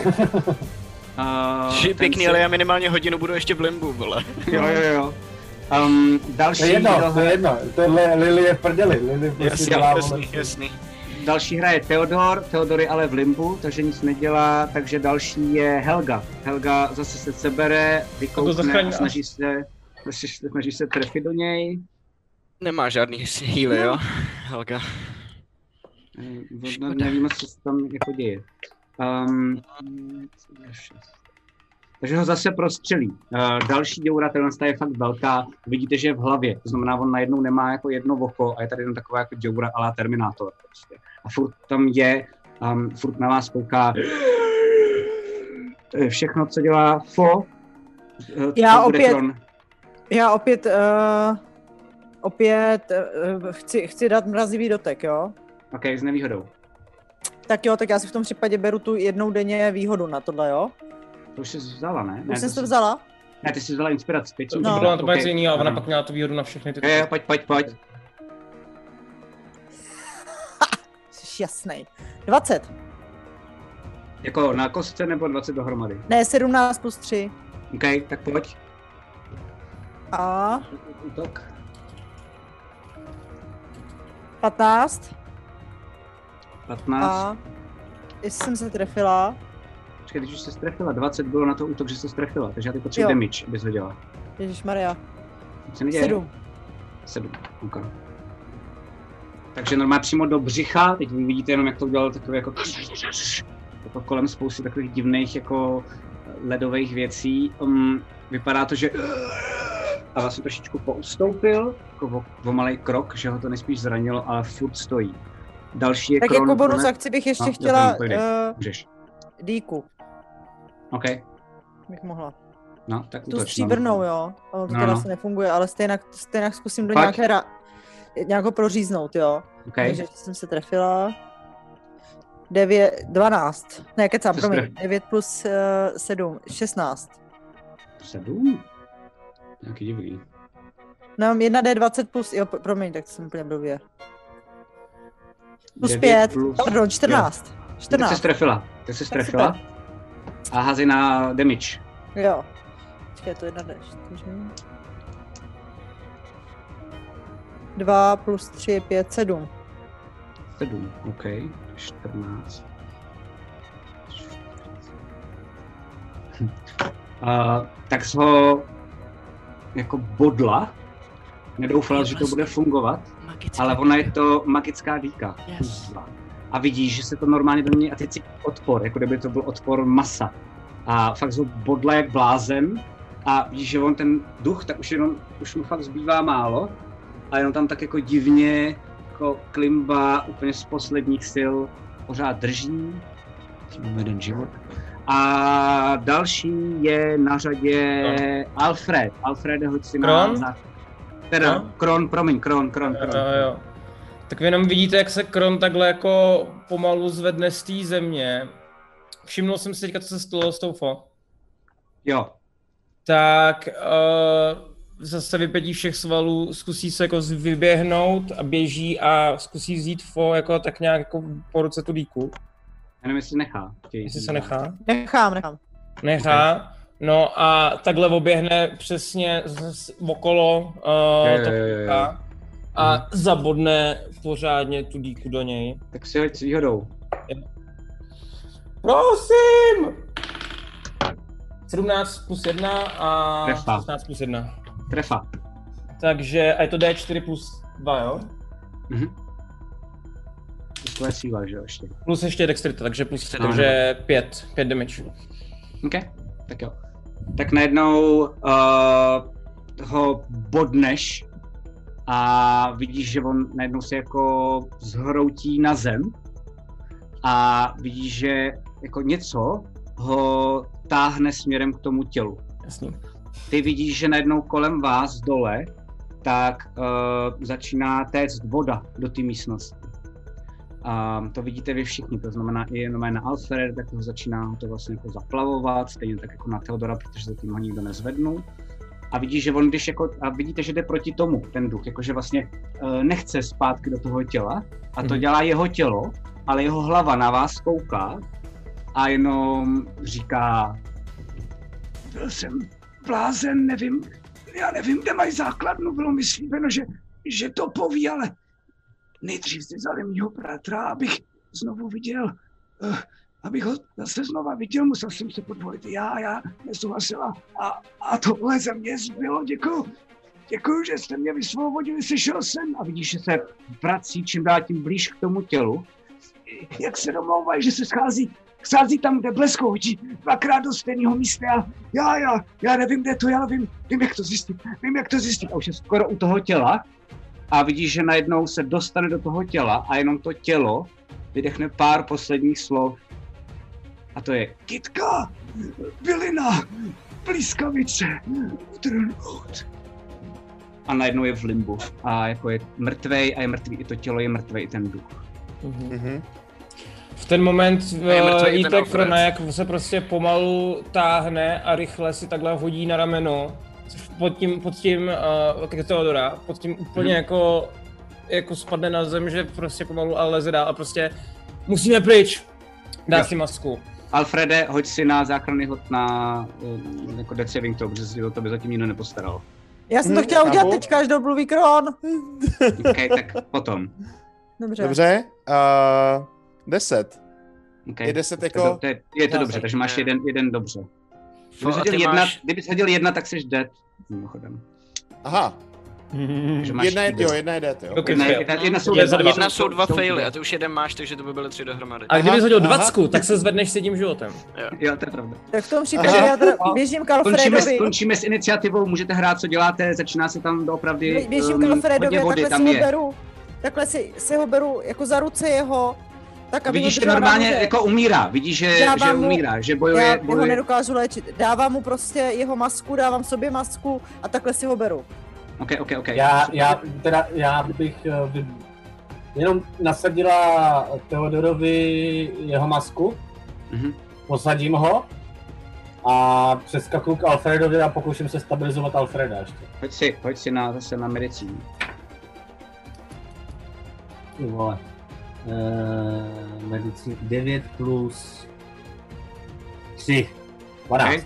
Uh, pěkný, ale já minimálně hodinu budu ještě v limbu, vole. Jo, jo, jo. Um, další, To je jedno, kdo to je jedno. Tohle Lily je v prdeli. Lily prostě Jasný, dělá jasný, jasný. další hraje Theodor, Theodor je ale v limbu, takže nic nedělá, takže další je Helga. Helga zase se sebere, vykoukne a snaží se, snaží se trefit do něj. Nemá žádný healy, jo? Helga. Škoda. Nevíme, co se tam jako děje. Um, takže ho zase prostřelí. Uh, další děura, která je fakt velká, vidíte, že je v hlavě, to znamená, on najednou nemá jako jedno oko a je tady jenom taková jako děura ala Terminátor. Prostě. A furt tam je, um, furt na vás kouká Eh, všechno, co dělá Fo. eh, Já opět- Kron. Já opět, uh, opět uh, chci, chci dát mrazivý dotek, jo? OK, s nevýhodou. Tak jo, tak já si v tom případě beru tu jednou denně výhodu na tohle, jo? To už jsi vzala, ne? Už jsem si to jsi- vzala? Ne, ty jsi vzala inspiraci. Teď To jsem bylo na to okay. jiný, a ona pak měla tu výhodu na všechny ty. Jo, jo, pojď, pojď, pojď. Jsi jasnej. 20. Jako na kostce nebo 20 dohromady? Ne, 17 plus 3. OK, tak pojď. A Útok. 15. 15. A jestli jsem se trefila, Počkej, když jsi strefila, 20 bylo na to útok, že jsi strefila, takže já teď potřebuji damage, abys věděla. Ježíš Maria, Co se neděje? 7. 7, OK. Takže normálně přímo do břicha, teď vy vidíte jenom, jak to udělal takové jako, jako kolem spousty takových divných jako ledových věcí. Um, vypadá to, že a vlastně trošičku poustoupil, jako o, o malý krok, že ho to nejspíš zranilo, ale furt stojí. Další je Tak Kron, jako bonus akci bych ještě No, chtěla uh, Můžeš. díku, OK, bych mohla. no, tak Tu útoč, no. stříbrnou, jo. Ono to No, teda no. asi nefunguje, ale stejně, stejně zkusím do Pojď. nějaké ra... nějakou proříznout, jo. OK, Takže jsem se trefila. 9, 12. Ne, kecám, promiň. tref- 9 plus uh, 7, 16. 7? Nějaký divný. No, mám 1 D20 plus, jo, promiň, tak jsem úplně blbě. Plus 9 5, plus- pardon, 14. Tak se 14, strefila, tak se strefila. A házej na damage. jo. Počkej, to 1 D4. 2 plus 3 je 5, 7. 7, OK, 14. Uh, tak jsi ho jako bodla, nedoufala, že to bude fungovat, Magické. ale ona je to magická dýka. Yes. A vidíš, že se to normálně do něj, a teď cítíš odpor, jako kdyby to byl odpor masa. A fakt ho bodla jak blázen a vidíš, že on ten duch, tak už jenom, už mu fakt zbývá málo a jenom tam tak jako divně, jako klimba úplně z posledních sil pořád drží. Tím jeden život. A další je na řadě Alfred. Alfred, hoď si Kron? Teda, No. Kron, promiň, Kron, Kron, Kron. Jo, jo. Tak vy jenom vidíte, jak se Kron takhle jako pomalu zvedne z té země. Všimnul jsem si teďka, co se stalo s tou fo. Jo, Tak uh, zase vypětí všech svalů, zkusí se jako vyběhnout a běží a zkusí vzít fo jako tak nějak jako po ruce tu díku. já nevím, jestli nechá. Chtějí Jestli se nechá. Nechám, nechám. Nechá. No a takhle oběhne přesně z, z, okolo uh, Jo, jo, toho jo, jo. díka a zabodne pořádně tu díku do něj. Tak si hoď s výhodou. Prosím! 17 plus 1 a Trefa. 16 plus 1. Trefa. Takže a je to D4 plus 2, jo? Mhm. To je síla, že jo, ještě. Plus ještě dexterita, takže plus 3, Ano. takže 5, 5 damage. OK, tak jo. Tak najednou uh, ho bodneš a vidíš, že on najednou se jako zhroutí na zem a vidíš, že jako něco ho táhne směrem k tomu tělu. Jasný. Ty vidíš, že najednou kolem vás dole, tak uh, začíná téct voda do té místnosti. A to vidíte vy všichni, to znamená i jenom na Alfred, tak ho začíná to vlastně jako zaplavovat, stejně tak jako na Theodora, protože zatím ho nikdo nezvednul. A vidíš, že on když jako, a vidíte, že jde proti tomu, ten duch, jakože vlastně uh, nechce zpátky do toho těla a to Mhm. dělá jeho tělo, ale jeho hlava na vás kouká a jenom říká byl jsem blázen, nevím, já nevím, kde mají základnu, bylo mi slíbeno, že, že to poví, ale nejdřív si vzali mýho bratra, abych znovu viděl, uh, abych ho zase znova viděl, musel jsem se podvolit já, já nesouhlasila a, a tohle ze mě zbylo, děkuju. Děkuju, že jste mě vysvobodili, sešel jsem a vidíš, že se vrací čím dál tím blíž k tomu tělu. Jak se domlouvají, že se schází sází tam, kde bleskou oči, dvakrát do stejného místa. A já, já, já nevím, kde to ale vím, vím, jak to zjistit, vím, jak to zjistit. A už je skoro u toho těla a vidíš, že najednou se dostane do toho těla a jenom to tělo vydechne pár posledních slov. A to je Kitka, bylina, blízkavice, trnout. A najednou je v limbu. A jako je mrtvej a je mrtvý i to tělo, je mrtvej i ten duch. Mhm. V ten moment A Jítek Alfred. Frona, jak se prostě pomalu táhne a rychle si takhle hodí na rameno pod tím, pod tím uh, k Teodora, pod tím úplně Mhm. jako, jako spadne na zem, že prostě pomalu ale leze dál a prostě musíme pryč. Dá Jo. si masku. Alfrede, hoď si na záchranný hod na eh, jako death saving throw, protože si o to by zatím nikdo nepostaral. Já jsem to Hm, chtěla udělat chápu. teďka, až do mluví Kron. OK, tak potom. Dobře. Dobře, uh, 10. Okay. Je 10 To je jako- do- To je, je to dobře, takže máš jeden, jeden dobře. Fo, Kdybys a hodil ty jedna, máš... kdybys hodil jedna, tak jsi dead. Mimochodem. Aha, Máš jedna je, tři jo, jedna je dead, jo. Ok. Jedna, Jo. jedna, jedna jsou Je za dead, dva. Jedna jsou dva faily a ty už jeden máš, takže to by byly tři dohromady. A kdybys Aha, hodil dvacku, tak se zvedneš s jedním životem. Jo, to je pravda. Tak v tom případě já teda běžím k Končíme, s- Alfredovi. končíme s iniciativou, můžete hrát, co děláte, začíná se tam doopravdy Běžím um, k Alfredovi a takhle si ho beru. Takhle si, si ho beru jako za ruce jeho. Tak aby Vidíš, ho že normálně nahoře. jako umírá, vidíš, že, Dávám že mu- umírá, že Já bojuje, jeho bojuje. nedokážu léčit. Dávám mu prostě jeho masku, dávám sobě masku a takhle si ho beru. Ok, ok, ok. Já, já, teda, já bych eh, vy- jenom nasadila Teodorovi jeho masku, Mhm. posadím ho a přeskakuju k Alfredovi a pokouším se stabilizovat Alfreda ještě. Pojď si, pojď si na, zase na medicínu. Ty vole. Uh, medicín 9 plus 3. 12. Okay.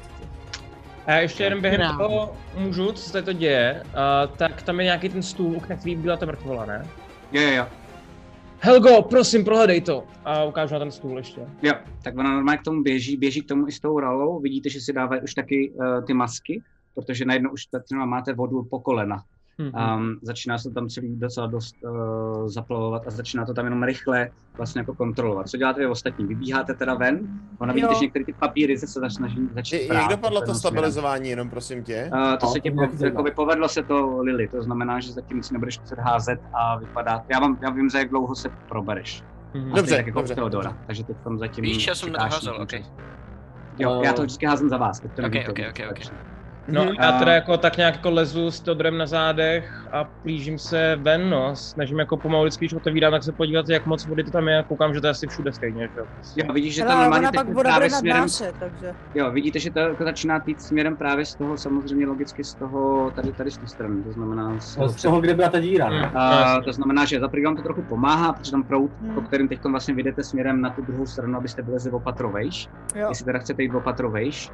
A já ještě jeden během Krám. toho můžu, co se tady to děje, uh, tak tam je nějaký ten stůl, na který byla ta mrtvola, ne? Jo, jo, jo. Helgo, prosím, prohledej to. A ukážu na ten stůl ještě. Jo, tak ona normálně k tomu běží, běží k tomu i s tou ralou. Vidíte, že si dávají už taky uh, ty masky, protože najednou už třeba máte vodu po kolena. Mhm. Um, začíná se tam celý docela dost uh, zaplavovat a začíná to tam jenom rychle vlastně jako kontrolovat. Co děláte vy ostatní? Vybíháte teda ven? Ona vidíte, Jo. že některé ty papíry se se snaží začít Je- prát, Jak dopadlo to jenom směrem. stabilizování, jenom prosím tě? Uh, to No, se ti po, zajímá. jako povedlo se to Lily, to znamená, že zatím si nebudeš muset házet a vypadat. Já, vám, já vím, za jak dlouho se probereš. Mhm. A Dobře, tak jako dobře, Teodora, dobře. takže teď tam zatím Víš, já jsem na to čekáš házel, ten ok. čas. Jo, já to vždycky házím za vás, teď to Ok, nevíte, No, Mhm. já teda A- jako tak nějak jako lezu s Teodorem na zádech a plížím se ven, no. Snažím jako pomalu vždycky, když otevírám, tak se podívat, jak moc vody to tam je a koukám, že to je asi všude stejně, že jo. Jo, vidíš, že tam normálně teď pak voda právě bude směrem, nadnášet, takže... jo, vidíte, že to jako začíná týt směrem právě z toho, samozřejmě logicky z toho, tady, tady z té strany, to znamená z toho Z toho, kde byla ta díra, Hmm. ne? A to znamená, že za prvý vám to trochu pomáhá, protože tam proud, Hmm. po kterým teď vlastně vyjdete směrem na tu druhou stranu, abyste byli opatrovejš. Jo. Jestli teda chcete jít opatrovejš.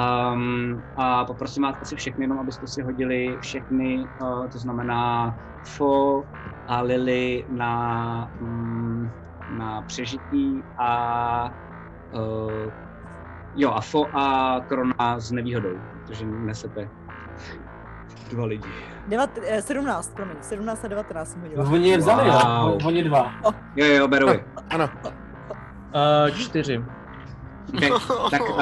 Um, a poprosím vás asi všechny, jenom abyste si hodili všechny, uh, to znamená Fo a Lily na, mm, na přežití a uh, jo a Fo a Krona s nevýhodou, protože nesete dva lidi. Devat, eh, 17, promiň, 17 a 19 jsem hodila. Oni je vzali, Wow. jo? Oni dva. Jo, jo, beru je. Ano. Uh, čtyři. Okay. Tak uh,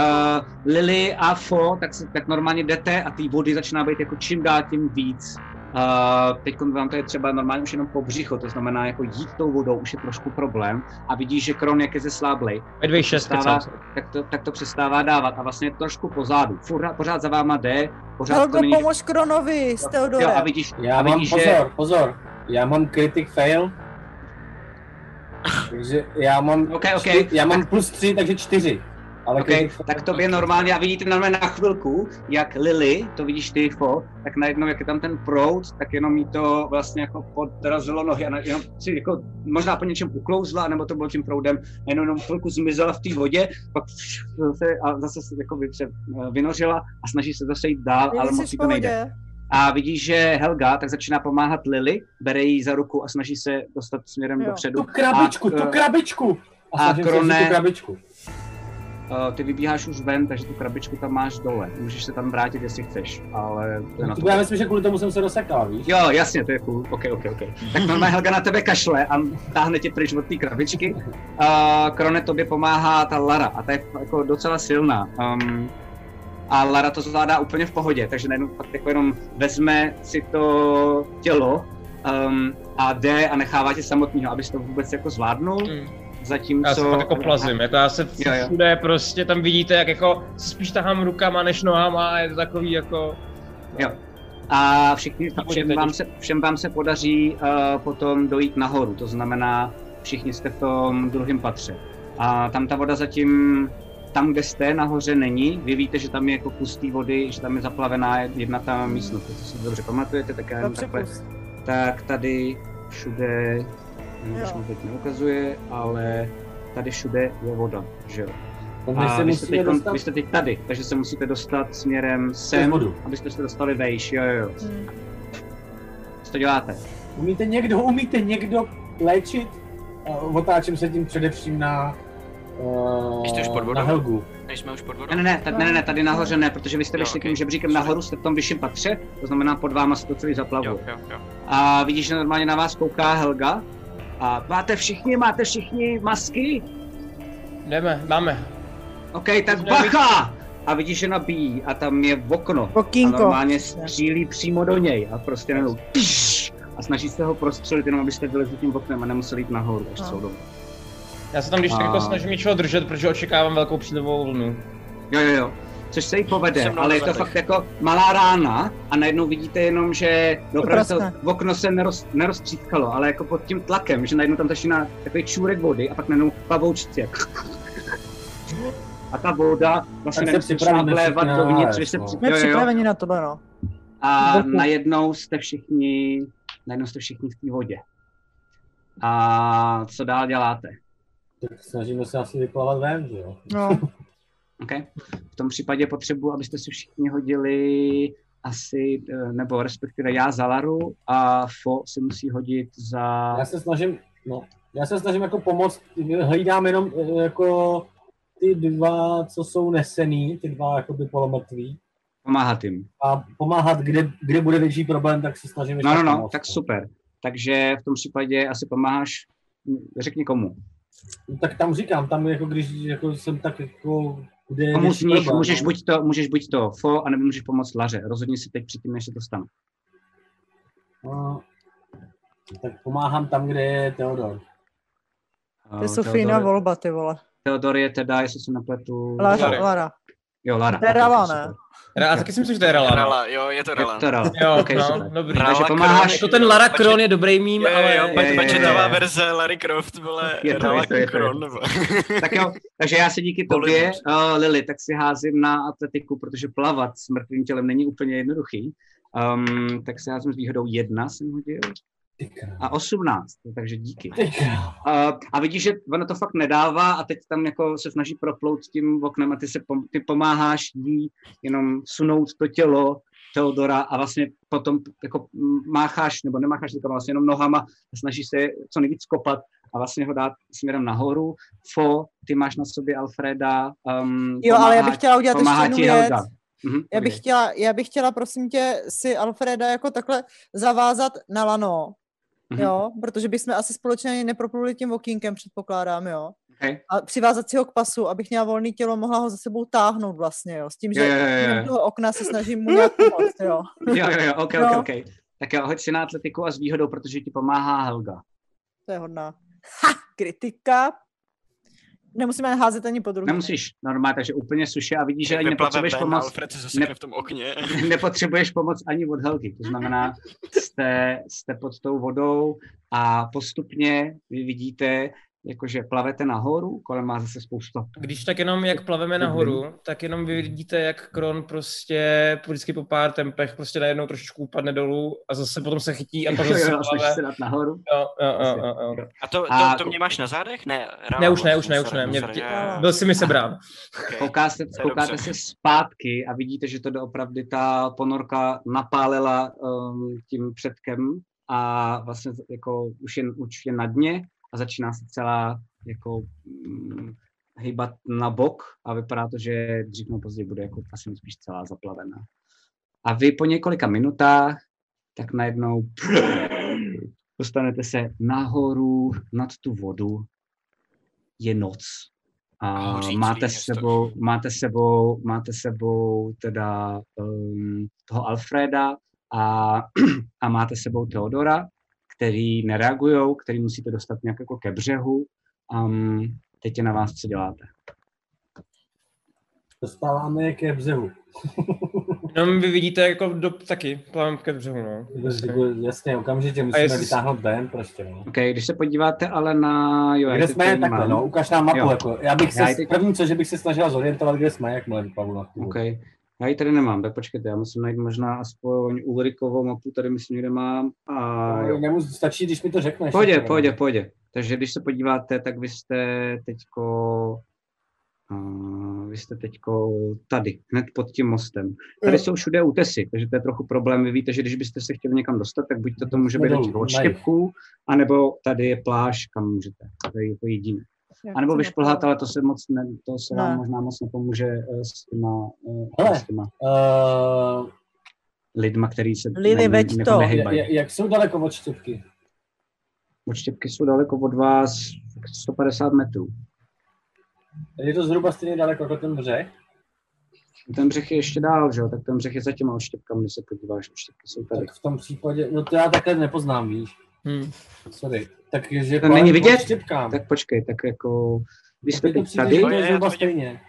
Lily a Fo, tak, se, tak normálně jdete a ty vody začíná být jako čím dál tím víc. Uh, teď vám to je třeba normálně už jenom po břicho, to znamená jako jít tou vodou už je trošku problém a vidíš, že Kron jak je zesláblej, přestává, tak, to, tak to přestává dávat a vlastně je trošku pozadu. Furt, pořád za váma jde, pořád Helgo, to není... pomož Kronovi s Jo, a Teodorem. vidíš, Já a mám, vidíš, že... pozor, pozor, já mám critic fail. Takže já mám, Ok, ok. čty- já mám plus 3, takže 4. Ale OK, critic fail- tak tobě normálně, a vidíte normálně na chvilku, jak Lily, to vidíš ty, Fo, tak najednou, jak je tam ten proud, tak jenom jí to vlastně jako podrazilo nohy a jenom si jako možná po něčem uklouzla, nebo to bylo tím proudem, a jenom, jenom chvilku zmizela v té vodě, pak se, a zase se jako vy- se eh, vynořila a snaží se zase jít dál, ale Jsi moc jí to nejde. A vidíš, že Helga tak začíná pomáhat Lily, bere ji za ruku a snaží se dostat směrem Jo. dopředu. Tu krabičku, A, tu krabičku. A, a Krone- tu krabičku. Uh, ty vybíháš už ven, takže tu krabičku tam máš dole. Můžeš se tam vrátit, jestli chceš, ale to je na to. Já myslím, že kvůli tomu jsem se dosekal, víš? Jo, jasně, to je cool. OK, OK, OK. Tak normálně Helga na tebe kašle a táhne tě pryč od té krabičky. Uh, Krone, tobě pomáhá ta Lara a ta je jako docela silná. Um, a Lara to zvládá úplně v pohodě, takže najednou fakt jako jenom vezme si to tělo um, a jde a nechává tě samotného, abys to vůbec jako zvládnul. Hmm. Zatímco... Já se fakt jako plazím, jako já se Jo, jo. všude prostě tam vidíte, jak jako spíš tahám rukama než nohama a je to takový jako... Jo. A všichni, Tak všem, vám se, všem vám se podaří uh, potom dojít nahoru, to znamená, všichni jste v tom druhém patře. A tam ta voda zatím, tam, kde jste, nahoře není. Vy víte, že tam je jako kus té vody, že tam je zaplavená jedna ta místnost, to si dobře pamatujete, tak já jenom Dobře, takhle. pust. Tak tady všude, Jo. mi teď neukazuje, ale tady všude je voda, že jo. A se vy jste, teď, dostat vy jste teď tady, takže se musíte dostat směrem sem, abyste se dostali vejš, jo, jo, jo. Hmm. Co to děláte? Umíte někdo, umíte někdo léčit? Uh, otáčím se tím především na, uh, Jste už pod vodou? na Helgu. Než jsme už pod vodou? Ne, ne, ne, tady, ne, ne, tady nahoře ne, protože vy jste Jo, vyšli okej. tím žebříkem nahoru, jste v tom vyšším patře, to znamená pod váma se to celý zaplavuje. Jo, jo, jo. A vidíš, že normálně na vás kouká Helga. A máte všichni, máte všichni masky? Jdeme, máme. OK, tak Jsme bacha! A vidíš, že nabíjí a tam je okno. A Okýnko. normálně střílí přímo do něj a prostě jenom tyš, a snaží se ho prostřelit, jenom abyste vylezli tím oknem a nemuseli jít nahoru až No. celou dobu. Já se tam když tak A- jako snažím něčeho držet, protože očekávám velkou přílivovou vlnu. Jo, jo, jo. Což se jí povede, ale je to fakt jako malá rána a najednou vidíte jenom, že opravdu to praskne. okno se neroz, neroztřískalo, ale jako pod tím tlakem, že najednou tam začíná takový čůrek vody a pak najednou pavoučci. jak- A ta voda vlastně se všichni na dovnitř, vy no. Jsme jo. připraveni na tohle, no. A najednou jste všichni, najednou jste všichni v té vodě. A co dál děláte? Tak snažíme se asi vyplavat ven, že jo? no. Okay. V tom případě potřebuji, abyste si všichni hodili asi, eh, nebo respektive já za Laru a Fo si musí hodit za... Já se snažím, no, já se snažím jako pomoct, hlídám jenom eh, jako ty dva, co jsou nesený, ty dva jako by polomrtví Pomáhat jim. a pomáhat, kde, kde bude větší problém, tak se snažím No, no, no, pomoct, tak super. Takže v tom případě asi pomáháš, hm, řekni komu. No, tak tam říkám, tam jako když jako jsem tak jako, kde Komu z větší nich můžeš buď to, můžeš buď to Fo, anebo můžeš pomoct Laře. Rozhodni si teď předtím, než se to stane. No, tak pomáhám tam, kde je Teodor. To je Eh, Sofína volba, ty vole. Theodor je teda, jestli se nepletu... Lara, Lara. Jo, Lara. Super. ne? Já taky si myslím, že to je Rala. no. Rala, jo, je to Je Rala. to Rala. Jo, Ok, no, dobrý. Rala Takže Kron, pomáháš- Jako ten Lara Kron je dobrý mím, jo, ale... jo, je, je, je. pečetová verze Larry Croft, vole, Je to, Rala je to, je to, je to. Kron. Tak jo, takže já se díky tobě, uh, Lily, tak si házím na atletiku, protože plavat s mrtvým tělem není úplně jednoduchý. Um, tak si házím s výhodou jedna, jsem hodil. A 18, takže díky. Uh, a vidíš, že ona to fakt nedává a teď tam jako se snaží proplout tím oknem a ty, se pom- ty pomáháš jí jenom sunout to tělo Teodora a vlastně potom jako mácháš, nebo nemácháš rukama, vlastně jenom nohama a snažíš se co nejvíc kopat a vlastně ho dát směrem nahoru. Fo, ty máš na sobě Alfreda. Um, Jo, ale já pomáhá- bych chtěla udělat ještě pomáhá jednu věc. Helga. Mhm, Já bych, chtěla, já bych chtěla, prosím tě, si Alfreda jako takhle zavázat na lano, Mhm. jo, protože bychom asi společně ani nepropluli tím okýnkem, předpokládám, jo. Okay. A přivázat si ho k pasu, abych měla volný tělo, mohla ho za sebou táhnout vlastně, jo, s tím, že Jo, jo, jo, toho okna se snažím mu nějak pomoct, jo. Jo, jo, jo, ok, Jo. ok, ok. Tak jo, hoď si na atletiku a s výhodou, protože ti pomáhá Helga. To je hodná. Ha, kritika. Nemusíme házet ani po druhé. Nemusíš, normálně, takže úplně suše a vidíš, že ani nepotřebuješ ven a pomoc. Alfred se zasekne v tom okně. nepotřebuješ pomoc ani od Helgy. To znamená, jste, jste pod tou vodou a postupně vy vidíte, jakože plavete nahoru, kolem má zase spousta. Když tak jenom jak plaveme nahoru, tak jenom vy vidíte, jak Kron prostě vždycky po pár tempech prostě najednou trošičku upadne dolů a zase potom se chytí a pak zase jo, plave. se dát nahoru. Jo, jo, jo, jo, jo. A to, to, A- to mě máš na zádech? Ne, Rala, Ne, už ne, už ne, už ne. Mě, tě, byl si mi sebrán. okay. Koukáte, koukáte se zpátky a vidíte, že to doopravdy ta ponorka napálila um, tím předkem a vlastně jako už je, už je na dně a začíná se celá jako mm, hýbat na bok a vypadá to, že dřív nebo později bude jako asi spíš celá zaplavená. A vy po několika minutách tak najednou dostanete se nahoru nad tu vodu. Je noc. A Hořící máte s sebou, máte sebou, máte sebou teda um, toho Alfreda a, a máte s sebou Teodora, který nereagují, který musíte dostat nějak jako ke břehu. Um, teď je na vás, co děláte. Dostáváme je ke břehu. Jenom vy vidíte jako do, taky, plavem ke břehu, no. Jasně, okamžitě musíme jestli- vytáhnout ven prostě. No. OK, když se podíváte ale na... Jo, Kde jsme, takhle, mám. no, ukaž nám mapu, Jo. jako, já bych se, Já ji teď- první co, že bych se snažila zorientovat, kde jsme, jakmile vyplavu na tu. OK. Já ji tady nemám, tak počkejte, já musím najít možná aspoň Ulrikovou mapu, tady myslím někde mám. A jo. Nemus, stačí, když mi to řekneš. Jako, pohodě, pohodě. Takže když se podíváte, tak vy jste teďko... Uh, vy jste teďko tady, hned pod tím mostem. Tady jsou všude útesy, takže to je trochu problém. Vy víte, že když byste se chtěli někam dostat, tak buď to, to může být na odštěpků, anebo tady je pláž, kam můžete. To je jako jediné. A nebo vyšplhat, ale to se moc ne, to se vám Ne. možná moc nepomůže eh, s těma, eh, Hele. s těma Uh, lidma, který se Lili, veď to. nehejbají. jak jsou daleko od štěpky? Odštěpky jsou daleko od vás 150 metrů. Je to zhruba stejně daleko jako ten břeh? Ten břeh je ještě dál, že jo? Tak ten břeh je za těma odštěpkami, když se podíváš, odštěpky jsou tady. Tak v tom případě, no to já takhle nepoznám, víš. Hmm. Sorry. Takže To není vidět? Štěpkám. Tak počkej, tak jako, vy jste teď tady, je vidím. stejně.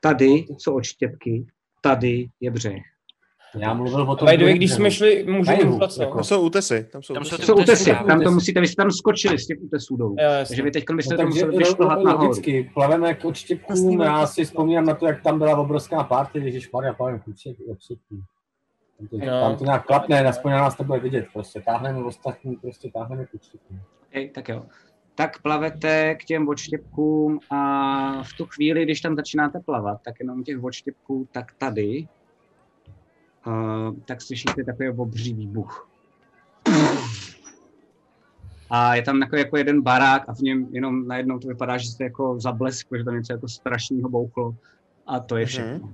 tady jsou odštěpky, tady je břeh. Já mluvil o tom. By když jsme šli, Na můžeme jihu, hůbat, co? jako. Tam jsou útesy, tam jsou Tam útesy. jsou To jsou útesy, útesy, tak. tam to musíte, vy jste tam skočili z těch útesů dolů. Takže vy teď byste No, to takže museli vyšplhat nahoru. logicky, plaveme k Vlastně odštěpkům, já velký si vzpomínám na to, jak tam byla obrovská party, Ježíš Maria, plaveme k odštěp- odštěpkům. Tam to, No. tam to nějak klapne, aspoň na nás to bude vidět, prostě táhneme ostatní, prostě táhneme k odštěpkům. Okay, tak jo. Tak plavete k těm odštěpkům a v tu chvíli, když tam začínáte plavat, tak jenom těch odštěpků, tak tady, uh, tak slyšíte takový obří výbuch. A je tam takový jako jeden barák a v něm jenom najednou to vypadá, že jste jako zablesklo, že tam něco jako strašného bouchlo. A to je všechno.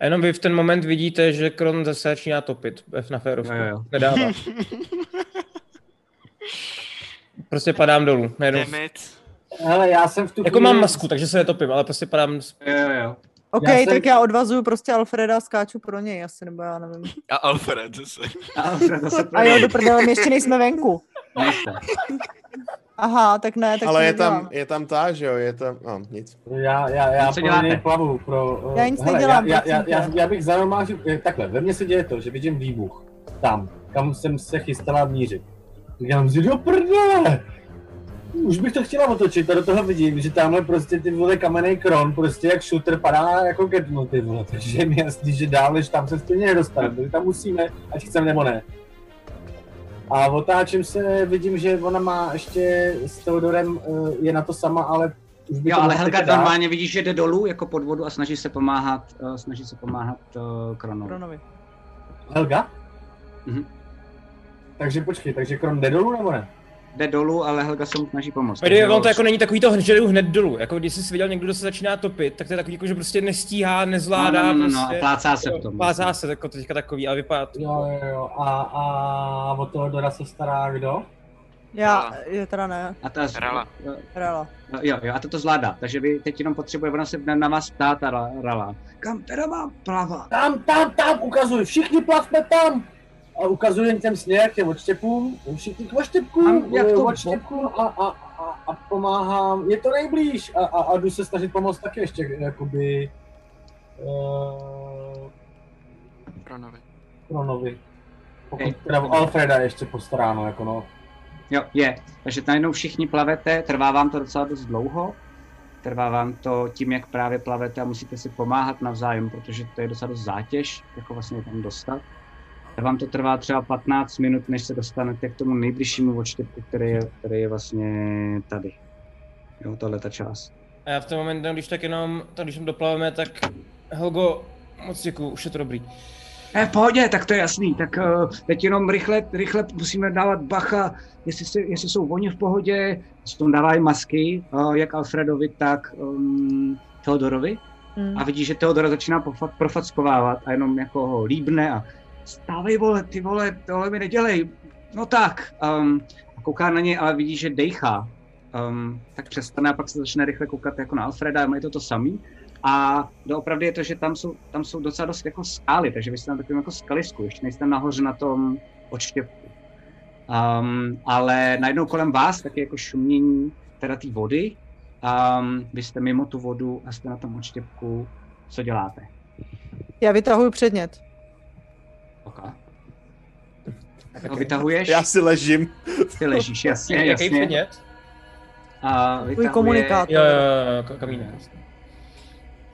A jenom vy v ten moment vidíte, že Kron zase začíná topit F na férovku. Jo, jo. Nedává. Prostě padám dolů. Najednou. It. Hele, já jsem v tu Jako mám masku, takže se netopím, ale prostě padám. Jo, jo, jo. OK, Já jsem- tak já odvazuju prostě Alfreda a skáču pro něj asi, nebo já nevím. A Alfred zase. A zase A jo, do prdele, my ještě nejsme venku. nejste. Aha, tak ne, tak Ale je tam, je tam ta, že jo, je tam, no, nic. Já, já, já Co pro něj plavu. Pro, Já nic hele, nedělám, Já, já, já, já, já, bych za normál, že, eh, takhle, ve mně se děje to, že vidím výbuch. Tam, kam jsem se chystala mířit. Říkám si, do prdele! Už bych to chtěla otočit a do toho vidím, že tamhle prostě ty vole kamenný kron, prostě jak shooter padá jako getnu ty vole, takže je mi jasný, že dál než tam se stejně nedostaneme, takže tam musíme, ať chceme nebo ne. A otáčím se, vidím, že ona má ještě s Teodorem, eh, je na to sama, ale už by Jo, to ale Helga dát. normálně vidíš, že jde dolů jako pod vodu a snaží se pomáhat, uh, snaží se pomáhat uh, Kronovi. Kronovi. Helga? Mhm. Takže počkej, takže Kron jde dolů nebo ne? Jde dolů, ale Helga se mu snaží pomoct. Takže on to jako není takový to, že jdu hned dolů. Jako když jsi viděl někdo, kdo se začíná topit, tak to je takový, jako, že prostě nestíhá, nezvládá. No, no, no, no, prostě. a plácá se v tom. Plácá se jako teďka takový, ale vypadá to. Jo, jo, jo. A, a o toho Dora se stará kdo? Já, je teda ne, A ta, Rala. Rala. Jo, jo, a to to zvládá. Takže vy teď jenom potřebuje, ona se na, vás ptá, ta Ra- Rala. Kam teda mám plavat? Tam, tam, tam, ukazuj, všichni plavme tam! A ukazuji jen těm směr, těm odštěpům, všichni k odštěpkům, jak eh, to odštěpkům a, a, a, a, pomáhám, je to nejblíž a, a, a jdu se snažit pomoct taky ještě, jakoby, uh, Kronovi. Kronovi. Pokud teda Alfreda ještě postaráno, jako no. Jo, je. Takže najednou všichni plavete, trvá vám to docela dost dlouho. Trvá vám to tím, jak právě plavete a musíte si pomáhat navzájem, protože to je docela dost zátěž, jako vlastně tam dostat. Vám to trvá třeba 15 minut, než se dostanete k tomu nejbližšímu odštěpku, který je, který je vlastně tady. Jo, tohle ta část. A já v ten moment, když tak jenom, tak když tam doplaveme, tak Helgo, moc děkuju, už je to dobrý. Eh, v pohodě, tak to je jasný. Tak uh, teď jenom rychle, rychle musíme dávat bacha, jestli, se, jestli jsou oni v pohodě, se tom dávají masky, uh, jak Alfredovi, tak um, Teodorovi. Mm. A vidí, že Teodora začíná profackovávat a jenom jako ho líbne a stávej vole, ty vole, tohle mi nedělej. No tak. Um, a kouká na ně, ale vidí, že dejchá. Um, tak přestane a pak se začne rychle koukat jako na Alfreda a mají to to samý. A doopravdy je to, že tam jsou, tam jsou docela dost jako skály, takže vy jste na takovém jako skalisku, ještě nejste nahoře na tom odštěpku. Um, ale najednou kolem vás taky jako šumění teda té vody. Um, vy jste mimo tu vodu a jste na tom odštěpku. Co děláte? Já vytahuju předmět. Okay. Tak ho vytahuješ? Já si ležím. Ty ležíš, jasně, Jaký jasně. předmět? A vytahuje, komunikátor. Jo, jo, jo, kamínek.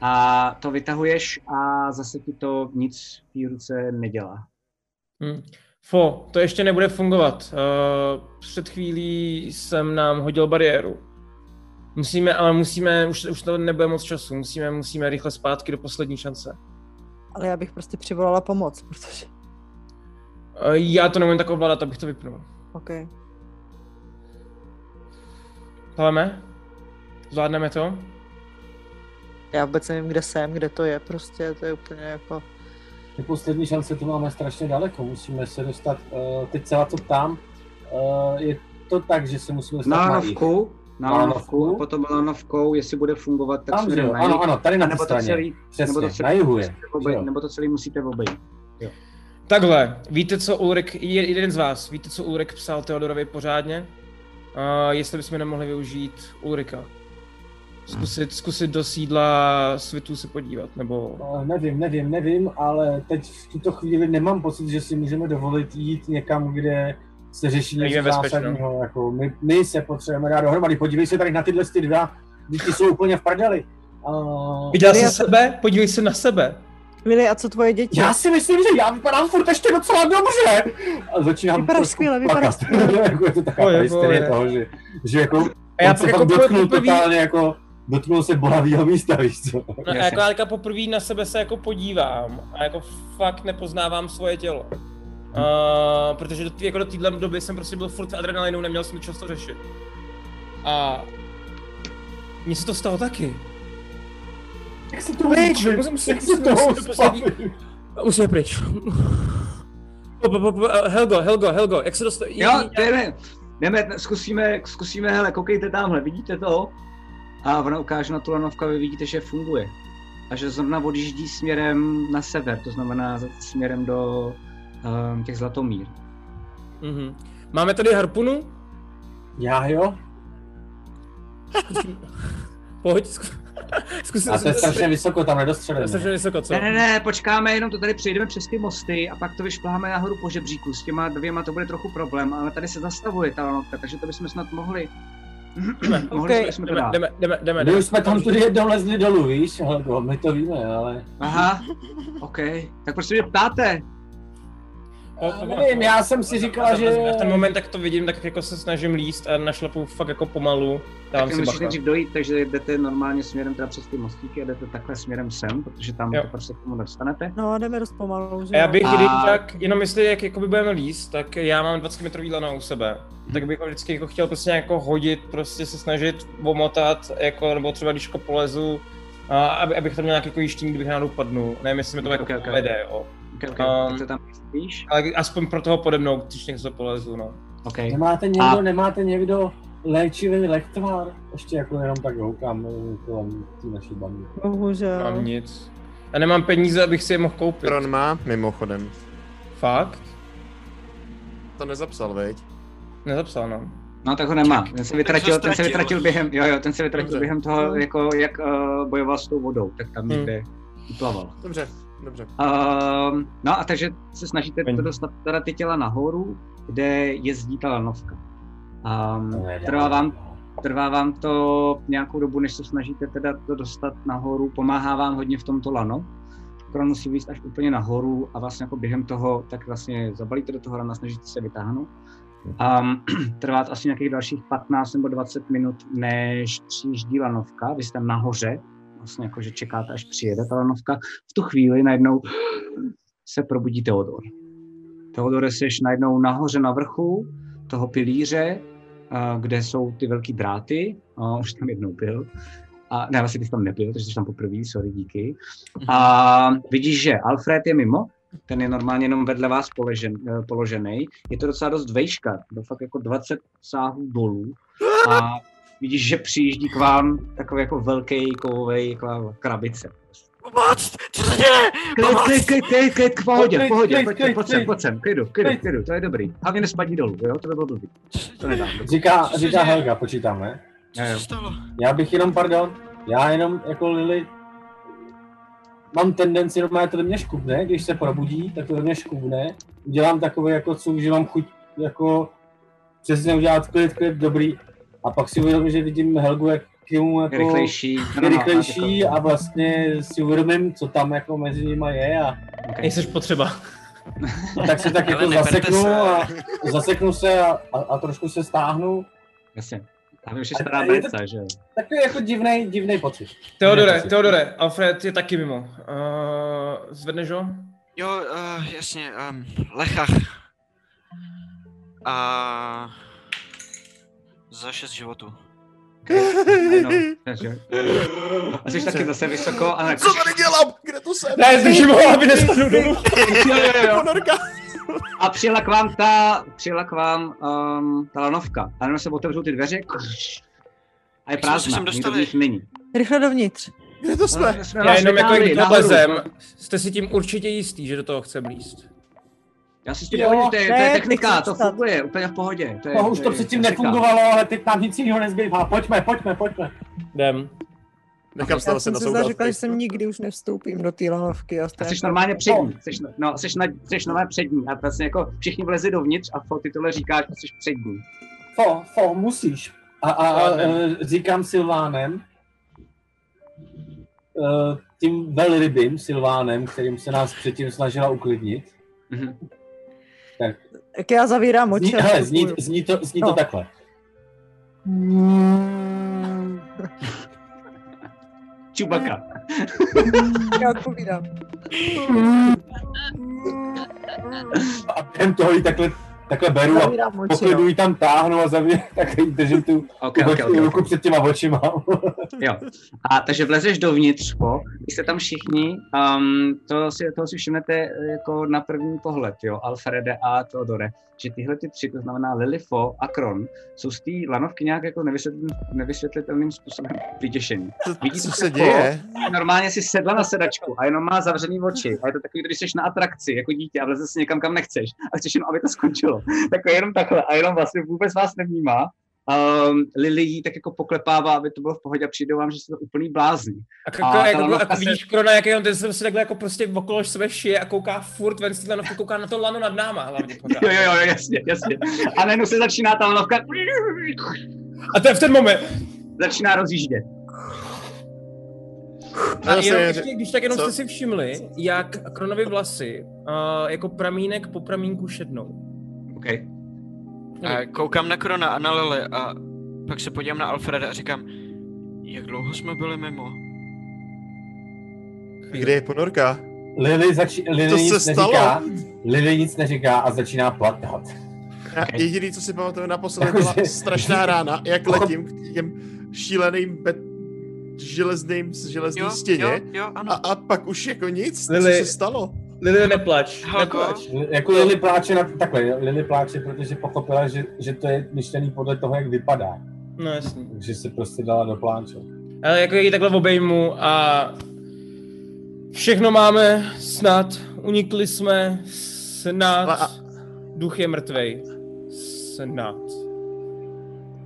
a to vytahuješ a zase ti to nic v té ruce nedělá. Hm. Fo, to ještě nebude fungovat. Uh, před chvílí jsem nám hodil bariéru. Musíme, ale musíme, už, už to nebude moc času, musíme, musíme rychle zpátky do poslední šance. Ale já bych prostě přivolala pomoc, protože... Uh, já to nemůžu tak ovládat, abych to vypnul. OK. Plaveme? Zvládneme to? Já vůbec nevím, kde jsem, kde to je, prostě to je úplně jako... Ty poslední šance tu máme strašně daleko, musíme se dostat, uh, teď se na to ptám, uh, je to tak, že se musíme dostat Na lanovku, na lanovku, a potom lanovkou, jestli bude fungovat, tak směrem jo, na ano, ano, tady na nebo to straně, celý, přesně, nebo to celý na jihu je, musíte obejít, že jo. nebo to celý musíte obejít. Takhle, víte, co Ulrik, je- jeden z vás, víte, co Ulrik psal Teodorovi pořádně? Uh, jestli bychom nemohli využít Ulrika. Zkusit, zkusit do sídla svitu se podívat, nebo... Uh, nevím, nevím, nevím, ale teď v tuto chvíli nemám pocit, že si můžeme dovolit jít někam, kde se řeší něco zásadního. Jako my, my se potřebujeme dát dohromady. Podívej se tady na tyhle ty dva, ty jsou úplně v prdeli. Uh, Viděl jsi Já- sebe? Podívej se na sebe. Vili, a co tvoje děti? já si myslím, že já vypadám furt ještě docela dobře. A začínám Vypadáš skvěle, vypadáš plakat. jako je to taková hysterie poje. toho, že, že jako, A já on se jako dotknul poprvé- totálně jako, dotknul se bolavýho místa, víš co. No, a jako, jako poprvé na sebe se jako podívám a jako fakt nepoznávám svoje tělo. Uh, protože do, tý, jako do téhle doby jsem prostě byl furt v adrenalinu, neměl jsem často řešit. A mně se to stalo taky. Jak se to Pryč, musím, musím- musím- jak se toho musím- musím- zbavit? Musíme pryč. Po- Helgo, Helgo, Helgo, jak se dostat? Jo, jdeme, jdeme, zkusíme, zkusíme, hele, koukejte tamhle, vidíte to? A ona ukáže na tu lanovku a vy vidíte, že funguje. A že zrovna odjíždí směrem na sever, to znamená za- směrem do um, těch Zlatomír. Mhm. Máme tady harpunu? Já jo? Pojď, zkus. zkus A to je strašně vysoko, tam nedostřelíme. strašně vysoko, co? Ne, ne, ne, počkáme, jenom to tady přejdeme přes ty mosty a pak to vyšpláme nahoru po žebříku. S těma dvěma to bude trochu problém, ale tady se zastavuje ta lanovka, takže to bychom snad mohli. mohli Ok. bychom to Jdeme, dát. jdeme, jdeme, jdeme. My jdeme. už jsme tam tudy jednou lezli dolů, víš, Helgo, my to víme, ale... Aha, OK. Tak proč se mě ptáte? Po- po- Nevím, já jsem si říkala, že... V ten moment, jak to vidím, tak jako se snažím líst a našlapu fakt jako pomalu. Dávám Tak si musíte nejdřív dojít, takže jdete normálně směrem teda přes ty mostíky a jdete takhle směrem sem, protože tam Jo. to prostě k tomu dostanete. No, jdeme dost pomalu, že A já bych, A- když tak, jenom jestli jak jakoby budeme líst, tak já mám 20 metrový lana u sebe. Tak bych ho vždycky jako chtěl prostě jako hodit, prostě se snažit omotat, jako, nebo třeba když jako polezu, a aby, abych tam měl nějaký jako jištění, kdybych náhodou padnu. Nevím, jestli mi to Ok, jako ok, ok. povede, jo. Okay, okay. Um, tak se tam spíš. Ale aspoň pro toho pode mnou, když něco polezu, no. OK. Nemáte někdo, A- nemáte někdo léčivý lechtvar? Ještě jako jenom tak houkám eh, kolem té naší bandy. Bohužel. Mám nic. A nemám peníze, abych si je mohl koupit. Kron má, mimochodem. Fakt? To nezapsal, veď? Nezapsal, no. No tak ho nemá. Ten se vytratil, ten se vytratil během, jo jo, ten se vytratil Dobře. během toho, jako jak uh, bojoval s tou vodou, tak tam Hmm. někde uplaval. Dobře, dobře. Um, no a takže se snažíte to dostat teda ty těla nahoru, kde jezdí ta lanovka. Um, trvá, vám, trvá vám to nějakou dobu, než se snažíte teda to dostat nahoru, pomáhá vám hodně v tomto lano. Kron musí výjít až úplně nahoru a vlastně jako během toho tak vlastně zabalíte do toho lana, snažíte se vytáhnout. Um, trvá to asi nějakých dalších 15 nebo 20 minut, než přijíždí lanovka, vy jste nahoře, vlastně jako, že čekáte, až přijede ta lanovka. V tu chvíli najednou se probudí Teodor. Teodore, jsi najednou nahoře na vrchu toho pilíře, kde jsou ty velký dráty, už tam jednou byl, a ne, vlastně ty jsi tam nebyl, takže jsi tam poprvé, sorry, díky. A vidíš, že Alfred je mimo, ten je normálně jenom vedle vás položen, eh, položený. Je to docela dost vejška, to fakt jako 20 sáhů dolů. A vidíš, že přijíždí k vám takový jako velký kovový jako krabice. Pomoc! Co se děje? Klid, klid, klid, klid, klid, v pohodě, v Klid, pohodě, klid, pojď, klid, pojď sem, klid. pojď sem, klidu, klidu, Klid. klidu, to je dobrý. Hlavně nespadni dolů, jo, to by bylo blbý. To nedám. Říká, Co říká? Helga, počítám, ne? Co se stalo? Já bych jenom, pardon, já jenom jako Lily mám tendenci, normálně to do mě škubne, když se probudí, tak to do mě škubne. Udělám takové jako cuk, že mám chuť jako přesně udělat klid, klid, dobrý. A pak si uvědomím, že vidím Helgu, jak mu jako rychlejší. je no, no, rychlejší jako- a vlastně si uvědomím, co tam jako mezi nimi je a okay. Nejseš potřeba. a tak se tak jako zaseknu se. a zaseknu se a, a, a trošku se stáhnu. Jasně. Už je stará A je to- blica, že jo? Takový jako divný, divný pocit. Teodore. Teodore, Alfred je taky mimo. Uh, zvedneš ho? Jo, uh, jasně, um, Lechach. A... Za šest životů. Takže. A jsi taky zase vysoko a ne, Co tady dělám? Kde to jsem? Ne, zdržím ho, aby nespadl dolů. jo, jo, jo. Ponorka. A přijela k vám ta, přijela k vám um, ta lanovka. A jenom se otevřou ty dveře a je prázdná, nikdo v nich není. Rychle dovnitř. Kde to jsme? Já jenom jako jak lezem, jste si tím určitě jistý, že do toho chce blíst. Já si s tím Jo, to je, to je technika, to funguje, úplně v pohodě. To je, No už je to předtím nefungovalo, ale teď nám nic jiného nezbývá. Pojďme, pojďme, pojďme. Jdem. Nechám se jsem nasoukat. zařekla, že jsem nikdy už nevstoupím do té lanovky. A jsi normálně přední, jsi, no, jsi, na, jsi normálně přední a vlastně jako všichni vlezli dovnitř a Fo, ty tohle říkáš, že jsi přední. Fo, fo, musíš. A, a, a e, říkám Silvánem, e, tím velrybým Silvánem, kterým se nás předtím snažila uklidnit. Mhm. Tak já zavírám oči. Zní, hele, zní, zní, to, zní to No. takhle. Čubaka. Já odpovídám. A během toho ji takhle, takhle beru a Zavírám poklidu No. ji tam táhnu a zavě, tak jí držím tu, Ok, tu ok, oči- ok. ruku ok. před těma očima. Jo. A takže vlezeš dovnitř, po, vy jste tam všichni, um, to si, toho si všimnete jako na první pohled, jo, Alfrede a Teodore, že tyhle ty tři, to znamená Lilifo a Kron, jsou z té lanovky nějak jako nevysvětlitelným, nevysvětlitelným způsobem vyděšený. Vidíte, Co se děje? Normálně si sedla na sedačku a jenom má zavřený oči. A je to takový, když jsi na atrakci jako dítě a vleze si někam, kam nechceš a chceš jenom, aby to skončilo. Tak je jenom takhle a jenom vlastně vůbec vás nevnímá. Um, Lily jí tak jako poklepává, aby to bylo v pohodě a přijde vám, že jste úplný blázni. A, A jako, jako se- vidíš Krona, jak je on ten se si takhle jako prostě okolo sebe šije a kouká furt ven z té lanovky, kouká na to lano nad náma hlavně. Jo, jo, jo, jasně, jasně. A najednou se začíná ta lanovka, A to je v ten moment. začíná rozjíždět. A jenom je- ještě, když tak jenom co? jste si všimli, jak Kronovi vlasy uh, jako pramínek po pramínku šednou. Okay. A koukám na Krona a na Lily a pak se podívám na Alfreda a říkám, jak dlouho jsme byli mimo? Kde je ponorka? Lily, zači- Lily To se nic stalo? neříká, Lily nic neříká a začíná plakat. Já. Jediný, co si pamatuju naposledy, byla strašná rána, jak letím k těm šíleným bet... železným, železný Jo, stěně. jo, jo, A, ano. a pak už jako nic, Lily- co se stalo? Lily, neplač, neplač. Jako Lily pláče, na, takhle, Lily pláče, protože pochopila, že, že to je myšlený podle toho, jak vypadá. No jasně. Takže se prostě dala do pláče. Ale jako ji takhle obejmu a všechno máme snad, unikli jsme, snad, a- duch je mrtvej. Snad.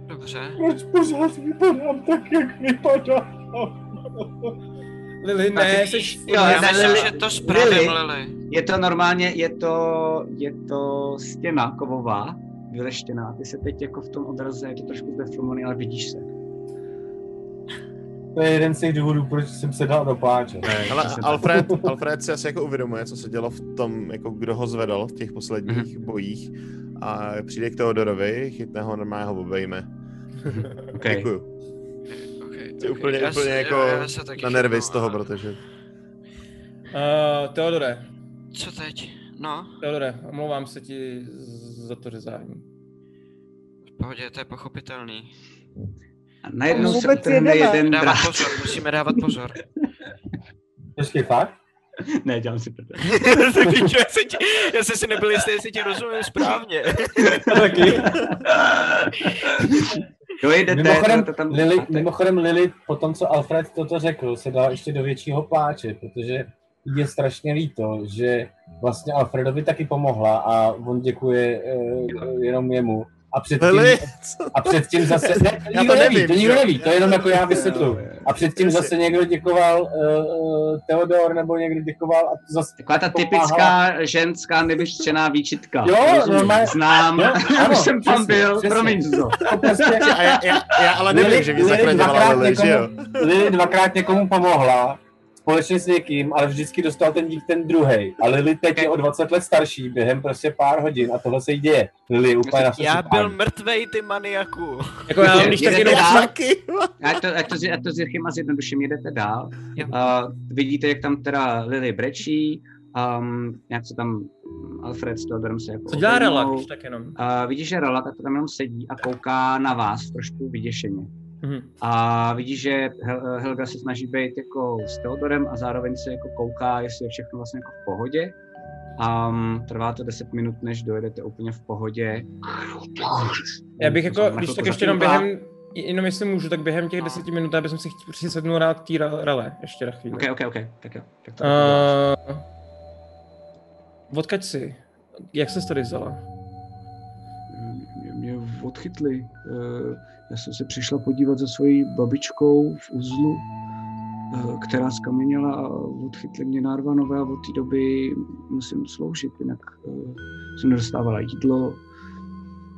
Dobře. Proč pořád vypadám tak, jak vypadám? Lily, ne, jsi... Jo, Já ne, myslím, že to spravím. Lily. Je to normálně, je to, je to stěna kovová, vyleštěná. Ty se teď jako v tom odraze, je to trošku zdefilmovaný, ale vidíš se. To je jeden z těch důvodů, proč jsem se dal do pláče. Ale přesně tak. Alfred, Alfred si asi jako uvědomuje, co se dělo v tom, jako kdo ho zvedl v těch posledních Mhm. bojích. A přijde k Teodorovi, chytne ho, normálně ho obejme. Okay. Děkuju. Okay, Jsi úplně, Já úplně se- jako já- já se taky na nervy z toho, a- protože... Uh, Teodore, Co teď? No, Teodore, omlouvám se ti za to řezání. v pohodě, to je pochopitelný. A najednou se Vůbec utrhne jeden Dávat drát. pozor, musíme dávat pozor. Počkej, fakt? Ne, dělám si prdel. já, jsem ti, já jsem si nebyl jistý, jestli ti rozumím správně. Taky. Dojedete, Mimochodem, to tam máte. mimochodem Lily, po tom, co Alfred toto řekl, se dala ještě do většího pláče, protože je strašně líto, že vlastně Alfredovi taky pomohla a on děkuje uh, jenom jemu. A předtím, Lily, a předtím zase, ne, Já nikdo to neví, to nikdo neví, to jenom jako já vysvětluju. A předtím zase někdo děkoval uh, Theodor, nebo někdo děkoval a zase Taková ta pomáhala. typická ženská nevyštěná výčitka. Jo, normálně- Znám, Jo, já ano, už jsem tam byl, přesně. promiň to. to prostě, a já, já, já ale nevím, že mě Lily zachraňovala dvakrát Lily, že jo? Lily dvakrát někomu pomohla, společně s někým, ale vždycky dostal ten dík ten druhý. A Lily teď je o 20 let starší, během prostě pár hodin a tohle se jí děje. Lily je úplně na Já sesypání. byl mrtvej, ty maniaku. Jako já, když tak jenom... dál? Taky. Ať to, ať to, ať to s Jirchym a zjednoduším, jedete dál. Uh, vidíte, jak tam teda Lily brečí, um, jak se tam mm, Alfred s Teodorem se jako Co dělá obejmou. Rela, když tak jenom? Uh, vidíš, že Rela tak tam jenom sedí a kouká na vás trošku vyděšeně. Mhm. A vidíš, že Hel- Helga se snaží být jako s Teodorem a zároveň se jako kouká, jestli je všechno vlastně jako v pohodě. Um, trvá to 10 minut, než dojedete úplně v pohodě. Já bych jako, se když tak ještě jenom během, jenom jestli můžu, tak během těch deseti minut, já bych si chtěl přisednout rád k té ra- rele, ještě na chvíli. Ok, ok, ok, tak jo. Tak to Uh, odkaď si? Jak se tady vzala? mě, mě odchytli. Eh, Já jsem se přišla podívat za svojí babičkou v uzlu, eh, která skameněla a odchytli mě nárvanové a od té doby musím sloužit, jinak eh, jsem nedostávala jídlo,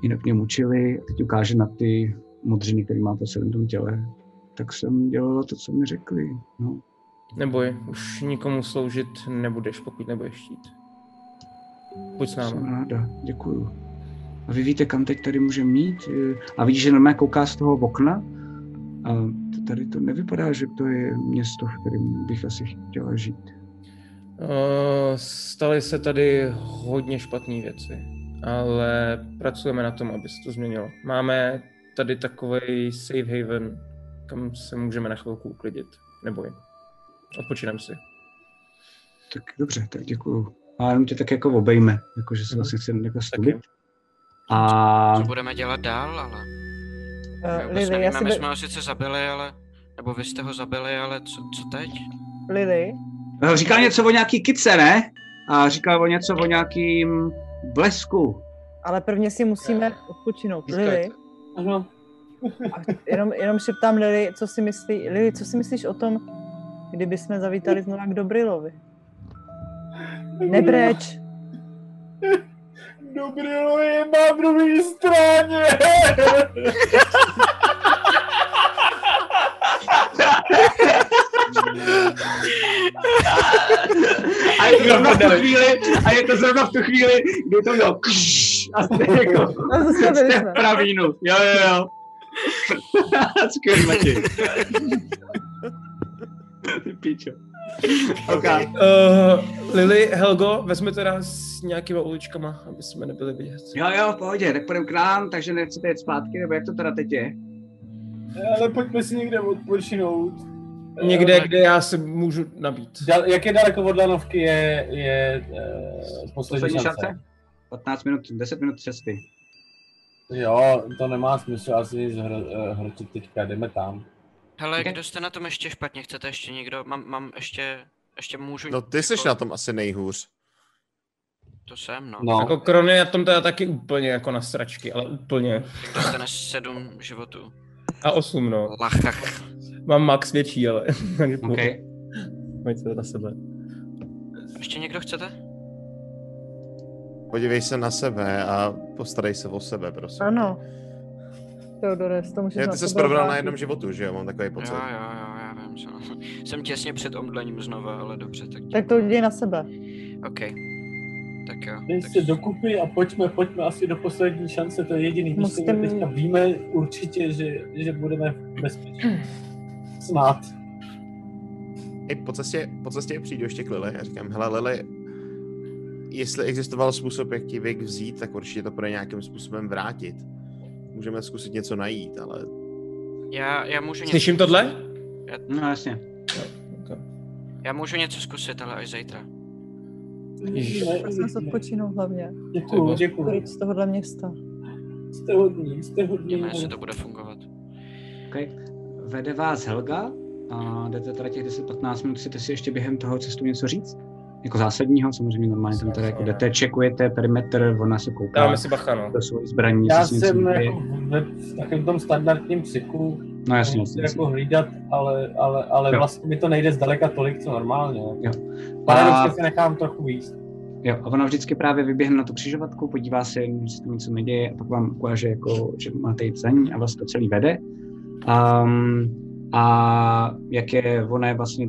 jinak mě mučili. Teď ukáže na ty modřiny, které má po celém tom těle. Tak jsem dělala to, co mi řekli. No. Neboj, už nikomu sloužit nebudeš, pokud nebudeš chtít. Pojď s námi. Jsem ráda, děkuju. A vy víte, kam teď tady můžeme mít? A vidíš, že normálně kouká z toho okna? A tady to nevypadá, že to je město, v kterém bych asi chtěla žít. Uh, staly se tady hodně špatné věci, ale pracujeme na tom, aby se to změnilo. Máme tady takový safe haven, kam se můžeme na chvilku uklidit. Neboj. Odpočinem si. Tak dobře, tak děkuju. A jenom tě tak jako obejme, jako že se Mhm. vlastně chci jako Taky. stubit. A Co budeme dělat dál, ale... My Uh, Lily, já nevíme, si my be... jsme ho sice zabili, ale... Nebo vy jste ho zabili, ale co, co teď? Lily, Eh, říkal něco o nějaký kice, ne? A říkal o něco o nějakým blesku. ale prvně si musíme odpočinout. Lily, Ano. a jenom, jenom šeptám Lily, co si myslí, Lily, co si myslíš o tom, kdyby jsme zavítali znova k Dobrilovi? Nebreč. Dobrý je na druhé straně. A je to zrovna v tu chvíli, a je to zrovna v tu chvíli, kdy to bylo a jste jako, jste v pravínu. Jo, jo, jo. Skvělý, Matěj. Ty pičo. OK. Uh, Lily, Helgo, vezmete nás s nějakýma uličkama, aby jsme nebyli vidět. Jo, jo, v pohodě, tak půjdeme k nám, takže nechcete jet zpátky, nebo jak to teda teď je? Ale pojďme si někde odpočinout. Někde, Eh, kde já se můžu nabít. Dal, jak je daleko od lanovky je, je uh, poslední, Poslední šance. šance? 15 minut, 10 minut cesty. Jo, to nemá smysl asi nic hro, eh, hrotit teďka, jdeme tam. Hele, kdo jste na tom ještě špatně? Chcete ještě někdo? Mám, mám ještě... Ještě můžu... No ty jsi jako- na tom asi nejhůř. To jsem, no. No, Jako Krony na tom teda taky úplně jako na sračky, ale úplně. Tak dostane sedm životů. A osm, no. Lachach. Mám max větší, ale... OK. Pojďte na sebe. Ještě někdo chcete? Podívej se na sebe a postarej se o sebe, prosím. Ano. Teodore, to můžeš Já na ty jsi sebe probral na jednom životu, že jo? Mám takový pocit. jo, jo, já vím, co. Jsem těsně před omdlením znova, ale dobře, tak... Tak to udělej na sebe. OK. Tak jo. Dej Tak... se dokupy a pojďme, pojďme asi do poslední šance, to je jediný místo, Musíte kde teďka víme určitě, že, že budeme bezpeční. Snad. I po cestě, po cestě přijdu ještě k Lily a říkám, hele Lily, jestli existoval způsob, jak ti Vik vzít, tak určitě to bude nějakým způsobem vrátit. Můžeme zkusit něco najít, ale Já, já můžu něco... Slyším tohle? No jasně. Já můžu něco zkusit, ale až zítra. Já jsem se hlavně. Děkuju, děkuju. Pryč z tohohle města. Jste hodní, jste hodní. Uvidíme, jestli to bude fungovat. Okay. Vede vás Helga a jdete teda těch 10-15 minut, chcete si ještě během toho cestu něco říct? Jako zásadního, samozřejmě normálně tam teda jako jdete, čekujete perimetr, ona se kouká Dáme si bacha, no. do svojí zbraní. Já jsem jako v takovém tom standardním psychu, No jasně, musím jasně, jasně. jako hlídat, ale, ale, ale Jo. vlastně mi to nejde zdaleka tolik, co normálně. Jo. Paradoxně A- se nechám trochu víc. Jo, a ona vždycky právě vyběhne na tu křižovatku, podívá se, jestli se tam něco neděje, a pak vám ukáže, jako, že máte jít za ní a vás to celý vede. Um, a jak je, ona je vlastně,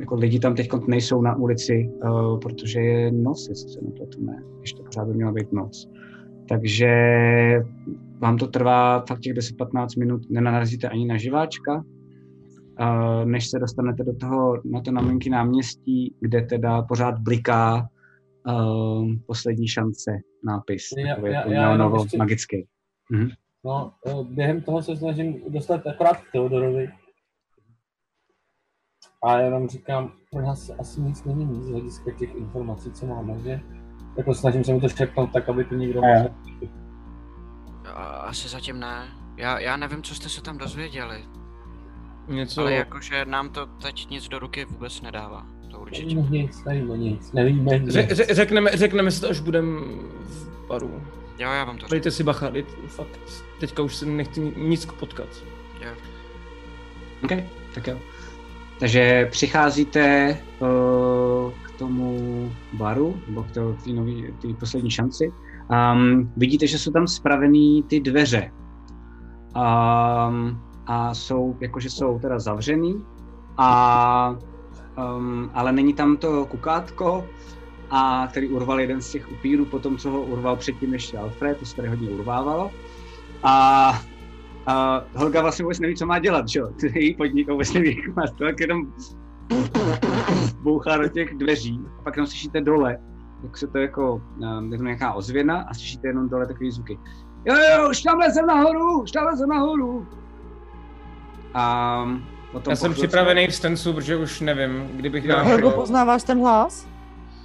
jako lidi tam teď nejsou na ulici, uh, protože je noc, jestli se nepletu, ne, ještě pořád by měla být noc. Takže vám to trvá fakt těch 10-15 minut, nenarazíte ani na živáčka, uh, než se dostanete do toho, na to maminký náměstí, kde teda pořád bliká uh, poslední šance nápis, Já- takový já- jako já neonovo ještě- magický. Mhm. No, během toho se snažím dostat akorát k Teodorovi. A jenom říkám, pro nás asi nic není nic z hlediska těch informací, co máme, že? Jako snažím se mu to škrtnout tak, aby to nikdo A já. mohl. Asi zatím ne. Já, já nevím, co jste se tam dozvěděli, Něco... ale jakože nám to teď nic do ruky vůbec nedává. To určitě. No nic, nevíme nic, nevíme nic. Ře- ře- řekneme, řekneme si to, až budem v baru. Jo, já vám to řeknu. Dejte si bacha, dejte, fakt, teďka už se nechci ni- nic potkat. Jo. OK, tak jo. Takže přicházíte uh, k tomu baru, nebo k té poslední šanci. Um, vidíte, že jsou tam spravený ty dveře. Um, a jsou, jakože jsou teda zavřený, a, um, ale není tam to kukátko, a který urval jeden z těch upírů, potom co ho urval předtím ještě Alfred, to se tady hodně urvávalo. A a Holga vlastně vůbec neví, co má dělat, že jo? Její podnik vůbec neví, jak má to, tak jenom bouchá do těch dveří. A pak jenom slyšíte dole, jak se to jako, um, je to nějaká ozvěna a slyšíte jenom dole takový zvuky. Jo, jo, už tam lezem nahoru, už tam lezem nahoru. A potom Já jsem chvilce- připravený v stencu, protože už nevím, kdybych Jo. náhodou... Poznáváš ten hlas?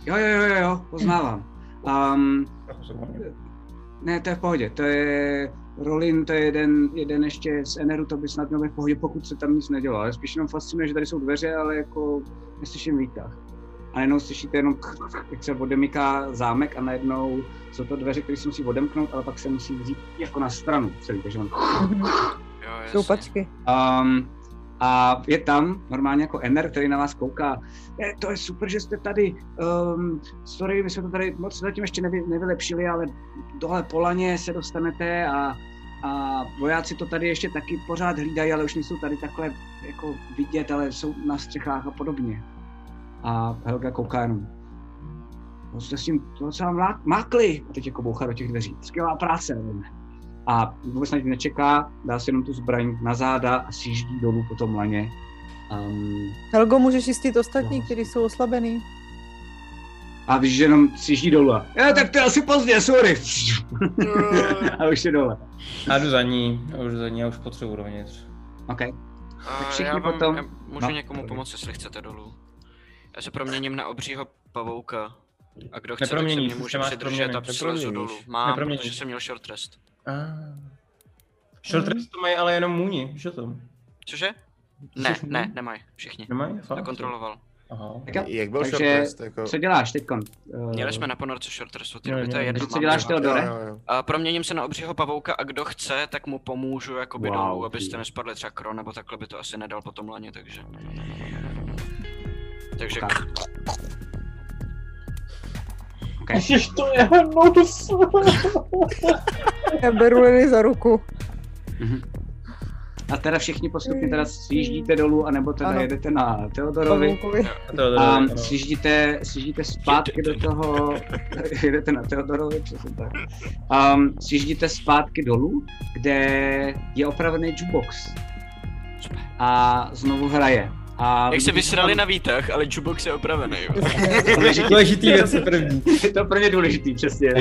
Jo, jo, jo, jo, poznávám. Um, ne, to je v pohodě, to je Rolin, to je jeden, jeden ještě z Eneru, to by snad mělo být v pohodě, pokud se tam nic nedělo. Ale spíš jenom fascinuje, že tady jsou dveře, ale jako neslyším výtah. A najednou slyšíte jenom, jak se odemyká zámek a najednou jsou to dveře, které se musí odemknout, ale pak se musí vzít jako na stranu celý, takže on Jo, jasně. Stoupačky. Um, a je tam normálně jako Ener, který na vás kouká. Je, to je super, že jste tady. Um, sorry, my jsme to tady moc zatím ještě nevy, nevylepšili, ale dole po laně se dostanete a, a vojáci to tady ještě taky pořád hlídají, ale už nejsou tady takhle jako vidět, ale jsou na střechách a podobně. A Helga kouká jenom. To jste s tím docela mákli. A teď jako bouchá do těch dveří. Skvělá práce, nevím. A vůbec na ní nečeká, dá si jenom tu zbraň na záda a sjíždí dolů po tom laně. Um, Helgo, můžeš jistit ostatní, kteří jsou oslabený? a víš, že jenom sjíždí dolů a je, tak to je asi pozdě, sorry. a už je dole. Já jdu za ní, já už za ní, já už potřebuji dovnitř. OK. A všichni já vám, potom- já můžu no, někomu pomoct, jestli chcete dolů. Já se proměním na obřího pavouka. A kdo chce, tak se mě může přidržet a neproměníš. dolů. Mám, protože jsem měl short rest. Ah. Short rest to mají ale jenom můni, víš o tom? Cože? Ty Ne, jsi ne, nemají, všichni. Nemají? Fakt? Nekontroloval. Aha. Tak jo. Jak byl short Takže, rest? Jako... co děláš teď? Měli jsme na ponorce short rest od té Jo, doby, to je jedno. Co děláš. Teodore? A proměním se na obřího pavouka a kdo chce, tak mu pomůžu jakoby Wow, dolů, ty. abyste nespadli třeba kron, nebo takhle by to asi nedal po tom laně, takže... Takže Ok. Ok. Ježiš, to je hnus. Já beru Lily za ruku. Mhm. A teda všichni postupně teda sjíždíte dolů, anebo teda Ano. jedete na Teodorovi. A sjíždíte, sjíždíte zpátky do toho, jedete na Teodorovi, přesně tak. Um, sjíždíte zpátky dolů, kde je opravený jukebox. A znovu hraje. A Jak se vysrali tam- na výtah, ale jukebox je opravený. jo. Důležitý první. Je to pro ně důležitý, přesně.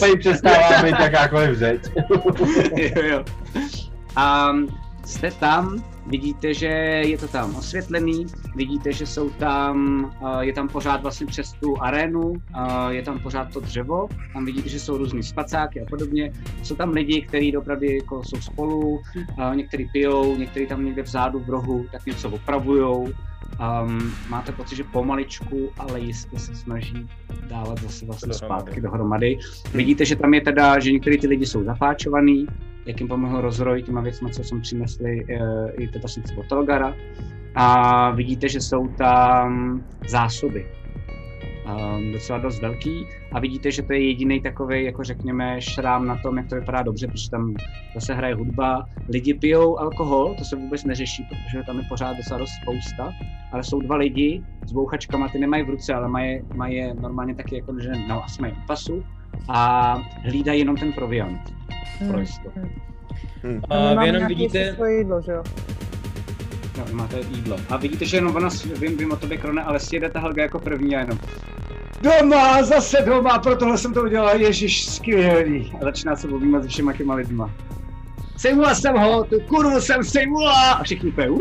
Takže přestává být jakákoliv řeč. jo, jo. A jste tam, vidíte, že je to tam osvětlený, vidíte, že jsou tam, uh, je tam pořád vlastně přes tu arénu, uh, je tam pořád to dřevo, tam vidíte, že jsou různý spacáky a podobně. Jsou tam lidi, kteří opravdu jako jsou spolu, uh, někteří pijou, někteří tam někde vzadu v rohu tak něco opravujou. Um, máte pocit, že pomaličku, ale jistě se snaží dávat zase vlastně Dohromady. zpátky dohromady. Vidíte, že tam je teda, že některý ty lidi jsou zapáčovaný, jak jim pomohl rozroj těma věcmi, co jsem přinesli uh, i trpaslíci od Tolgara. A vidíte, že jsou tam zásoby. Um, docela dost velký. A vidíte, že to je jediný takový, jako řekněme, šrám na tom, jak to vypadá dobře, protože tam zase hraje hudba, lidi pijou alkohol, to se vůbec neřeší, protože tam je pořád docela dost spousta, ale jsou dva lidi s bouchačkama, ty nemají v ruce, ale mají, mají normálně taky jako, že no, mají u pasu. A hlídají jenom ten proviant pro jistotu. A Máme vy jenom vidíte, svoje jídlo, že jo? No, vy máte jídlo. A vidíte, že jenom ona, vím, vím o tobě, Krone, ale sjedete Helga jako první a jenom Doma, zase doma, pro tohle jsem to udělala, ježiš, skvělý. A začíná se objímat se všema těma lidma. Sejmula jsem ho, tu kurvu jsem sejmula! A všichni "Woo!"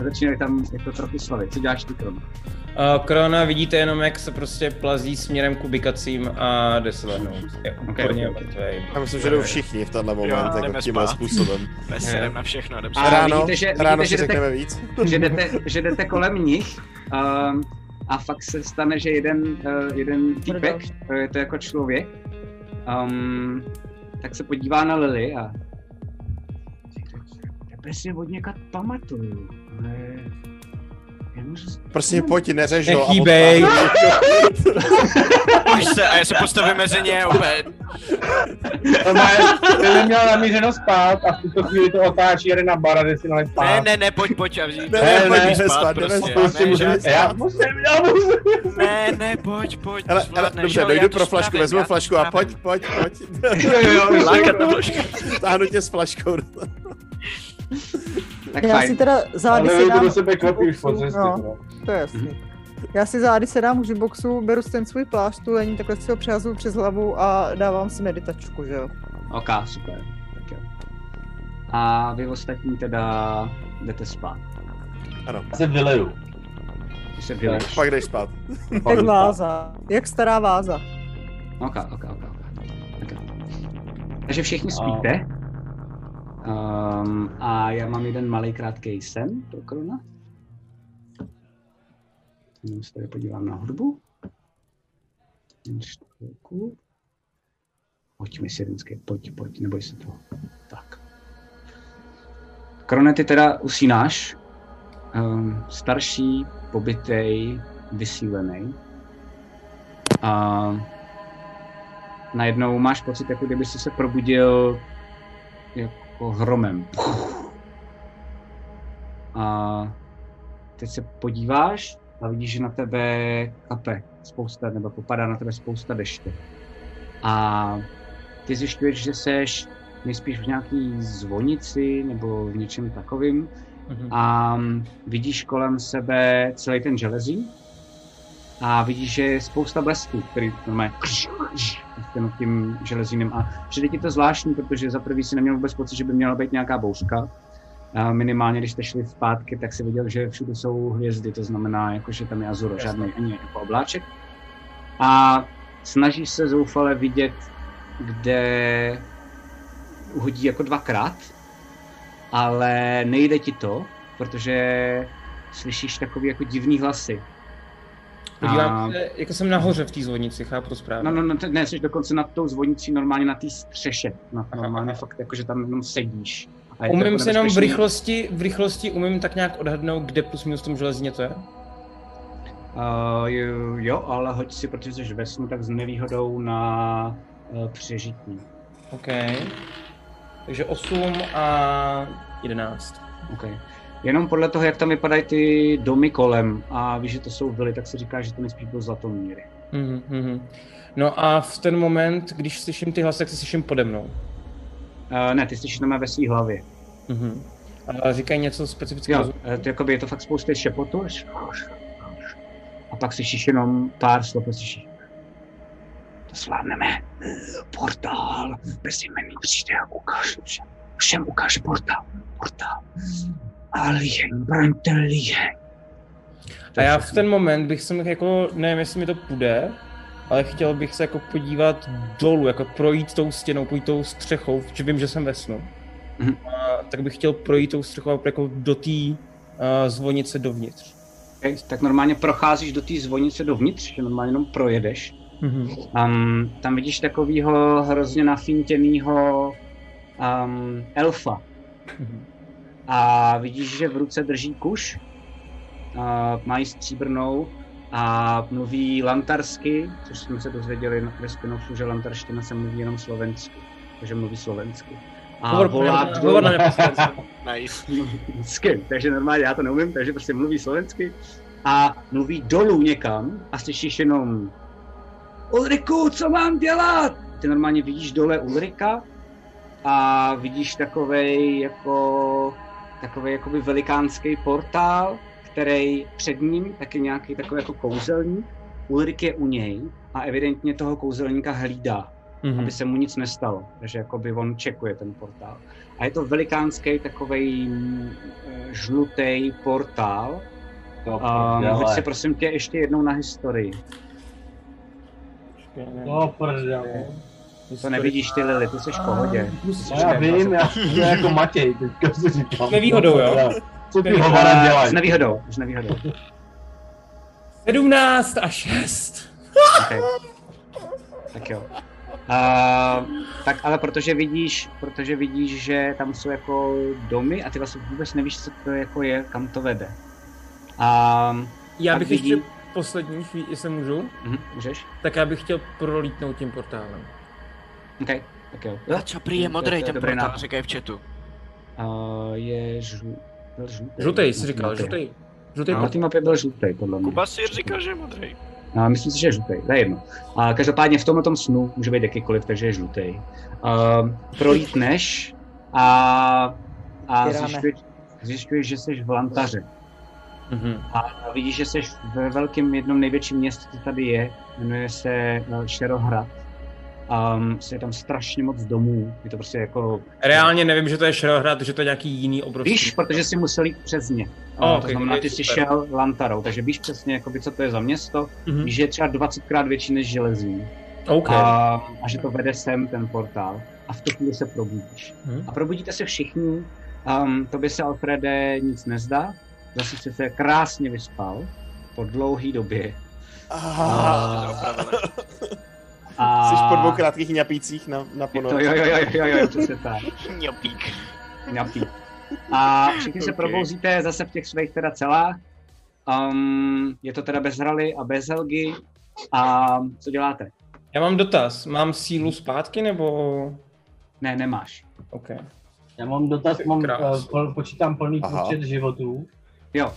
A začínají tam jako trochu slavit. Co děláš ty, Krone? uh, Krona vidíte jenom, jak se prostě plazí směrem k ubikacím a jde se lehnout. Je úplně ok. mrtvej. Já myslím, že jdou všichni v tenhle moment, jako jdeme tímhle spát. způsobem. Veselem na všechno, jdem A ráno, vidíte, že- ráno vidíte, si že jdete- víc. že jdete, že jdete kolem nich um, a fakt se stane, že jeden, uh, jeden týpek, to je to jako člověk, um, tak se podívá na Lily a tebe si od někud pamatuju, ale. Prostě pojď, neřeš ho. a Nechýbej. Až se, a já se postavím mezi ně úplně. Ty měl namířeno spát a v tuto chvíli to otáčí jede na bar a jde si nalej spát. Ne, ne, ne, pojď, pojď a vzít. Ne, ne, pojď ne, spát, spát, jdeme prostě. spát, Ne, můžeme. Já musím, já musím. Ne, ne, pojď, pojď, Ale, ale dobře, jo, já dojdu pro flašku, spravím, vezmu flašku a pojď, pojď, pojď. Jo, jo, jo, Lákat na flašku. Táhnu tě s flaškou. Tak Já fajn. si teda zády Ale sedám do sebe už po cestě. no, no. to je jasný. Já si zády sedám už v boxu, beru ten svůj plášť, tu lení, takhle si ho přehazuju přes hlavu a dávám si meditačku, že jo. Ok, super. Tak jo. A vy ostatní teda jdete spát. Ano, Já se vyleju. Ty se vyleš. pak jdeš spát. Jak váza, jak stará váza. Ok, ok, ok, ok. okay. Takže všichni spíte. Um, a já mám jeden malý krátký sen pro Krona. Jenom se tady podívám na hudbu. Pojď mi Sirinský, pojď, pojď, neboj se toho. Tak. Krone, ty teda usínáš. Um, starší, pobytej, vysílený. A najednou máš pocit, jako kdyby jsi se probudil jako hromem. A teď se podíváš a vidíš, že na tebe kape spousta, nebo popadá na tebe spousta deště. A ty zjišťuješ, že seš nejspíš v nějaký zvonici nebo v něčem takovým Mhm. a vidíš kolem sebe celý ten železí a vidíš, že je spousta blesků, který normálně tím, tím železíným a přijde ti to zvláštní, protože za prvý si neměl vůbec pocit, že by měla být nějaká bouřka. A minimálně, když jste šli zpátky, tak si viděl, že všude jsou hvězdy, to znamená, jako, že tam je azuro, žádný ani jako obláček. A snažíš se zoufale vidět, kde uhodí jako dvakrát, ale nejde ti to, protože slyšíš takový jako divný hlasy. Podívám A- se, jako jsem nahoře v té zvonici, chápu to správně. No, no, no, ne, jsi dokonce nad tou zvonicí normálně na té střeše. No, Aha, normálně aha. fakt jako, že tam jenom sedíš. A je Umím jako se jenom v rychlosti, v rychlosti umím tak nějak odhadnout, kde plus minus v tom železíně to je? Uh, jo, jo, ale hoď si, protože jsi ve snu, tak s nevýhodou na uh, přežití. OK. Takže 8 a 11. Okay. Jenom podle toho, jak tam vypadají ty domy kolem a víš, že to jsou vily, tak si říkáš, že to nejspíš byl zlatomíry. Mhm, mhm. No a v ten moment, když slyším ty hlasy, tak se slyším pode mnou. Uh, ne, ty jsi jenom ve své hlavě. Mhm. A říkají něco specifického. Jo, eh, to jakoby je to fakt spousty šepotu. A pak slyšíš jenom pár slov a slyšíš. To zvládneme. Portál. Bezjmenný přijde a ukáže všem. Všem ukáže portál. Portál. A líheň, braňte líheň. A já v ten moment bych se jako, nevím, jestli mi to půjde, ale chtěl bych se jako podívat dolů, jako projít tou stěnou, projít tou střechou, že vím, že jsem ve snu. Mhm. A, tak bych chtěl projít tou střechou jako do té uh, zvonice dovnitř. Okay, tak normálně procházíš do té zvonice dovnitř, že normálně jenom projedeš. Mhm. Um, tam vidíš takového hrozně nafintěného um, elfa. Mhm. A vidíš, že v ruce drží kuš. Uh, mají stříbrnou a mluví lantarsky, což jsme se dozvěděli ve spinofu, že lantarština se mluví jenom slovensky. Takže mluví slovensky. A Hovor, volá hovor, na. Nice. Takže normálně já to neumím, takže prostě mluví slovensky a mluví dolů někam a slyšíš jenom Ulriku, co mám dělat? Ty normálně vidíš dole Ulrika a vidíš takovej jako takový jakoby velikánský portál, který před ním taky nějaký takový jako kouzelník. Ulrik je u něj a evidentně toho kouzelníka hlídá Mhm. aby se mu nic nestalo. Takže jakoby on čekuje ten portál. A je to velikánský takový žlutý portál. To Um, hoď si prosím tě ještě jednou na historii. To prdele. To nevidíš ty Lily, ty jsi v pohodě. Ty No já vím, já jsem jako Matěj, teďka si říkám. S nevýhodou, jo? Co ty Uh, Uh, dělají? s nevýhodou, s nevýhodou. 17 a 6. Okay. Tak jo. Uh, tak ale protože vidíš, protože vidíš, že tam jsou jako domy a ty vlastně vůbec nevíš, co to jako je, kam to vede. A Já bych vidí- ještě poslední chvíli, jestli můžu, mhm, můžeš? tak já bych chtěl prolítnout tím portálem. OK, tak jo. A co prý je modrý To je ten dobrý portál, nápad. říkají v chatu. Uh, je žlu... byl žlutý. Žlutý jsi říkal, mapě. žlutý. Žlutý No, na té mapě byl žlutý, podle mě. Kuba si říkal, že je modrý. No, myslím si, že je žlutý, to je jedno. A každopádně v tomhle tom může být jakýkoliv, takže je žlutý. Uh, prolítneš a, a zjišťuješ, zjišťuješ, že jsi v Lantaře. Mhm. A vidíš, že jsi ve velkém jednom největším městě, co tady je, jmenuje se eh, Šerohrad. Um, je tam strašně moc domů, je to prostě jako... Reálně nevím, že to je Šerohrad, že to je nějaký jiný obrovský. Víš, protože jsi musel jít přes ně. Oh, to okay, znamená, okay, ty jsi super. šel Lantarou, takže víš přesně, jakoby, co to je za město. Mhm. Víš, že je třeba 20krát větší než železí. OK. A, a že to vede sem ten portál. A v tu chvíli se probudíš. Mhm. A probudíte se všichni. Um, tobě se, Alfrede, nic nezdá. Zase jsi se krásně vyspal po dlouhé době. Ah, A jsi po dvou krátkých ňapících na, na ponoc. to, jo, jo, jo, jo, jo, přesně tak. Mňopík. Ňapí. A všichni se Ok. probouzíte zase v těch svých teda celách. Um, je to teda bez hraly a bez helgy. A co děláte? Já mám dotaz. Mám sílu zpátky nebo... Ne, nemáš. OK. Já mám dotaz, mám, uh, pol, počítám plný Aha. počet životů Jo,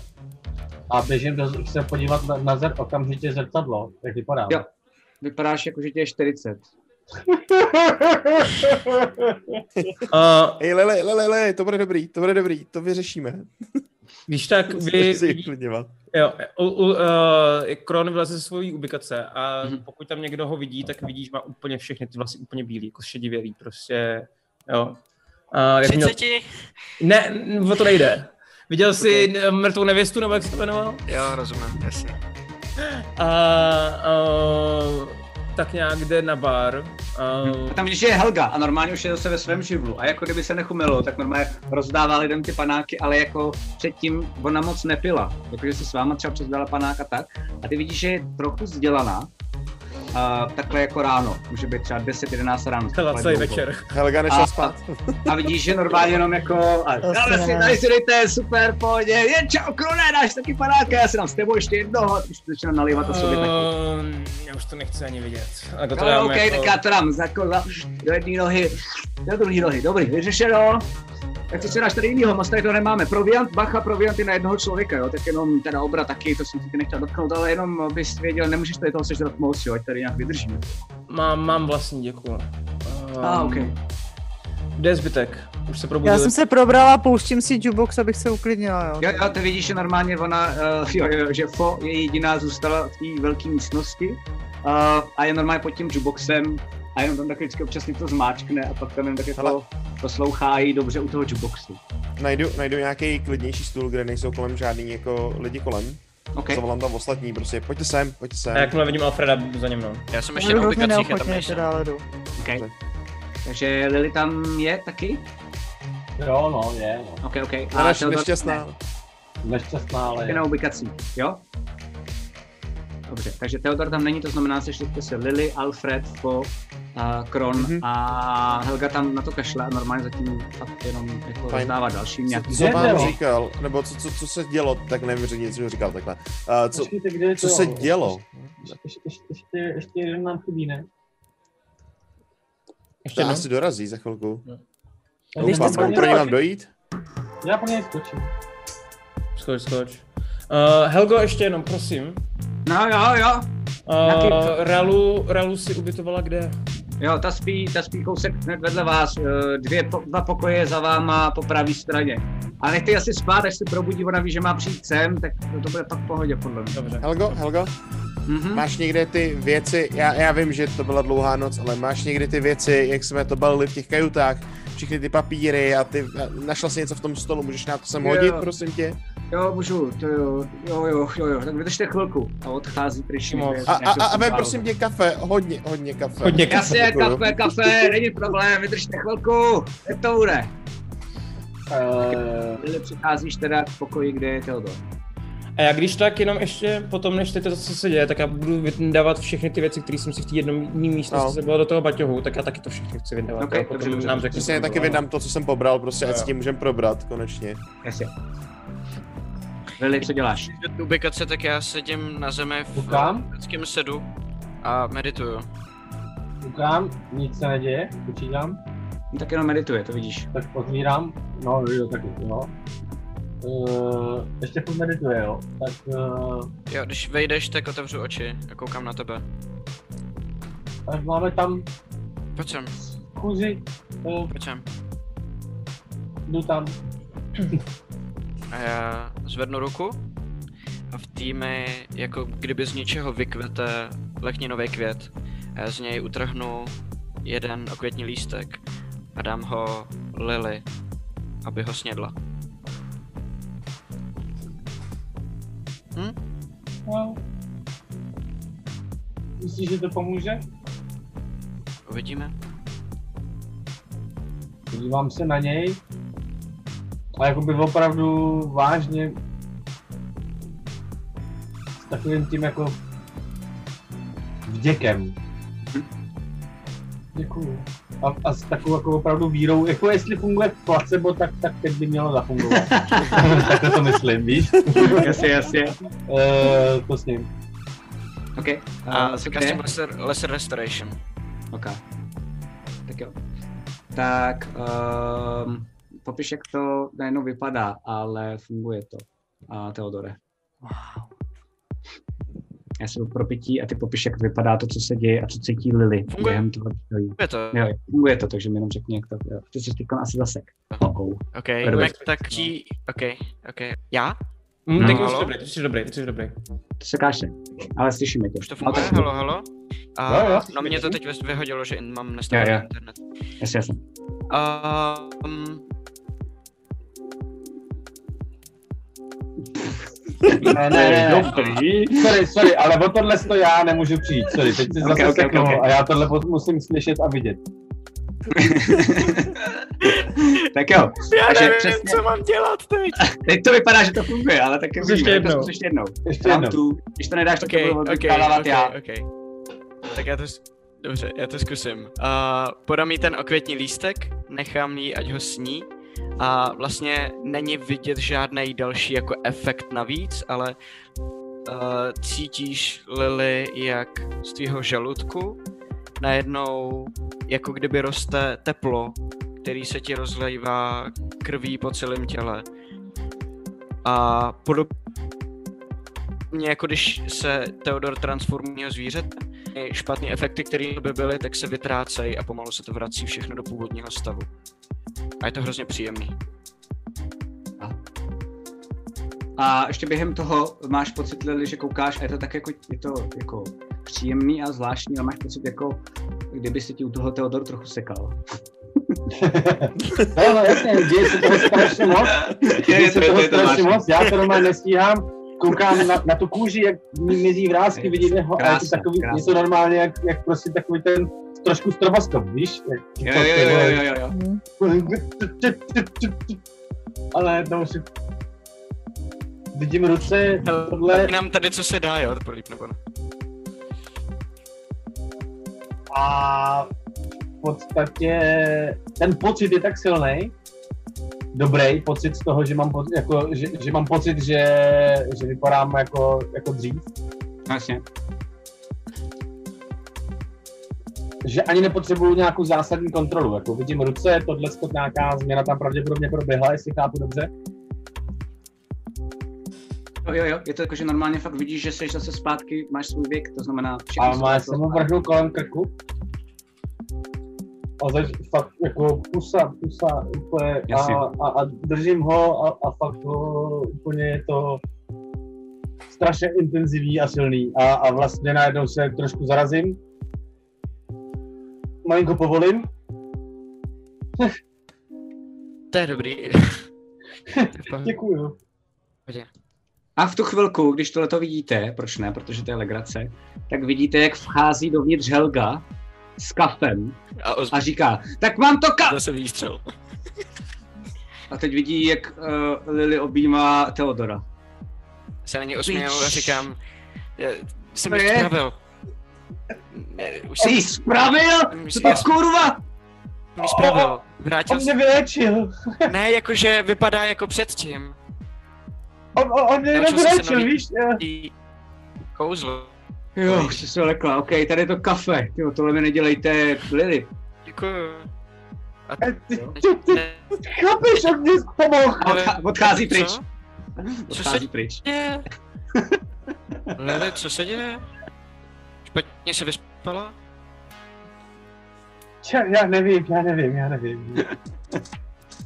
a běžím do, se podívat na, na zer, okamžitě zrcadlo, jak vypadá. Jo. Vypadáš jako, že tě je 40. Uh, Ej, lele, lele, lele, to bude dobrý, to bude dobrý, to vyřešíme. když tak vy... Jo, u, u, uh, Kron vyleze ze svojí ubikace a Mhm. pokud tam někdo ho vidí, tak vidí, že má úplně všechny ty vlasy úplně bílý, jako šedivělý, prostě, jo. Uh, jak měl, 30? ne, o to nejde. Viděl jsi okay. mrtvou nevěstu, nebo jak se to jmenoval? Jo, rozumím, jasně. A uh, tak nějak jde na bar. Uh, A tam když je Helga a normálně už je zase ve svém živlu a jako kdyby se nechumilo, tak normálně rozdává lidem ty panáky, ale jako předtím ona moc nepila. Jakože si s váma třeba přezdala panák a tak. A ty vidíš, že je trochu vzdělaná. A takhle jako ráno, může být třeba 10-11 ráno. Celá takhle celý večer. Helga nešla A- spát. A vidíš, že normálně jenom jako, a, ale si, tady si dejte, super, pohodě, jen čau, krone, dáš taky panáka, já si dám s tebou ještě jednoho, a už to začíná nalivat a sobě taky. Uh, já už to nechci ani vidět. Jako to No, dám OK, jako... tak já to dám za, jako, za, do jedné nohy, do druhé nohy, dobrý, vyřešeno. Tak co si dáš tady jinýho, moc tady to nemáme. Proviant, bacha, proviant je na jednoho člověka, jo, tak jenom teda obra taky, to jsem si nechtěl dotknout, ale jenom abys věděl, nemůžeš tady toho sežrat moc, jo, ať tady nějak vydržíme. Mám, mám vlastní, děkuju. Uh, A, OK. Kde je zbytek? Už se Já probudili. jsem se probrala, pouštím si jukebox, abych se uklidnila, jo. Jo, jo, to vidíš, že normálně ona, uh, jo, jo, že Fo je jediná zůstala v té velké místnosti uh, a je normálně pod tím jukeboxem a jenom tam tak vždycky občas něco zmáčkne a pak tam jen tak jako Hele. poslouchá jí dobře u toho jukeboxu. Najdu, najdu nějaký klidnější stůl, kde nejsou kolem žádný jako lidi kolem. OK. Zavolám tam ostatní, prostě pojďte sem, pojďte sem. A jakmile vidím Alfreda za ně mnou. Já jsem ještě Budu na ubikacích, já tam nejsem. teda, ale jdu. OK. Takže Lily tam je taky? Jo, no, je, no. OK, OK. Naš Theodor- nešťastná. Nešťastná, ale Je je. na ubikací, jo? Dobře, takže Theodor tam není, to znamená, sešli jste se Lily, Alfred, Po, uh, Kron Mhm. a Helga tam na to kašle a normálně zatím fakt jenom jako Fajn. rozdává dalším nějaký Co vám říkal, nebo co, co, co se dělo, tak nevím říct, co říkal takhle. Uh, co, Počkejte, kde je co to? se dělo? Ještě, ještě, ještě, ještě jeden nám chybí, ne? Ještě To jednou? asi dorazí za chvilku. Já Když Doufám, jste pro ní mám dojít? Já po něj skočím. Skoč, skoč. Uh, Helgo, ještě jenom, prosím. No jo, jo, Uh, Ralu, Ralu si ubytovala kde? jo, ta spí, ta spí kousek hned vedle vás, eh, dvě, po, dva pokoje za váma po pravé straně. A nechte ji asi spát, až se probudí, ona ví, že má přijít sem, tak to bude pak v pohodě podle mě. Dobře. Helgo, Helgo, Mhm. máš někde ty věci, já, já vím, že to byla dlouhá noc, ale máš někdy ty věci, jak jsme to balili v těch kajutách, všechny ty papíry a ty, a našla si něco v tom stolu, můžeš nám to sem Jo. hodit, prosím tě? Jo, můžu, to jo, jo, jo, jo, jo, tak vydržte chvilku. A odchází pryč. A, a, a, a vem prosím tě kafe, hodně, hodně kafe. Hodně kafe. Jasně, kafe, kafe, není problém, vydržte chvilku, jak to bude. Uh, přicházíš teda k pokoji, kde je Theodor. A já když tak jenom ještě potom, než teď to, co se děje, tak já budu vydávat všechny ty věci, které jsem si v té jednom místnosti No. bylo do toho baťohu, tak já taky to všechny chci vydávat. Ok, a potom dobře, dobře. nám Přesně co taky vydám to, co jsem pobral, prostě ať s tím můžem probrat, konečně. Jasně. Lily, co děláš? Ubikace, tak já sedím na zemi v Koukám. sedu a medituju. koukám, nic se neděje, počítám, No, tak jenom medituje, to vidíš. tak otvírám, no jo, tak jo. Uh, ještě furt medituje, jo. Tak uh, Jo, když vejdeš, tak otevřu oči a koukám na tebe. tak máme tam Pojď sem, kůzi, uh, pojď sem. jdu tam. A já zvednu ruku a v týmy jako kdyby z ničeho vykvete lechninový květ. A já z něj utrhnu jeden okvětní lístek a dám ho Lily, aby ho snědla. Hm? No. Myslíš, že to pomůže? Uvidíme. Podívám se na něj. A jakoby opravdu vážně s takovým tím jako vděkem. Děkuju. A, a s takovou jako opravdu vírou, jako jestli funguje placebo, tak, tak teď by mělo zafungovat. Takhle to myslím, víš? jasně, jasně. Uh, to s ním. OK. A Uh, zakastím je? lesser, lesser Restoration. OK. Tak jo. Tak, um, popiš, jak to najednou vypadá, ale funguje to. A Teodore. Wow. Já si jdu pro pití a ty popiš, jak vypadá to, co se děje a co cítí Lily Funguje. během toho stojí. Je to? Jo, funguje to, takže mi jenom řekni, jak to jo. Ty jsi teď asi zasek. Oh, OK, Perfect. Mac, tak ti... OK, OK. Já? Hm, No, teď už jsi dobrý, teď jsi dobrý, teď jsi dobrý. to se káže. Ale slyšíme tě. Už to funguje? tak- Halo, halo? A, Jo, jo, no mě to teď vyhodilo, že mám nastavený internet. Jasně, jasně. Um, Ne, ne, ne, ne. Dobrý. Sorry, sorry, ale o tohle to já nemůžu přijít, sorry, teď si Ok, zase ok, ok, seknul ok. a já tohle musím slyšet a vidět. tak jo. já Takže nevím, přesně- co mám dělat teď. Teď to vypadá, že to funguje, ale tak uvidíme, ještě to jednou. zkus ještě jednou. Ještě jednou. two. Když to nedáš, tak OK, to budu OK, vykádávat OK, já. OK. Tak já to... Dobře, já to zkusím. Uh, podám jí ten okvětní lístek, nechám jí, ať ho sní. A vlastně není vidět žádný další jako efekt navíc, ale uh, cítíš Lily, jak z tvýho žaludku najednou jako kdyby roste teplo, který se ti rozlejvá krví po celém těle. A podobně jako když se Theodor transformuje zvířete, špatné efekty, které by byly, tak se vytrácejí a pomalu se to vrací všechno do původního stavu. A je to hrozně příjemný. A ještě během toho máš pocit, Lili, že koukáš a je to tak jako, je to jako příjemný a zvláštní a máš pocit jako, kdyby se ti u toho Teodor trochu sekal. No, no jasně, děje se toho strašně moc. Děje se toho strašně moc, já to normálně nestíhám. Koukám na, na tu kůži, jak mi mizí vrázky, vidím jeho, a je to takový, je krásné. to normálně jak, jak prostě takový ten trošku stroboskop, víš? Jo, jo, jo, jo, jo, jo. Ale to už vidím ruce, tohle Tak nám tady co se dá, jo, to políp nebo ne? a v podstatě ten pocit je tak silný, dobrý pocit z toho, že mám pocit, jako, že, že, mám pocit, že, že vypadám jako, jako dřív, Vlastně. Že ani nepotřebuju nějakou zásadní kontrolu. Jako vidím ruce, tohle nějaká změna tam pravděpodobně proběhla, jestli chápu dobře. Jo, jo, jo, je to jako, že normálně fakt vidíš, že jsi zase zpátky, máš svůj věk, to znamená všechno A se má vrátilo jsem mu vrhnul kolem krku. A zač, fakt jako pusa, pusa úplně a, a, a, držím ho a, a fakt ho úplně je to strašně intenzivní a silný a, a vlastně najednou se trošku zarazím. Malinko povolím. To je dobrý. Děkuju. A v tu chvilku, když tohle to vidíte, proč ne, protože to je legrace, tak vidíte, jak vchází dovnitř Helga s kafem A, oz... a říká, tak mám to ka... zase výstřel. A teď vidí, jak uh, Lily objímá Teodora. Se na ně osměju a říkám, "Je- jsem To je? Už Jsi spravil? Co to kurva? ji spravil. Vrátil On mě vylečil. Ne, jakože vypadá jako předtím. On, on, on mě Naučil jenom jsem se vylečil, nový- víš? Kouzlo. Jo, už jsi se lekla, OK, tady je to kafe. Jo, tohle mi nedělejte, Lily. Děkuju. A Ty, ty, ty, ne, chápeš, on mě pomohl. Odchá- odchází co? pryč. Co Odchází se pryč. děje? Lili, co se děje? Špatně se vyspala? Já, já nevím, já nevím, já nevím.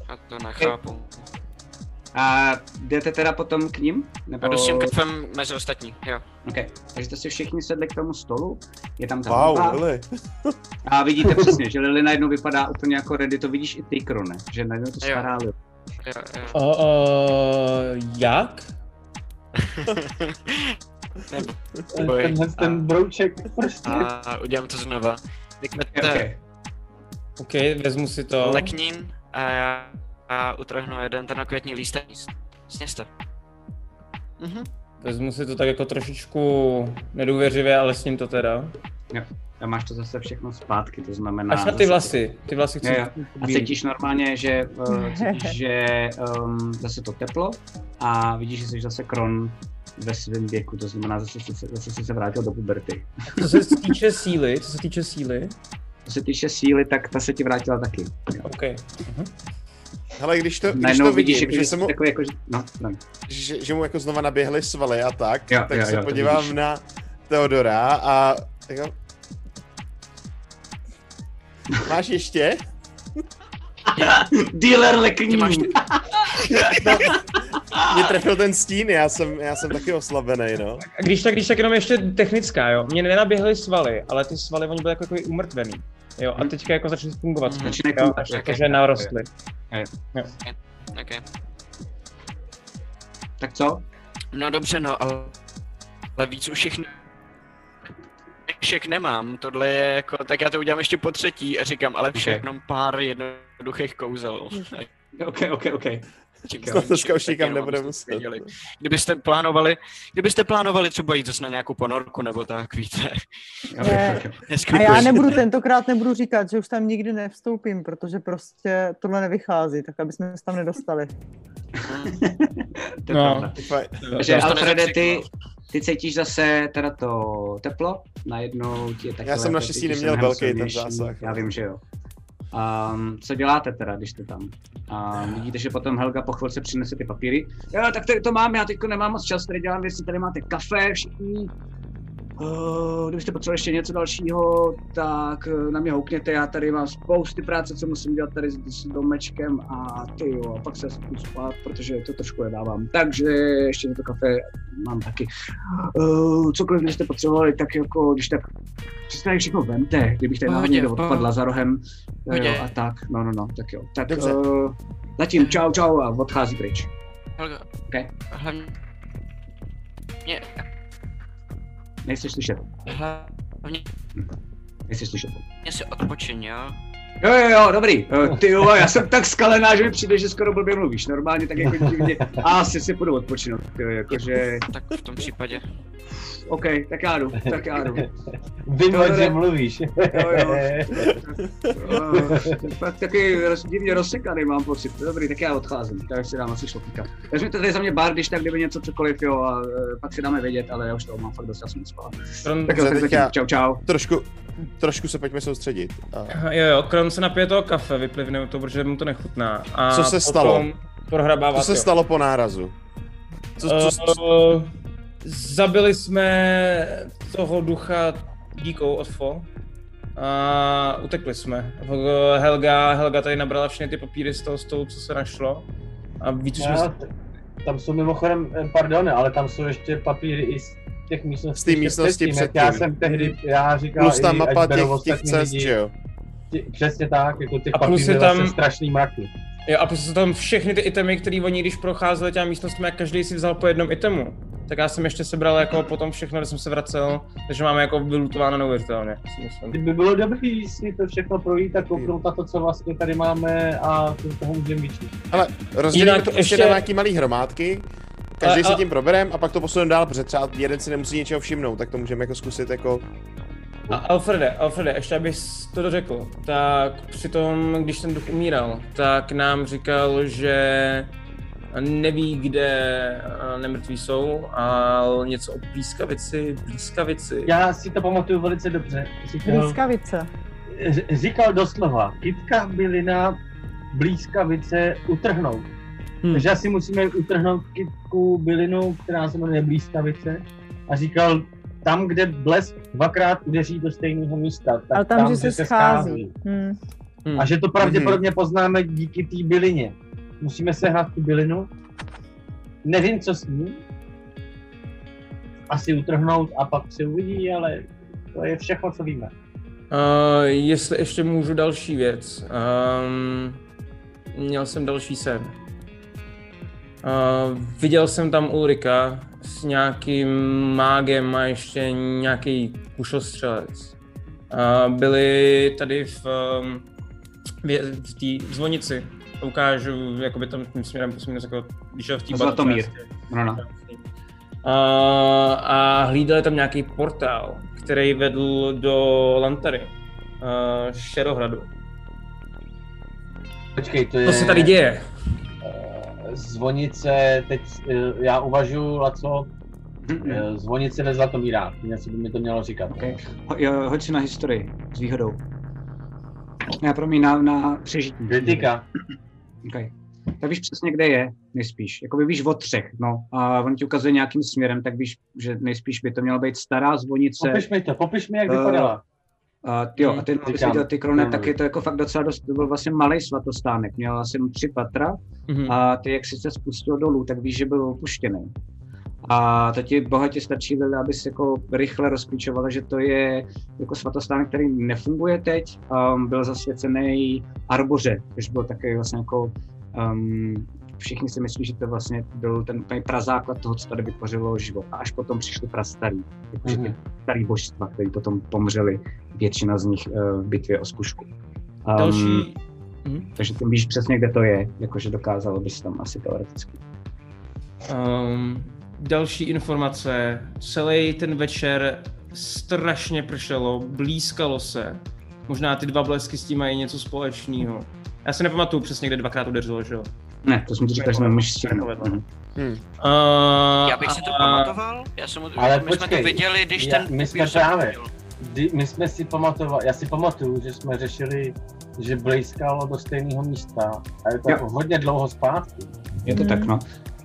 A to nechápu. A jdete teda potom k ním? Nebo... A jdu s tím kafem mezi ostatní, jo. Okay. Takže jste si všichni sedli k tomu stolu, je tam ta Wow, hudba Lily. a vidíte přesně, že Lily najednou vypadá úplně jako ready, to vidíš i ty, Krone, že najednou to Jo. stará Lily. jo, jo. O, o, jak? Nebo, Ten, Boj. tenhle ten brouček, prostě. a udělám to znova. Řeknete Okay. OK, vezmu si to. leknín a já, já utrhnu jeden ten květní lístek. Sněste. Mhm. Vezmu si to tak jako trošičku nedůvěřivě, ale s ním to teda. A máš to zase všechno zpátky, to znamená... Až na ty vlasy. Ty vlasy chci. Jo, jo. A cítíš normálně, že, uh, cítíš, že um, zase to teplo a vidíš, že jsi zase kron ve svém věku, to znamená, zase, zase, zase jsi se vrátil do puberty. Co se týče síly, co se týče síly, Co se týče síly, tak ta se ti vrátila taky. Jo. OK. Hele, když to, když to vidíš, vidím, jako, že, se mu, jako, že- no, no. že, že mu jako znova naběhly svaly a tak, Jo, tak jo, se jo, podívám vidíš. na Teodora a jako... Máš ještě? Dealer lekní. máš Mě trefil ten stín, já jsem, já jsem taky oslabený, no. A když tak, když tak jenom ještě technická, jo. Mně nenaběhly svaly, ale ty svaly, oni byly jako takový umrtvený. Jo, a teďka jako začaly fungovat. Mhm. zpět, Začínají jo, fungovat, až ok. jakože narostly. Okay. Tak co? No dobře, no, ale, ale víc už ne- všech nemám, tohle je jako, tak já to udělám ještě po třetí a říkám, ale všech Ok. jenom pár jednoduchých kouzel. OK, OK, OK. Snad dneska už nikam nebude muset. Kdybyste plánovali, kdybyste plánovali třeba jít zase na nějakou ponorku nebo tak, víte. Ne. A já nebudu tentokrát nebudu říkat, že už tam nikdy nevstoupím, protože prostě tohle nevychází, tak aby jsme se tam nedostali. To je No. Takže to Alfrede, ty, ty cítíš zase teda to teplo, najednou ti je takové... Já jsem to naštěstí neměl velký ten zásah, Já no. vím, že jo. Um, co děláte teda, když jste tam? Um, vidíte, že potom Helga po chvilce přinese ty papíry. Jo, tak tady to mám, já teď nemám moc čas, tady dělám věci, tady máte kafe, všichni. Uh, kdybyste potřebovali ještě něco dalšího, tak eh, na mě houkněte, já tady mám spousty práce, co musím dělat tady s, s domečkem a ty jo, a pak se zkusím spát, protože to trošku nedávám. Takže ještě to kafe mám taky. Uh, cokoliv byste potřebovali, tak jako, když tak si tady všechno vemte, kdybych tady Pohodě, někdo odpadla za rohem, jo, a tak, no, no, no, tak jo. Tak Dobře. uh, zatím čau, čau a odchází pryč. Helga, Okay. hlavně... Mě, Nejsi slyšet, hlavně nejsi slyšet. mě si odpočin, jo? Jo, jo, jo, dobrý. Eh, Ty jo, já jsem tak skalená, že mi přijde, že skoro blbě mluvíš. Normálně tak jako divně. A asi si půjdu odpočinout. Jo, jakože, Tak v tom případě. OK, tak já jdu, tak já jdu. Vím, Jo, že jo. mluvíš. Jo, jo. Uh, fakt taky divně rozsekaný mám pocit. Dobrý, tak já odcházím, tak si dám asi šlopíka. Takže to tady za mě bar, když tak kdyby něco cokoliv, jo, a eh, pak si dáme vědět, ale já už toho mám fakt dost, já jsem spal. Kron, Tak jo, tak zatím, čau, čau. Trošku, trošku se pojďme soustředit. A jo, jo, Kron se napije toho kafe, vyplivne to, protože mu to nechutná. A Co se stalo? potom Prohrabává co se to. stalo po nárazu? Co, co, co, Uh, zabili jsme toho ducha díkou od Fo a utekli jsme. Helga, Helga tady nabrala všechny ty papíry z toho stolu, co se našlo. A víc už jsme... tam jsou mimochodem, eh, pardon, ale tam jsou ještě papíry i z těch místností. Z té místnosti předtím, jak předtím. Já jsem tehdy, já říkal, plus ta mapa těch, těch cest, že jo? Přesně tak, jako těch A plus papírů je tam- tam... strašný mraky. Jo, a prostě jsou tam všechny ty itemy, které oni, když procházeli těma místnostmi, jak každý si vzal po jednom itemu. Tak já jsem ještě sebral jako potom všechno, když jsem se vracel, takže máme jako vylutováno neuvěřitelně, si myslím. Kdyby bylo dobrý si to všechno projít a kouknout na to, co vlastně tady máme a to toho můžeme vyčít. Ale rozdělíme Jinak to prostě ještě- na nějaký malý hromádky, každý A- se a- tím proberem a pak to posuneme dál, protože třeba jeden si nemusí něčeho všimnout, tak to můžeme jako zkusit jako... A Alfrede, Alfrede, ještě abych to dořekl, tak při tom, když ten duch umíral, tak nám říkal, že neví, kde eh, nemrtví jsou, ale něco o blízkavici, blízkavici. Já si to pamatuju velice dobře. Říkal, Blízkavice. říkal doslova, kytka bylina blízkavice utrhnout. Hmm. Takže asi musíme utrhnout kytku bylinu, která se jmenuje blízkavice. A říkal, tam, kde blesk dvakrát udeří do stejného místa, tak Ale tam, že kde se schází. Hmm. Hmm. A že to pravděpodobně poznáme díky té bylině. Musíme sehnat tu bylinu. Nevím, co s ní. Asi utrhnout a pak se uvidí, ale to je všechno, co víme. Uh, jestli ještě můžu další věc. Um, měl jsem další sen. Uh, viděl jsem tam Ulrika s nějakým mágem a ještě nějaký kušostřelec. Uh, byli tady v, um, v, v té zvonici. Ukážu, jakoby tam tím směrem posměrem, jako, když v té Zlatomír. No, no. A, a hlídali tam nějaký portál, který vedl do Lantary, uh, Šerohradu. Počkej, to je... Co se tady děje? Zvonice, teď eh, já uvažuji, Laco, Hm, eh, zvonice ve Zlatomírách, něco by mi to mělo říkat. Okay. Ho, jo, hoď si na historii s výhodou. Já promiň, na, na přežití. Kritika. Okay. Tak víš přesně, kde je, nejspíš. Jakoby víš o třech, no. A on ti ukazuje nějakým směrem, tak víš, že nejspíš by to měla být stará zvonice. Popiš mi to, popiš mi, jak Eh, vypadala. A jo, a ty, abys Říkám, viděl ty krone, tak je to jako fakt docela dost, to byl vlastně malý svatostánek, měl asi tři patra Mhm. a ty, jak jsi se spustil dolů, tak víš, že byl opuštěný. A to ti bohatě stačí, Lili, abys jako rychle rozklíčovala, že to je jako svatostánek, který nefunguje teď, um, byl zasvěcený Arboře, což byl takový vlastně jako um, všichni si myslí, že to vlastně byl ten úplně prazáklad toho, co tady vytvořilo život. A až potom přišli prastarý, jakože ty Mhm. starý božstva, který potom pomřeli, většina z nich uh, v bitvě o zkušku. Um, Další... Mhm. Takže ty víš přesně, kde to je, jakože dokázalo bys tam asi teoreticky. Um, další informace. Celý ten večer strašně pršelo, blízkalo se. Možná ty dva blesky s tím mají něco společného. Já si nepamatuju přesně, kde dvakrát udeřilo, že jo? Ne, to jsem ti říkal, že jsme. Takové to. Mhm. Hm. Uh, Já bych si to a- pamatoval, já jsem, Ale my jsme to počkej, viděli, když já- ten my jsme právě-. Kdy, my jsme si pamatovali, já si pamatuju, že jsme řešili, že blejskalo do stejného místa. A je to Jo. jako hodně dlouho zpátky. Je to Mhm. tak, no.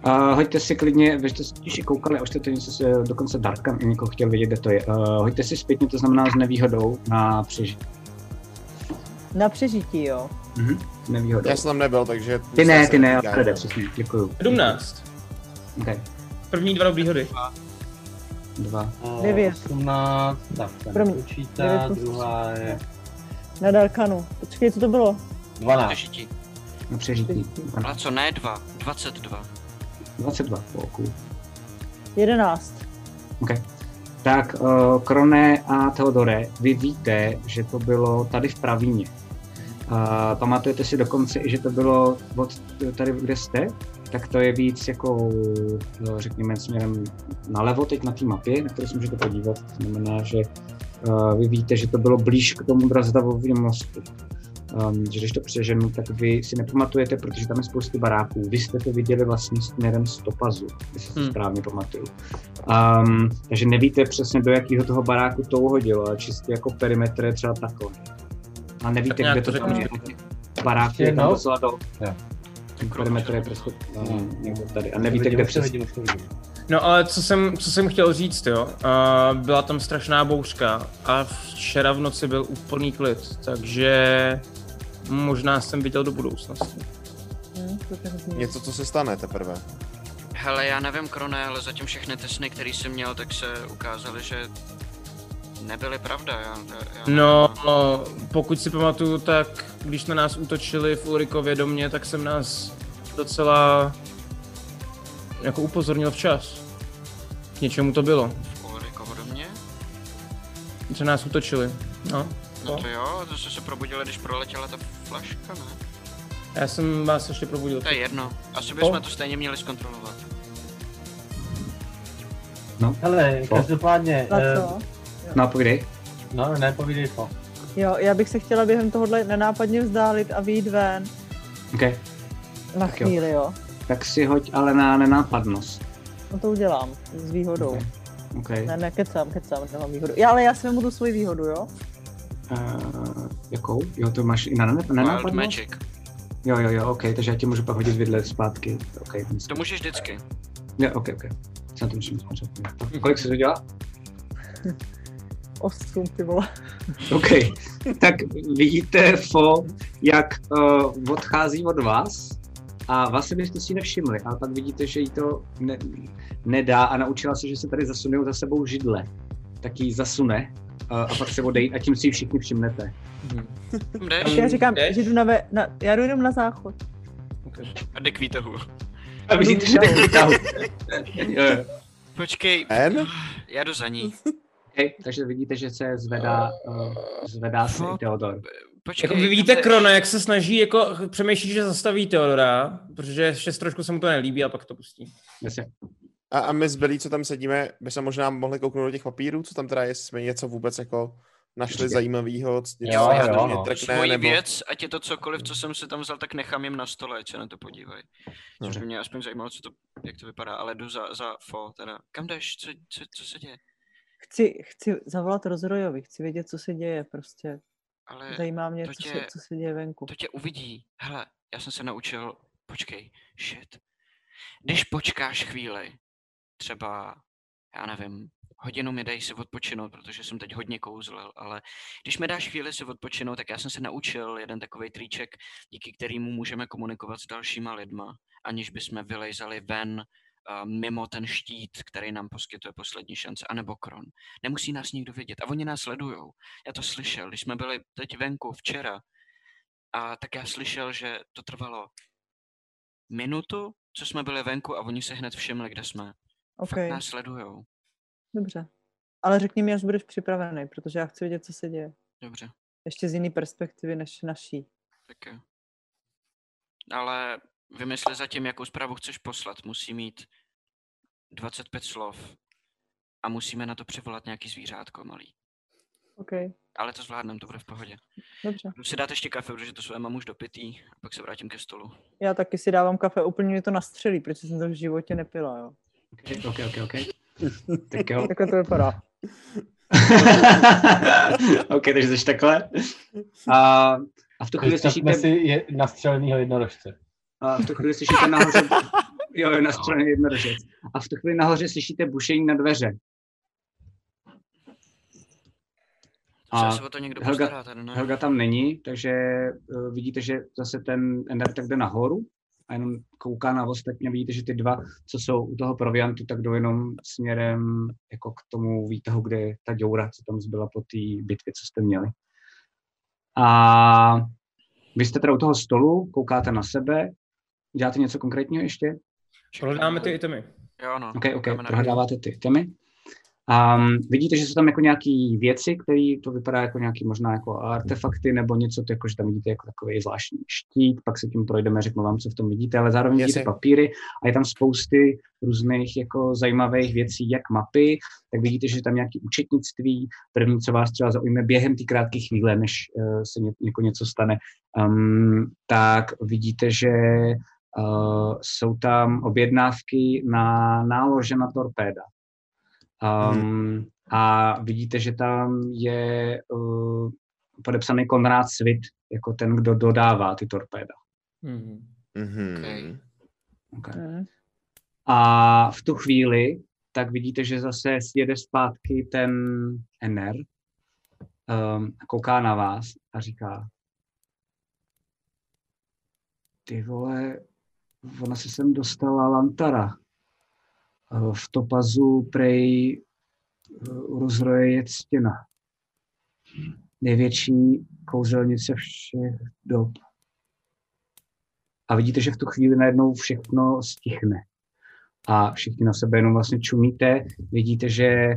Uh, hoďte si klidně, vy jste se totiž i koukali, a už jste to něco se, dokonce Darka někoho chtěl vědět, kde to je. Uh, hoďte si zpětně, to znamená s nevýhodou na přežití. Na přežití, jo. Mhm, s nevýhodou. Já jsem tam nebyl, takže... Ty ne, ty ne, Alfrede, přesně, děkuju. 17. Okay. První dva dobrý hody. Dva. Eh, Devět. 18, tak ten Promiň, počítá, devět druhá je Na Darkanu. Počkej, co to bylo? 12. Přežití. Na přežití. Ale co, ne dva, 22. 22, oh, cool. 11. Okay. Tak, uh, Krone a Theodore, vy víte, že to bylo tady v Pravíně. Uh, pamatujete si dokonce i, že to bylo od tady, kde jste? Tak to je víc jako, no, řekněme, směrem nalevo teď na té mapě, na kterou se můžete podívat. To znamená, že uh, vy víte, že to bylo blíž k tomu Brazdavovému mostu. Um, že když to přeženu, tak vy si nepamatujete, protože tam je spousty baráků. Vy jste to viděli vlastně směrem z Topazu, jestli to Hmm. správně pamatuju. Um, takže nevíte přesně, do jakého toho baráku to uhodilo, ale čistě jako perimetr je třeba takhle. A nevíte, Tak kde to to tam je. Baráky je tam Jednou? docela do. Perimetr je prostě Hmm. někde tady. A nevíte, kde přesně. No ale co jsem, co jsem chtěl říct, jo, uh, byla tam strašná bouřka a včera v noci byl úplný klid, takže možná jsem viděl do budoucnosti. Hm, zní. Něco, co se stane teprve. Hele, já nevím, Krone, ale zatím všechny ty sny, který jsem měl, tak se ukázaly, že nebyly pravda. Já, já, já No, nevím. pokud si pamatuju, tak když na nás útočili v Ulrikově domě, tak jsem nás docela jako upozornil včas. K něčemu to bylo, V Ulrikovo domě? že nás útočili. No, No to jo, to jste se probudili, když proletěla ta flaška, ne? já jsem vás ještě probudil. To je jedno. Asi bychom to stejně měli zkontrolovat. Hele, Co? každopádně, A eh, co? No, povídej. no nepovídej to. Jo, já bych se chtěla během tohohle nenápadně vzdálit a vyjít ven. Okay. Na Tak jo. chvíli, jo. Tak si hoď ale na nenápadnost. No to udělám. S výhodou. Okay. Okay. Ne, ne, kecám, kecám, nemám výhodu. Já, ale já si vemu tu svoji výhodu, jo? Uh, jakou? Jo, to máš i na Wild nenápadnost? Magic. Jo, jo, jo, ok, takže já ti můžu pak hodit vidle zpátky. Ok, To můžeš vždycky. Jo, ok, ok. Na to musím spořit. Kolik se to dělá? Osm, ty vole. OK. Tak vidíte Fo, jak uh, odchází od vás a vlastně byste si ji nevšimli, ale pak vidíte, že jí to ne, nedá a naučila se, že se tady zasunou za sebou židle. Tak ji zasune uh, a pak se odejít a tím si ji všichni všimnete. Kam jdeš? Já říkám, jdeš? že jdu na, ve, na, já jdu jenom na záchod. A jde k výtahu. A vidíte, že jde k výtahu. Jo, jo. Počkej, já jdu za ní. Okay, takže vidíte, že se zvedá, uh, zvedá se i Theodor. Počkej, Jako vy vidíte jdeš? Krona, jak se snaží, jako přemýšlí, že zastaví Teodora, protože ještě trošku se mu to nelíbí a pak to pustí. Jasně. A, a my zbylí, co tam sedíme, by se možná mohli kouknout do těch papírů, co tam teda je, jestli jsme něco vůbec jako našli zajímavého, něco Jo, co jo, no. mě trkne, Svoji nebo... věc, ať je to cokoliv, co jsem si tam vzal, tak nechám jim na stole, ať se na to podívají. Což Dobře. by mě aspoň zajímalo, co to, jak to vypadá, ale jdu za, za fo, teda. Kam jdeš? Co, co, co se děje? Chci, chci zavolat Rozrojovi, chci vědět, co se děje, prostě. Ale Zajímá mě, to co, tě- se, co se děje venku. to tě uvidí. Hele, já jsem se naučil, počkej, shit. Když počkáš chvíli, třeba, já nevím, hodinu mi dej si odpočinout, protože jsem teď hodně kouzlil, ale když mi dáš chvíli si odpočinout, tak já jsem se naučil jeden takový triček, díky kterému můžeme komunikovat s dalšíma lidma, aniž bychom vylejzali ven mimo ten štít, který nám poskytuje poslední šance, anebo kron. Nemusí nás nikdo vidět a oni nás sledujou. Já to slyšel, když jsme byli teď venku včera, a tak já slyšel, že to trvalo minutu, co jsme byli venku a oni se hned všimli, kde jsme. OK, Fakt nás sledujou. dobře. Ale řekni mi, až budeš připravený, protože já chci vědět, co se děje. Dobře, Ještě z jiné perspektivy než naší. tak jo. Ale vymysli zatím, jakou zprávu chceš poslat. Musí mít 25 slov a musíme na to přivolat nějaký zvířátko malý. OK, Ale to zvládnem, to bude v pohodě. dobře. Jdu si dát ještě kafe, protože to své mám už dopitý a pak se vrátím ke stolu. Já taky si dávám kafe, úplně mě to nastřelí, protože jsem to v životě nepila, jo. OK, OK, OK, OK. tak jo. Takhle to vypadá. OK, takže jsi takhle. A, a v tu chvíli slyšíte... si je nastřeleného jednorožce. A v tu chvíli slyšíte nahoře, jo, je nastřelený jednorožec. A v tu chvíli nahoře slyšíte bušení na dveře. A se o to někdo Helga- postará tady, ne? Helga tam není, takže uh, vidíte, že zase ten Ender tak jde nahoru a jenom kouká na ostatní. Vidíte, že ty dva, co jsou u toho proviantu, tak jdou jenom směrem jako k tomu výtahu, kde je ta děura, co tam zbyla po té bitvě, co jste měli. A vy jste teda u toho stolu, koukáte na sebe, děláte něco konkrétního ještě? Prohledáme ty itemy. Jo, no. OK, OK, prohledáváte ty temy. Um, vidíte, že jsou tam jako nějaké věci, které to vypadá jako nějaký možná jako artefakty nebo něco, to jako, že tam vidíte jako takový zvláštní štít, pak se tím projdeme, řeknu vám, co v tom vidíte, ale zároveň Jasně. vidíte papíry a je tam spousty různých jako zajímavých věcí, jak mapy, tak vidíte, že je tam nějaké účetnictví, první, co vás třeba zaujme během té krátké chvíle, než uh, se ně, jako něco stane, um, tak vidíte, že uh, jsou tam objednávky na nálože na torpéda. Um, A vidíte, že tam je uh, podepsaný Konrád Svit, jako ten, kdo dodává ty torpéda. Mhm. Mhm. Okay. Okay. Hmm. A v tu chvíli tak vidíte, že zase jede zpátky ten Ener, um, kouká na vás a říká ty vole, ona se sem dostala Lantara. Eh, V topazu prej eh, rozroje je stěna. Největší kouzelnice všech dob. A vidíte, že v tu chvíli najednou všechno stichne a všichni na sebe jenom vlastně čumíte. Vidíte, že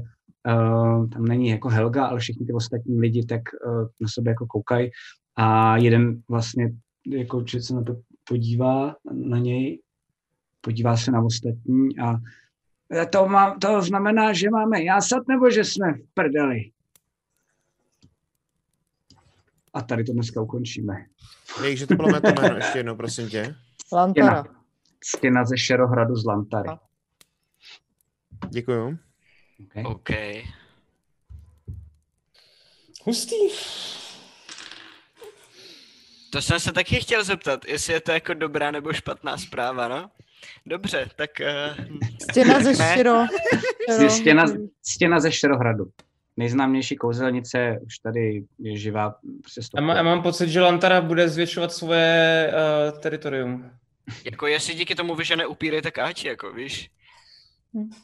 uh, tam není jako Helga, ale všichni ty ostatní lidi tak uh, na sebe jako koukají a jeden vlastně jako, že se na to podívá na něj, podívá se na ostatní a "E, to, má, to znamená, že máme jásat nebo že jsme v prdeli? A tady to dneska ukončíme. Jakže to bylo mé to jméno ještě jednou, prosím tě. Lantara. Stěna ze Šerohradu z Lantary. Děkuju. Okay? OK. Hustý. To jsem se taky chtěl zeptat, jestli je to jako dobrá nebo špatná zpráva, no? Dobře, tak... Uh, Stěna ze širo. Stěna, stěna ze Šerohradu. Nejznámější kouzelnice už tady je živá. Já, má, já mám pocit, že Lantara bude zvětšovat svoje uh, teritorium. jako jestli díky tomu vyžene upíry, tak ať, jako víš.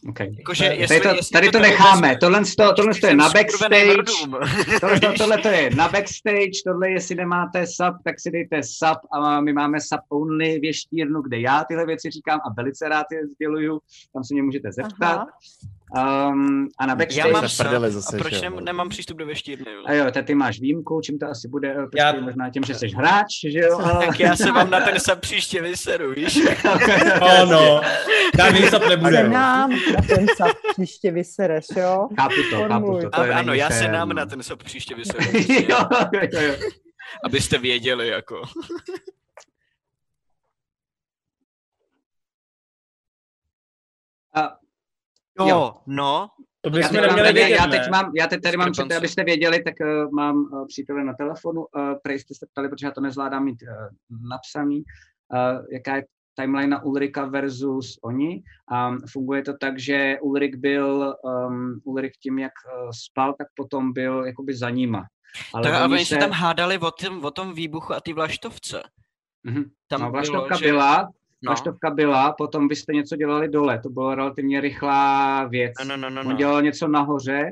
Okay. Jakože Tady jestli, Tady to, jestli tady to tady necháme. Tohle, to, tohle to je na backstage. Tohle, to, tohle to je na backstage. Tohle, jestli nemáte sub, tak si dejte sub. A my máme sub only věštírnu, kde já tyhle věci říkám a velice rád je sděluju. Tam se mě můžete zeptat. Aha. Um, a na Já backstage... mám v prdeli sap, zase, a proč no. nemám přístup do veštírny? jo? A jo, tak ty máš výjimku, čím to asi bude? Já- Já... Možná tím, že jsi hráč, že jo? Tak já se vám na ten sap příště vyseru, víš? Ano, tam výsap Se nebude. no. nám na ten sap příště vysereš, jo? Chápu to, chápu Formuluj. to. to je A, ano, není já se nám no. na ten sap příště vyseru. jo, jo, jo. Abyste věděli, jako. A Jo, Jo. no. To Já bychom teď, mám, vědět, já teď mám, já teď tady mám, před, abyste věděli, tak uh, mám uh, přítele na telefonu, uh, prej jste se ptali, protože já to nezvládám mít uh, napsaný, uh, jaká je timeline na Ulrika versus oni. Um, funguje to tak, že Ulrik byl, um, Ulrik tím, jak uh, spal, tak potom byl jakoby za nima. Ale a oni se tam hádali o, tom, o tom výbuchu a ty vlaštovce. Mhm. Tam no, bylo, vlaštovka že- byla, No. vlaštovka byla, potom vy jste něco dělali dole, to byla relativně rychlá věc. No, no, no, no, On no. dělal něco nahoře.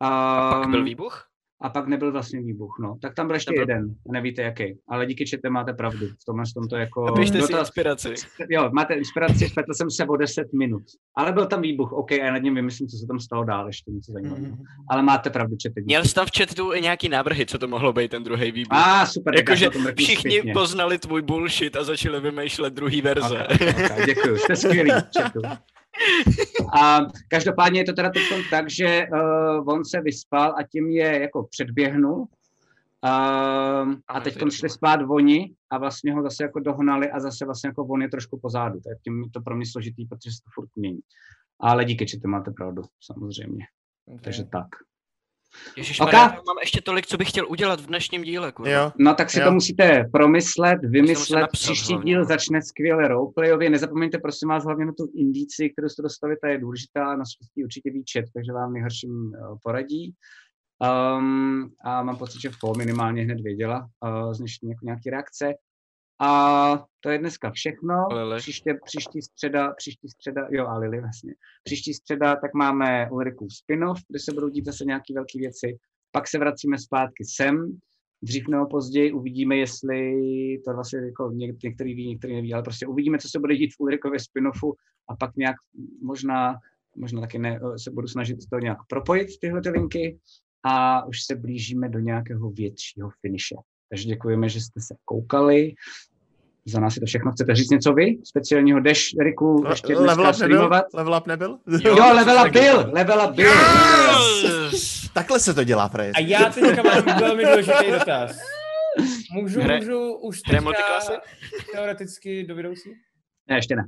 A pak um, byl výbuch? A pak nebyl vlastně výbuch, no. Tak tam byl ještě Nebyl. jeden, nevíte jaký. Ale díky čete máte pravdu. V tomhle tom to jako... Napište byl si to, inspiraci. jo, máte inspiraci, spletl jsem se o 10 minut. Ale byl tam výbuch, OK, a já nad ním vymyslím, co se tam stalo dál, ještě něco zajímavého. Ale máte pravdu, čete. díky. Měl jsi tam v chatu i nějaký návrhy, co to mohlo být ten druhý výbuch. A ah, super, Jakože všichni zpětně. poznali tvůj bullshit a začali vymýšlet druhý verze. Okay, okay, děkuji, jste skvělý. četu. A každopádně je to teda teď tak, že uh, on se vyspal a tím je jako předběhnul. Um, a teď šli spát oni a vlastně ho zase jako dohnali a zase vlastně jako on je trošku pozadu. Tak tím je to pro mě složitý, protože se to furt mění. Ale díky, že to máte pravdu, samozřejmě. Okay. Takže tak. Ježíš, Ok. mám ještě tolik, co bych chtěl udělat v dnešním díle, kurva. Jo. No tak si Jo. to musíte promyslet, vymyslet. napsat Příští hlavně, díl no. začne skvěle roleplayově. Nezapomeňte prosím vás hlavně na tu indici, kterou jste dostali, ta je důležitá. Na určitě ví chat, takže vám nejhorším eh, poradí. Um, a mám pocit, že Fo minimálně hned věděla uh, z dnešní jako nějaký reakce. A to je dneska všechno. Lili. Příště, příští středa, příští středa, jo a Lily vlastně. Příští středa tak máme Ulrikův spin-off, kde se budou dít zase nějaké velké věci. Pak se vracíme zpátky sem. Dřív nebo později uvidíme, jestli to vlastně jako něk, některý ví, některý neví, ale prostě uvidíme, co se bude dít v Ulrikově spin-offu a pak nějak možná, možná taky ne, se budu snažit to nějak propojit, tyhle ty linky a už se blížíme do nějakého většího finiše. Takže děkujeme, že jste se koukali. Za nás je to všechno. Chcete říct něco vy? Speciálního Dash, Riku, ještě Level dneska up nebyl? streamovat? Level up nebyl? Jo, level up byl, level up byl. Yes! Takhle se to dělá, Fred. A já teďka mám velmi důležitý dotaz. Můžu, Hra- můžu už teďka teoreticky do vedoucí? Ne, ještě ne.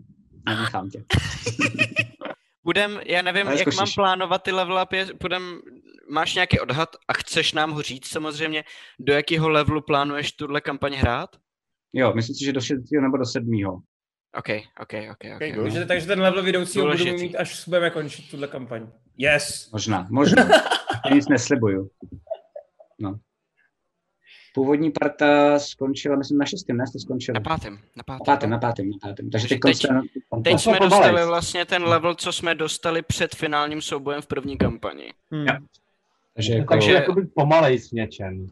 Nenechám tě. Budem, já nevím, jak mám plánovat ty level upy, budem, máš nějaký odhad a chceš nám ho říct samozřejmě, do jakého levelu plánuješ tuhle kampaň hrát? Jo, myslím si, že do 6. nebo do 7. OK, OK, OK, OK. Okay, good. Takže, takže ten level vedoucího budu mít, až budeme končit tuhle kampaň. Yes! Možná, možná. Já nic neslibuju. No. Původní parta skončila, myslím, na šestém, ne? Jste skončili? Na pátém, na Na pátém. pátém, na pátém, na pátém. Takže teď, Teď- jste- Teď jsme dostali vlastně ten level, co jsme dostali před finálním soubojem v první kampani. Jo. Takže jako... Takže jakoby pomalej s něčem.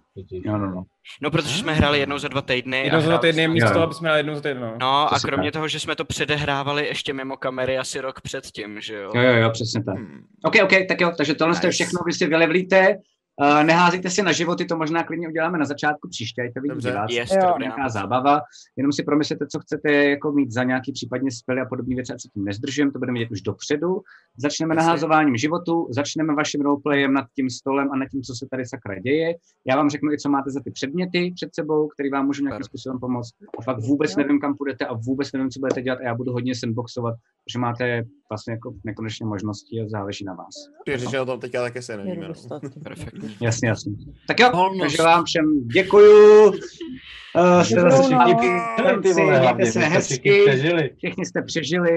No, no, no. No, protože jsme hráli jednou za dva týdny. a Jednou za dva hráli týdny, jsme- místo toho, aby jsme dali jednou za týden. No. No a kromě tak. toho, že jsme to předehrávali ještě mimo kamery asi rok předtím, že jo? Jo, jo, jo, přesně tak. Hmm. OK, OK, tak jo, takže tohle Nice. všechno, vy si vylevlíte, uh, neházíte si na životy, to možná klidně uděláme na začátku příště, ať to vidí Dobře. Jo. dobrý nějaká zábava, jenom si promyslete, co chcete jako mít za nějaký případně spely a podobné věci, ať se tím nezdržujeme, to budeme vidět už dopředu. Začneme Jasně. naházováním životu, začneme vaším roleplayem nad tím stolem a nad tím, co se tady sakra děje. Já vám řeknu i, co máte za ty předměty před sebou, který vám můžu nějakým způsobem pomoct. A pak vůbec Jo. nevím, kam půjdete a vůbec nevím, co budete dělat a já budu hodně sandboxovat, protože máte vlastně jako nekonečně možností a záleží na vás. Ty řeči o tom teďka taky se nevíme. No. Jasně, jasně. Tak jo, Volnost. takže vám všem děkuju. Uh, jste zase všichni mějte hlavně, se všichni hezky. přežili. Všichni jste přežili.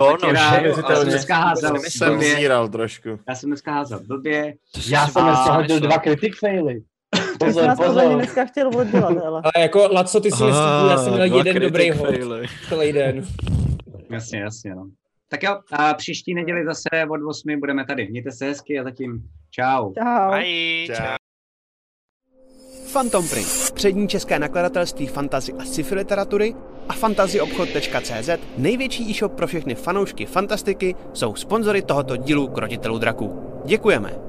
Jo, no, Já jsem ale- dneska házel Jsem blbě. zíral trošku. Já jsem dneska házel blbě. Já jsem dneska hodil dva critic faily. To Pozor, pozor. dneska chtěl oddělat, hele. Ale jako, Laco, ty si nestydí, já jsem měl jeden dobrý hod celý den. Jasně, jasně, no. Tak jo, a příští neděli zase od 8 budeme tady. Mějte se hezky a zatím čau. Čau. Bye, Čau. Phantom Print, přední české nakladatelství fantazy a sci-fi literatury a fantazyobchod.cz, největší e-shop pro všechny fanoušky fantastiky, jsou sponzory tohoto dílu Krotitelů draků. Děkujeme.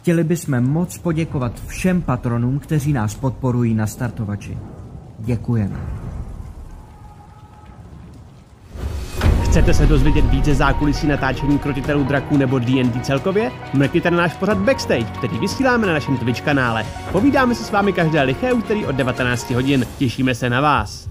Chtěli bychom moc poděkovat všem patronům, kteří nás podporují na startovači. Děkujeme. Chcete se dozvědět více zákulisí natáčení Krotitelů draků nebo D&D celkově? Mrkněte na náš pořad Backstage, který vysíláme na našem Twitch kanále. Povídáme se s vámi každé liché úterý od 19 hodin. Těšíme se na vás.